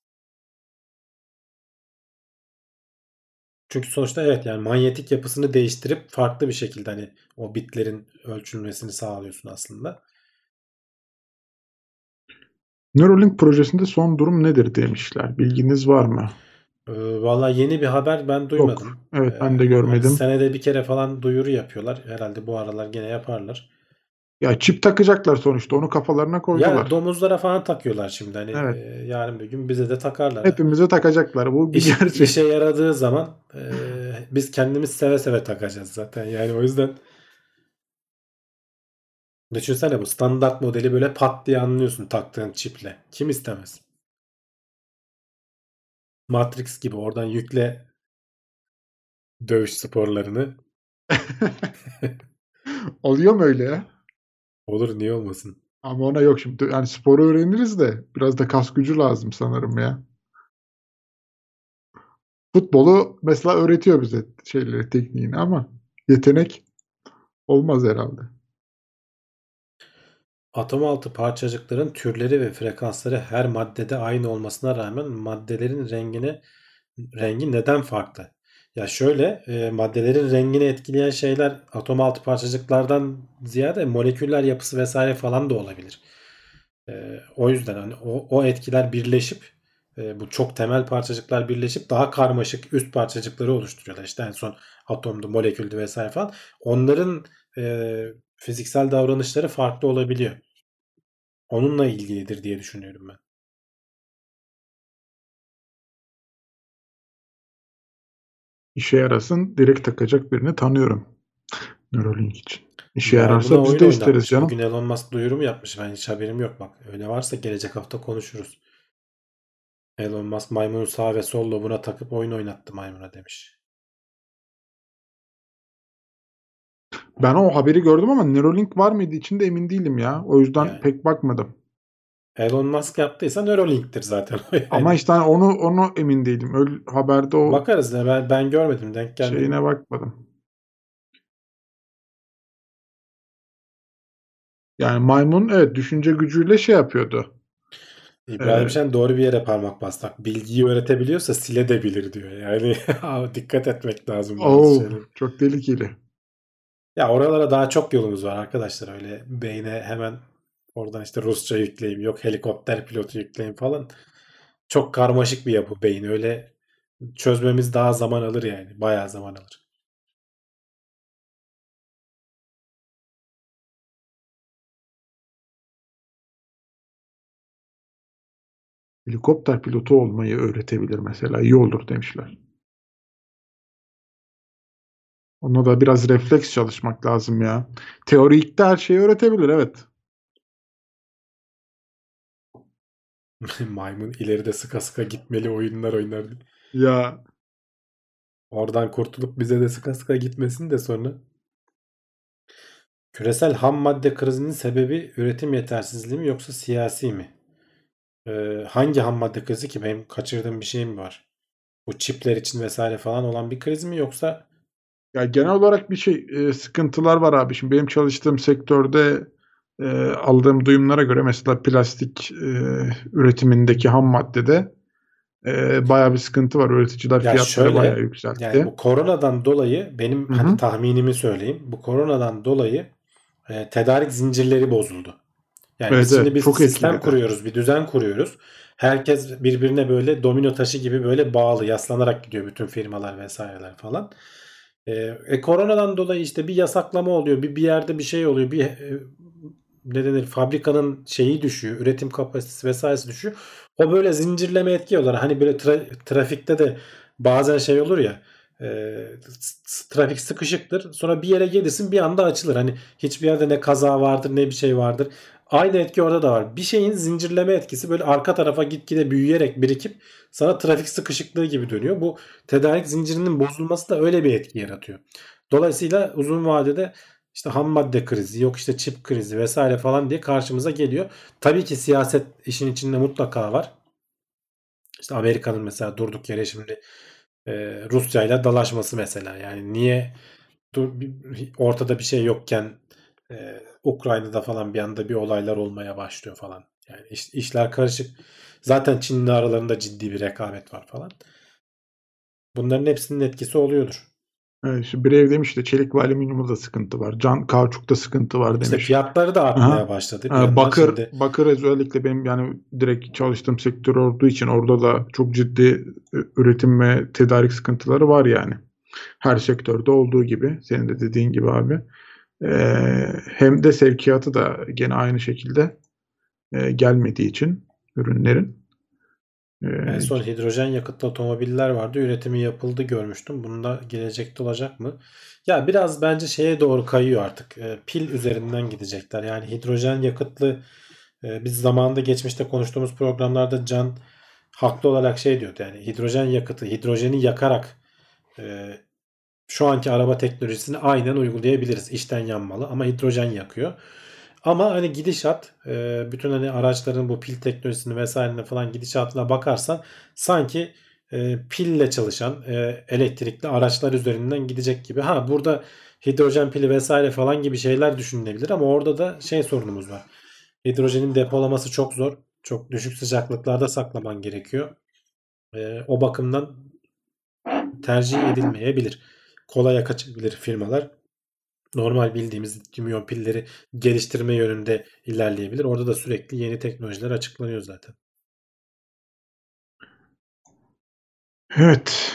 [SPEAKER 2] Çünkü sonuçta evet yani manyetik yapısını değiştirip farklı bir şekilde hani o bitlerin ölçülmesini sağlıyorsun aslında.
[SPEAKER 3] Neuralink projesinde son durum nedir demişler. Bilginiz var mı?
[SPEAKER 2] Ee, Valla yeni bir haber ben duymadım.
[SPEAKER 3] Evet ben
[SPEAKER 2] Ee,
[SPEAKER 3] de görmedim.
[SPEAKER 2] hani senede bir kere falan duyuru yapıyorlar. Herhalde bu aralar gene yaparlar.
[SPEAKER 3] Ya çip takacaklar sonuçta. Onu kafalarına koydular.
[SPEAKER 2] Ya domuzlara falan takıyorlar şimdi. Hani
[SPEAKER 3] Evet.
[SPEAKER 2] e, yarın bir gün bize de takarlar.
[SPEAKER 3] Hepimize takacaklar. Bu bir
[SPEAKER 2] İş,
[SPEAKER 3] gerçek.
[SPEAKER 2] işe yaradığı zaman e, biz kendimiz seve seve takacağız zaten. Yani o yüzden düşünsene bu standart modeli böyle pat diye anlıyorsun taktığın çiple. Kim istemez? Matrix gibi oradan yükle dövüş sporlarını.
[SPEAKER 3] Oluyor mu öyle ya?
[SPEAKER 2] Olur niye olmasın?
[SPEAKER 3] Ama ona yok şimdi. Yani sporu öğreniriz de biraz da kas gücü lazım sanırım ya. Futbolu mesela öğretiyor bize şeyleri, tekniğini ama yetenek olmaz herhalde.
[SPEAKER 2] Atom altı parçacıkların türleri ve frekansları her maddede aynı olmasına rağmen maddelerin rengine rengi neden farklı? Ya şöyle e, maddelerin rengini etkileyen şeyler atom altı parçacıklardan ziyade moleküller yapısı vesaire falan da olabilir. E, o yüzden hani o, o etkiler birleşip e, bu çok temel parçacıklar birleşip daha karmaşık üst parçacıkları oluşturuyorlar. İşte en son atomdu, moleküldü vesaire falan. Onların e, fiziksel davranışları farklı olabiliyor. Onunla ilgilidir diye düşünüyorum ben.
[SPEAKER 3] İşe yarasın direkt takacak birini tanıyorum. Neuralink için. İşe yararsa biz de isteriz canım.
[SPEAKER 2] Bugün Elon Musk duyurumu yapmış. Ben hiç haberim yok bak. Öyle varsa gelecek hafta konuşuruz. Elon Musk maymunu sağ ve sol lobuna takıp oyun oynattı maymuna demiş.
[SPEAKER 3] Ben o haberi gördüm ama Neuralink var mıydı içinde emin değilim ya. O yüzden
[SPEAKER 2] Yani.
[SPEAKER 3] pek bakmadım.
[SPEAKER 2] Elon Musk yaptıysa Neuralink'tir zaten. Yani
[SPEAKER 3] Ama işte onu onu emin değilim. Öyle haberde o
[SPEAKER 2] bakarız ya ben, ben görmedim denk gelmedi.
[SPEAKER 3] şeyine bakmadım. Yani maymun evet düşünce gücüyle şey yapıyordu.
[SPEAKER 2] İbrahim
[SPEAKER 3] Ee,
[SPEAKER 2] Şen doğru bir yere parmak bastı. Bak, Bilgiyi öğretebiliyorsa sile de bilir diyor. Yani dikkat etmek lazım
[SPEAKER 3] Oo, çok tehlikeli.
[SPEAKER 2] Ya oralara daha çok yolumuz var arkadaşlar. Öyle beyne hemen oradan işte Rusça yükleyeyim, yok helikopter pilotu yükleyeyim falan. Çok karmaşık bir yapı beyin. Öyle çözmemiz daha zaman alır yani. Bayağı zaman alır.
[SPEAKER 3] Helikopter pilotu olmayı öğretebilir mesela. İyi olur demişler. Ona da biraz refleks çalışmak lazım ya. Teorikte her şeyi öğretebilir evet.
[SPEAKER 2] Maymun ileride sıka sıka gitmeli oyunlar oynar.
[SPEAKER 3] Ya
[SPEAKER 2] Oradan kurtulup bize de sıka sıka gitmesin de sonra. Küresel ham madde krizinin sebebi üretim yetersizliği mi yoksa siyasi mi? Ee, hangi ham madde krizi ki benim kaçırdığım bir şey mi var? Bu çipler için vesaire falan olan bir kriz mi yoksa
[SPEAKER 3] Ya genel olarak bir şey e, sıkıntılar var abi. Şimdi benim çalıştığım sektörde e, aldığım duyumlara göre mesela plastik e, üretimindeki ham maddede e, bayağı bir sıkıntı var. Üreticiler
[SPEAKER 2] Ya
[SPEAKER 3] fiyatları
[SPEAKER 2] şöyle,
[SPEAKER 3] bayağı yükseltti.
[SPEAKER 2] yani bu koronadan dolayı benim hani tahminimi söyleyeyim. Bu koronadan dolayı e, tedarik zincirleri bozuldu. Yani
[SPEAKER 3] Evet,
[SPEAKER 2] biz şimdi
[SPEAKER 3] evet,
[SPEAKER 2] bir
[SPEAKER 3] çok
[SPEAKER 2] sistem
[SPEAKER 3] etkiledi.
[SPEAKER 2] kuruyoruz, bir düzen kuruyoruz. Herkes birbirine böyle domino taşı gibi böyle bağlı, yaslanarak gidiyor bütün firmalar vesaireler falan. E, e, koronadan dolayı işte bir yasaklama oluyor, bir bir yerde bir şey oluyor, bir e, ne denir fabrikanın şeyi düşüyor, üretim kapasitesi vesairesi düşüyor. O böyle zincirleme etki olarak hani böyle tra- trafikte de bazen şey olur ya e, trafik sıkışıktır. Sonra bir yere gelirsin bir anda açılır. Hani hiçbir yerde ne kaza vardır ne bir şey vardır. Aynı etki orada da var. Bir şeyin zincirleme etkisi böyle arka tarafa gitgide büyüyerek birikip sana trafik sıkışıklığı gibi dönüyor. Bu tedarik zincirinin bozulması da öyle bir etki yaratıyor. Dolayısıyla uzun vadede işte ham madde krizi, yok işte çip krizi vesaire falan diye karşımıza geliyor. Tabii ki siyaset işin içinde mutlaka var. İşte Amerika'nın mesela durduk yere şimdi e, Rusya ile dalaşması mesela. Yani niye dur, ortada bir şey yokken e, Ukrayna'da falan bir anda bir olaylar olmaya başlıyor falan. Yani iş- işler karışık. Zaten Çin'le aralarında ciddi bir rekabet var falan. Bunların hepsinin etkisi oluyordur.
[SPEAKER 3] Evet, bir ev demiş de çelik ve alüminyumda da sıkıntı var. Can kauçukta sıkıntı var
[SPEAKER 2] İşte
[SPEAKER 3] demiş.
[SPEAKER 2] fiyatları da artmaya
[SPEAKER 3] Aha.
[SPEAKER 2] başladı. Bir
[SPEAKER 3] bakır
[SPEAKER 2] şimdi-
[SPEAKER 3] bakır özellikle benim yani direkt çalıştığım sektör olduğu için orada da çok ciddi e, üretim ve tedarik sıkıntıları var yani. Her sektörde olduğu gibi senin de dediğin gibi abi. Ee, hem de sevkiyatı da gene aynı şekilde e, gelmediği için ürünlerin. Ee,
[SPEAKER 2] En son hidrojen yakıtlı otomobiller vardı. Üretimi yapıldı görmüştüm. Bunda gelecekte olacak mı? Ya biraz bence şeye doğru kayıyor artık. E, pil üzerinden gidecekler. Yani hidrojen yakıtlı e, biz zamanında geçmişte konuştuğumuz programlarda Can haklı olarak şey diyordu. Yani hidrojen yakıtı, hidrojeni yakarak e, şu anki araba teknolojisini aynen uygulayabiliriz. İçten yanmalı ama hidrojen yakıyor. Ama hani gidişat e, bütün hani araçların bu pil teknolojisini vesairene falan gidişatına bakarsan sanki e, pille çalışan e, elektrikli araçlar üzerinden gidecek gibi. Ha burada hidrojen pili vesaire falan gibi şeyler düşünülebilir ama orada da şey sorunumuz var. Hidrojenin depolaması çok zor. Çok düşük sıcaklıklarda saklaman gerekiyor. O bakımdan tercih edilmeyebilir. Kolaya kaçabilir firmalar normal bildiğimiz lityum pilleri geliştirme yönünde ilerleyebilir. Orada da sürekli yeni teknolojiler açıklanıyor zaten.
[SPEAKER 3] Evet.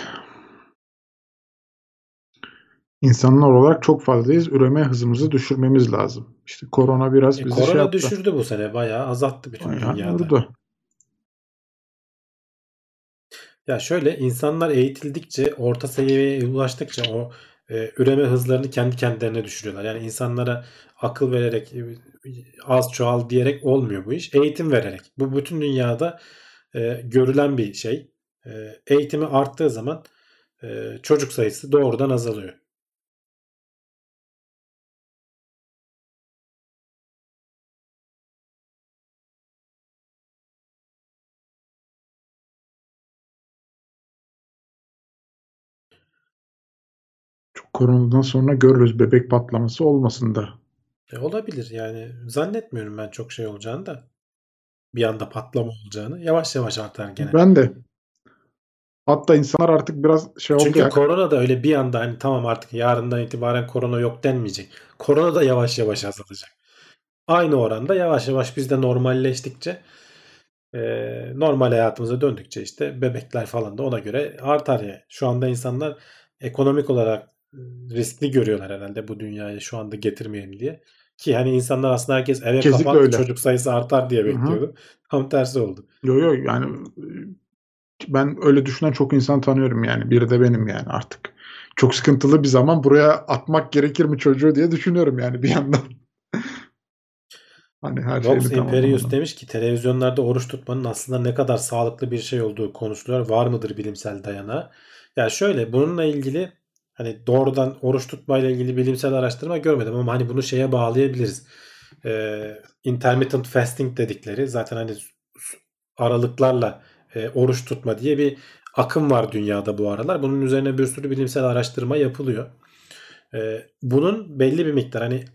[SPEAKER 3] İnsanlar olarak çok fazlayız. Üreme hızımızı düşürmemiz lazım. İşte korona biraz
[SPEAKER 2] E,
[SPEAKER 3] bizi
[SPEAKER 2] korona
[SPEAKER 3] şey yaptı.
[SPEAKER 2] düşürdü bu sene bayağı azalttı bütün
[SPEAKER 3] Bayağı
[SPEAKER 2] dünyada.
[SPEAKER 3] vurdu.
[SPEAKER 2] Ya şöyle insanlar eğitildikçe orta seviyeye ulaştıkça o e, üreme hızlarını kendi kendilerine düşürüyorlar. Yani insanlara akıl vererek e, az çoğal diyerek olmuyor bu iş. Eğitim vererek. Bu bütün dünyada e, görülen bir şey. E, eğitimi arttığı zaman e, çocuk sayısı doğrudan azalıyor.
[SPEAKER 3] Koronadan sonra görürüz bebek patlaması olmasın da.
[SPEAKER 2] E, olabilir yani. Zannetmiyorum ben çok şey olacağını da. bir anda patlama olacağını. Yavaş yavaş artar gene.
[SPEAKER 3] Ben de. Hatta insanlar artık biraz şey oldu
[SPEAKER 2] Çünkü korona da öyle bir anda hani tamam artık yarından itibaren korona yok denmeyecek. Korona da yavaş yavaş azalacak. Aynı oranda yavaş yavaş biz de normalleştikçe e, normal hayatımıza döndükçe işte bebekler falan da ona göre artar ya. Şu anda insanlar ekonomik olarak riskli görüyorlar herhalde bu dünyaya şu anda getirmeyelim diye. Ki hani insanlar aslında herkes eve
[SPEAKER 3] Kesinlikle
[SPEAKER 2] kapandı
[SPEAKER 3] öyle.
[SPEAKER 2] çocuk sayısı artar diye bekliyordu. Tam tersi oldu.
[SPEAKER 3] Yo yo yani ben öyle düşünen çok insan tanıyorum yani. Biri de benim yani artık. Çok sıkıntılı bir zaman buraya atmak gerekir mi çocuğu diye düşünüyorum yani bir yandan. hani her şeyini
[SPEAKER 2] Imperius demiş ki televizyonlarda oruç tutmanın aslında ne kadar sağlıklı bir şey olduğu konuşuluyor. Var mıdır bilimsel dayanağı? Ya şöyle bununla ilgili hani doğrudan oruç tutmayla ilgili bilimsel araştırma görmedim ama hani bunu şeye bağlayabiliriz. Ee, intermittent fasting dedikleri zaten hani aralıklarla e, oruç tutma diye bir akım var dünyada bu aralar. Bunun üzerine bir sürü bilimsel araştırma yapılıyor. Ee, bunun belli bir miktar hani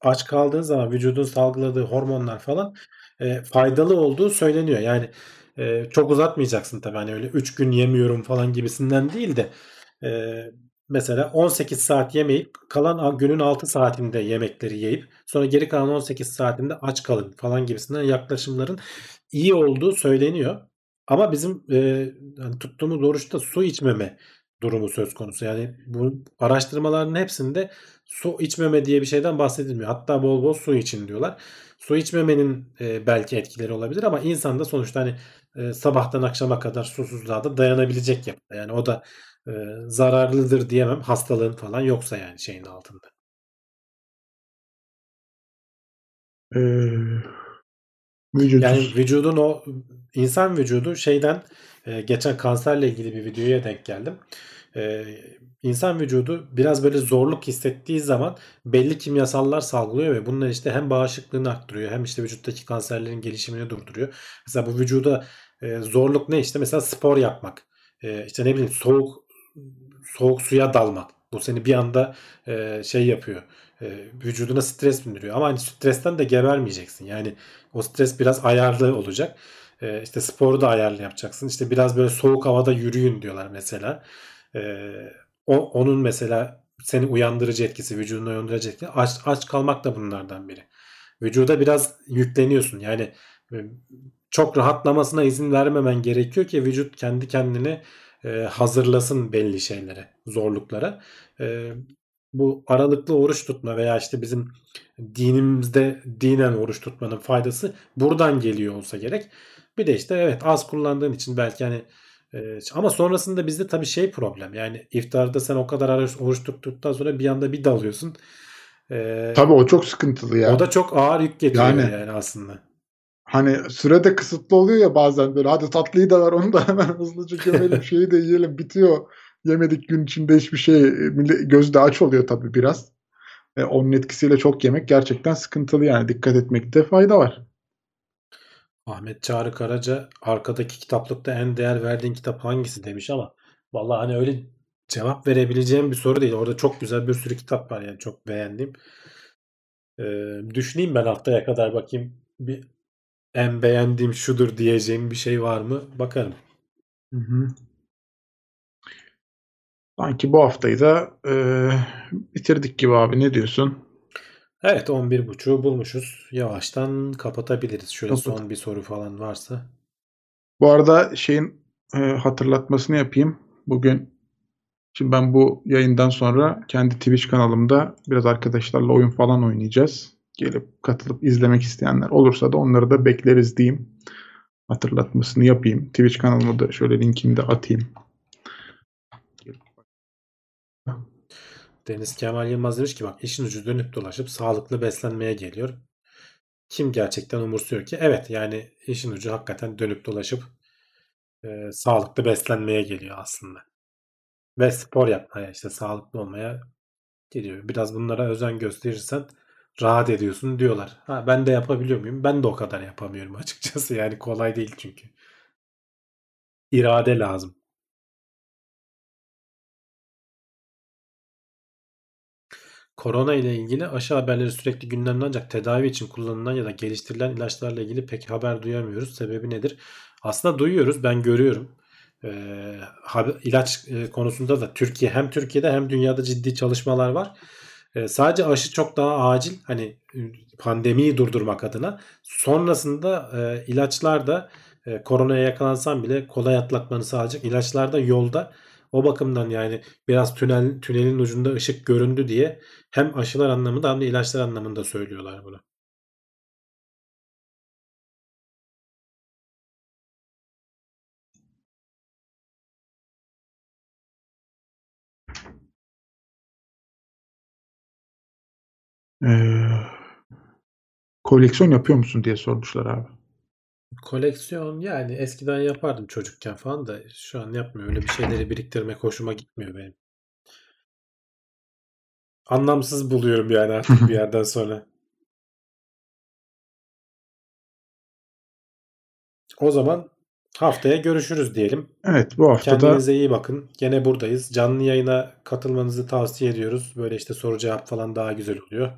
[SPEAKER 2] aç kaldığın zaman vücudun salgıladığı hormonlar falan e, faydalı olduğu söyleniyor. Yani e, çok uzatmayacaksın tabii hani öyle 3 gün yemiyorum falan gibisinden değil de e, mesela 18 saat yemeyip kalan günün 6 saatinde yemekleri yiyip sonra geri kalan 18 saatinde aç kalın falan gibisinden yaklaşımların iyi olduğu söyleniyor. Ama bizim e, hani tuttuğumuz oruçta su içmeme durumu söz konusu. Yani bu araştırmaların hepsinde su içmeme diye bir şeyden bahsedilmiyor. Hatta bol bol su için diyorlar. Su içmemenin e, belki etkileri olabilir ama insan da sonuçta hani e, sabahtan akşama kadar susuzluğa da dayanabilecek yapıda. Yani o da e, zararlıdır diyemem hastalığın falan yoksa yani şeyin altında.
[SPEAKER 3] Ee, vücut
[SPEAKER 2] Yani vücudun o insan vücudu şeyden e, geçen kanserle ilgili bir videoya denk geldim. E, insan vücudu biraz böyle zorluk hissettiği zaman belli kimyasallar salgılıyor ve bunlar işte hem bağışıklığını arttırıyor hem işte vücuttaki kanserlerin gelişimini durduruyor. Mesela bu vücuda e, zorluk ne işte mesela spor yapmak. E, işte ne bileyim soğuk soğuk suya dalmak. Bu seni bir anda e, şey yapıyor. E, vücuduna stres bindiriyor. Ama hani stresten de gebermeyeceksin. Yani o stres biraz ayarlı olacak. E, işte sporu da ayarlı yapacaksın. İşte biraz böyle soğuk havada yürüyün diyorlar mesela. E, o, onun mesela seni uyandırıcı etkisi, vücudunu uyandırıcı etkisi. Aç, aç kalmak da bunlardan biri. Vücuda biraz yükleniyorsun. Yani e, çok rahatlamasına izin vermemen gerekiyor ki vücut kendi kendini e, hazırlasın belli şeylere, zorluklara. E, bu aralıklı oruç tutma veya işte bizim dinimizde dinen oruç tutmanın faydası buradan geliyor olsa gerek. Bir de işte evet az kullandığın için belki hani e, ama sonrasında bizde tabii şey problem. Yani iftarda sen o kadar oruç, oruç tuttuktan sonra bir anda bir dalıyorsun. E,
[SPEAKER 3] tabii o çok sıkıntılı ya.
[SPEAKER 2] o da çok ağır yük getiriyor
[SPEAKER 3] Yani-
[SPEAKER 2] yani aslında.
[SPEAKER 3] Hani sürede kısıtlı oluyor ya bazen böyle hadi tatlıyı da ver onu da hemen hızlıca gömelim şeyi de yiyelim bitiyor. Yemedik gün içinde hiçbir şey millet, gözü de aç oluyor tabii biraz. E, onun etkisiyle çok yemek gerçekten sıkıntılı yani dikkat etmekte fayda var.
[SPEAKER 2] Ahmet Çağrı Karaca arkadaki kitaplıkta en değer verdiğin kitap hangisi demiş ama vallahi hani öyle cevap verebileceğim bir soru değil. Orada çok güzel bir sürü kitap var yani çok beğendiğim. Ee, düşüneyim ben haftaya kadar bakayım bir en beğendiğim şudur diyeceğim bir şey var mı bakarım.
[SPEAKER 3] Hı hı. Sanki bu haftayı da e, bitirdik gibi abi ne diyorsun?
[SPEAKER 2] Evet 11.30'u bulmuşuz. Yavaştan kapatabiliriz. Şöyle
[SPEAKER 3] Kapat.
[SPEAKER 2] son bir soru falan varsa.
[SPEAKER 3] Bu arada şeyin e, hatırlatmasını yapayım. Bugün şimdi ben bu yayından sonra kendi Twitch kanalımda biraz arkadaşlarla oyun falan oynayacağız. Gelip katılıp izlemek isteyenler olursa da onları da bekleriz diyeyim. Hatırlatmasını yapayım. Twitch kanalıma da şöyle linkini de atayım.
[SPEAKER 2] Deniz Kemal Yılmaz demiş ki bak işin ucu dönüp dolaşıp sağlıklı beslenmeye geliyor. Kim gerçekten umursuyor ki? Evet yani işin ucu hakikaten dönüp dolaşıp e, sağlıklı beslenmeye geliyor aslında. Ve spor yapmaya işte sağlıklı olmaya geliyor. Biraz bunlara özen gösterirsen rahat ediyorsun diyorlar. Ha ben de yapabiliyor muyum? Ben de o kadar yapamıyorum açıkçası. Yani kolay değil çünkü. İrade lazım. Korona ile ilgili aşı haberleri sürekli gündemde ancak tedavi için kullanılan ya da geliştirilen ilaçlarla ilgili pek haber duyamıyoruz. Sebebi nedir? Aslında duyuyoruz. Ben görüyorum. Ee, ilaç e, konusunda da Türkiye hem Türkiye'de hem dünyada ciddi çalışmalar var. Ee, sadece aşı çok daha acil. Hani pandemiyi durdurmak adına. Sonrasında e, ilaçlar da e, koronaya yakalansan bile kolay atlatmanı sağlayacak. İlaçlar da yolda. O bakımdan yani biraz tünel tünelin ucunda ışık göründü diye hem aşılar anlamında hem de ilaçlar anlamında söylüyorlar bunu.
[SPEAKER 3] Ee, koleksiyon yapıyor musun diye sormuşlar abi.
[SPEAKER 2] Koleksiyon yani eskiden yapardım çocukken falan da şu an yapmıyorum. Öyle bir şeyleri biriktirmek hoşuma gitmiyor benim. Anlamsız buluyorum yani artık bir yerden sonra. O zaman haftaya görüşürüz diyelim.
[SPEAKER 3] Evet bu hafta da
[SPEAKER 2] Kendinize iyi bakın. Gene buradayız. Canlı yayına katılmanızı tavsiye ediyoruz. Böyle işte soru cevap falan daha güzel oluyor.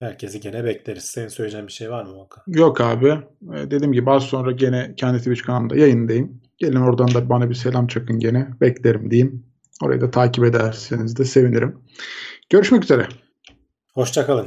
[SPEAKER 2] Herkesi gene bekleriz. Senin söyleyeceğin bir şey var mı Volkan?
[SPEAKER 3] yok abi. Ee, dediğim gibi az sonra gene kendi Twitch kanalımda yayındayım. Gelin oradan da bana bir selam çakın gene. Beklerim diyeyim. Orayı da takip ederseniz de sevinirim. Görüşmek üzere.
[SPEAKER 2] Hoşçakalın.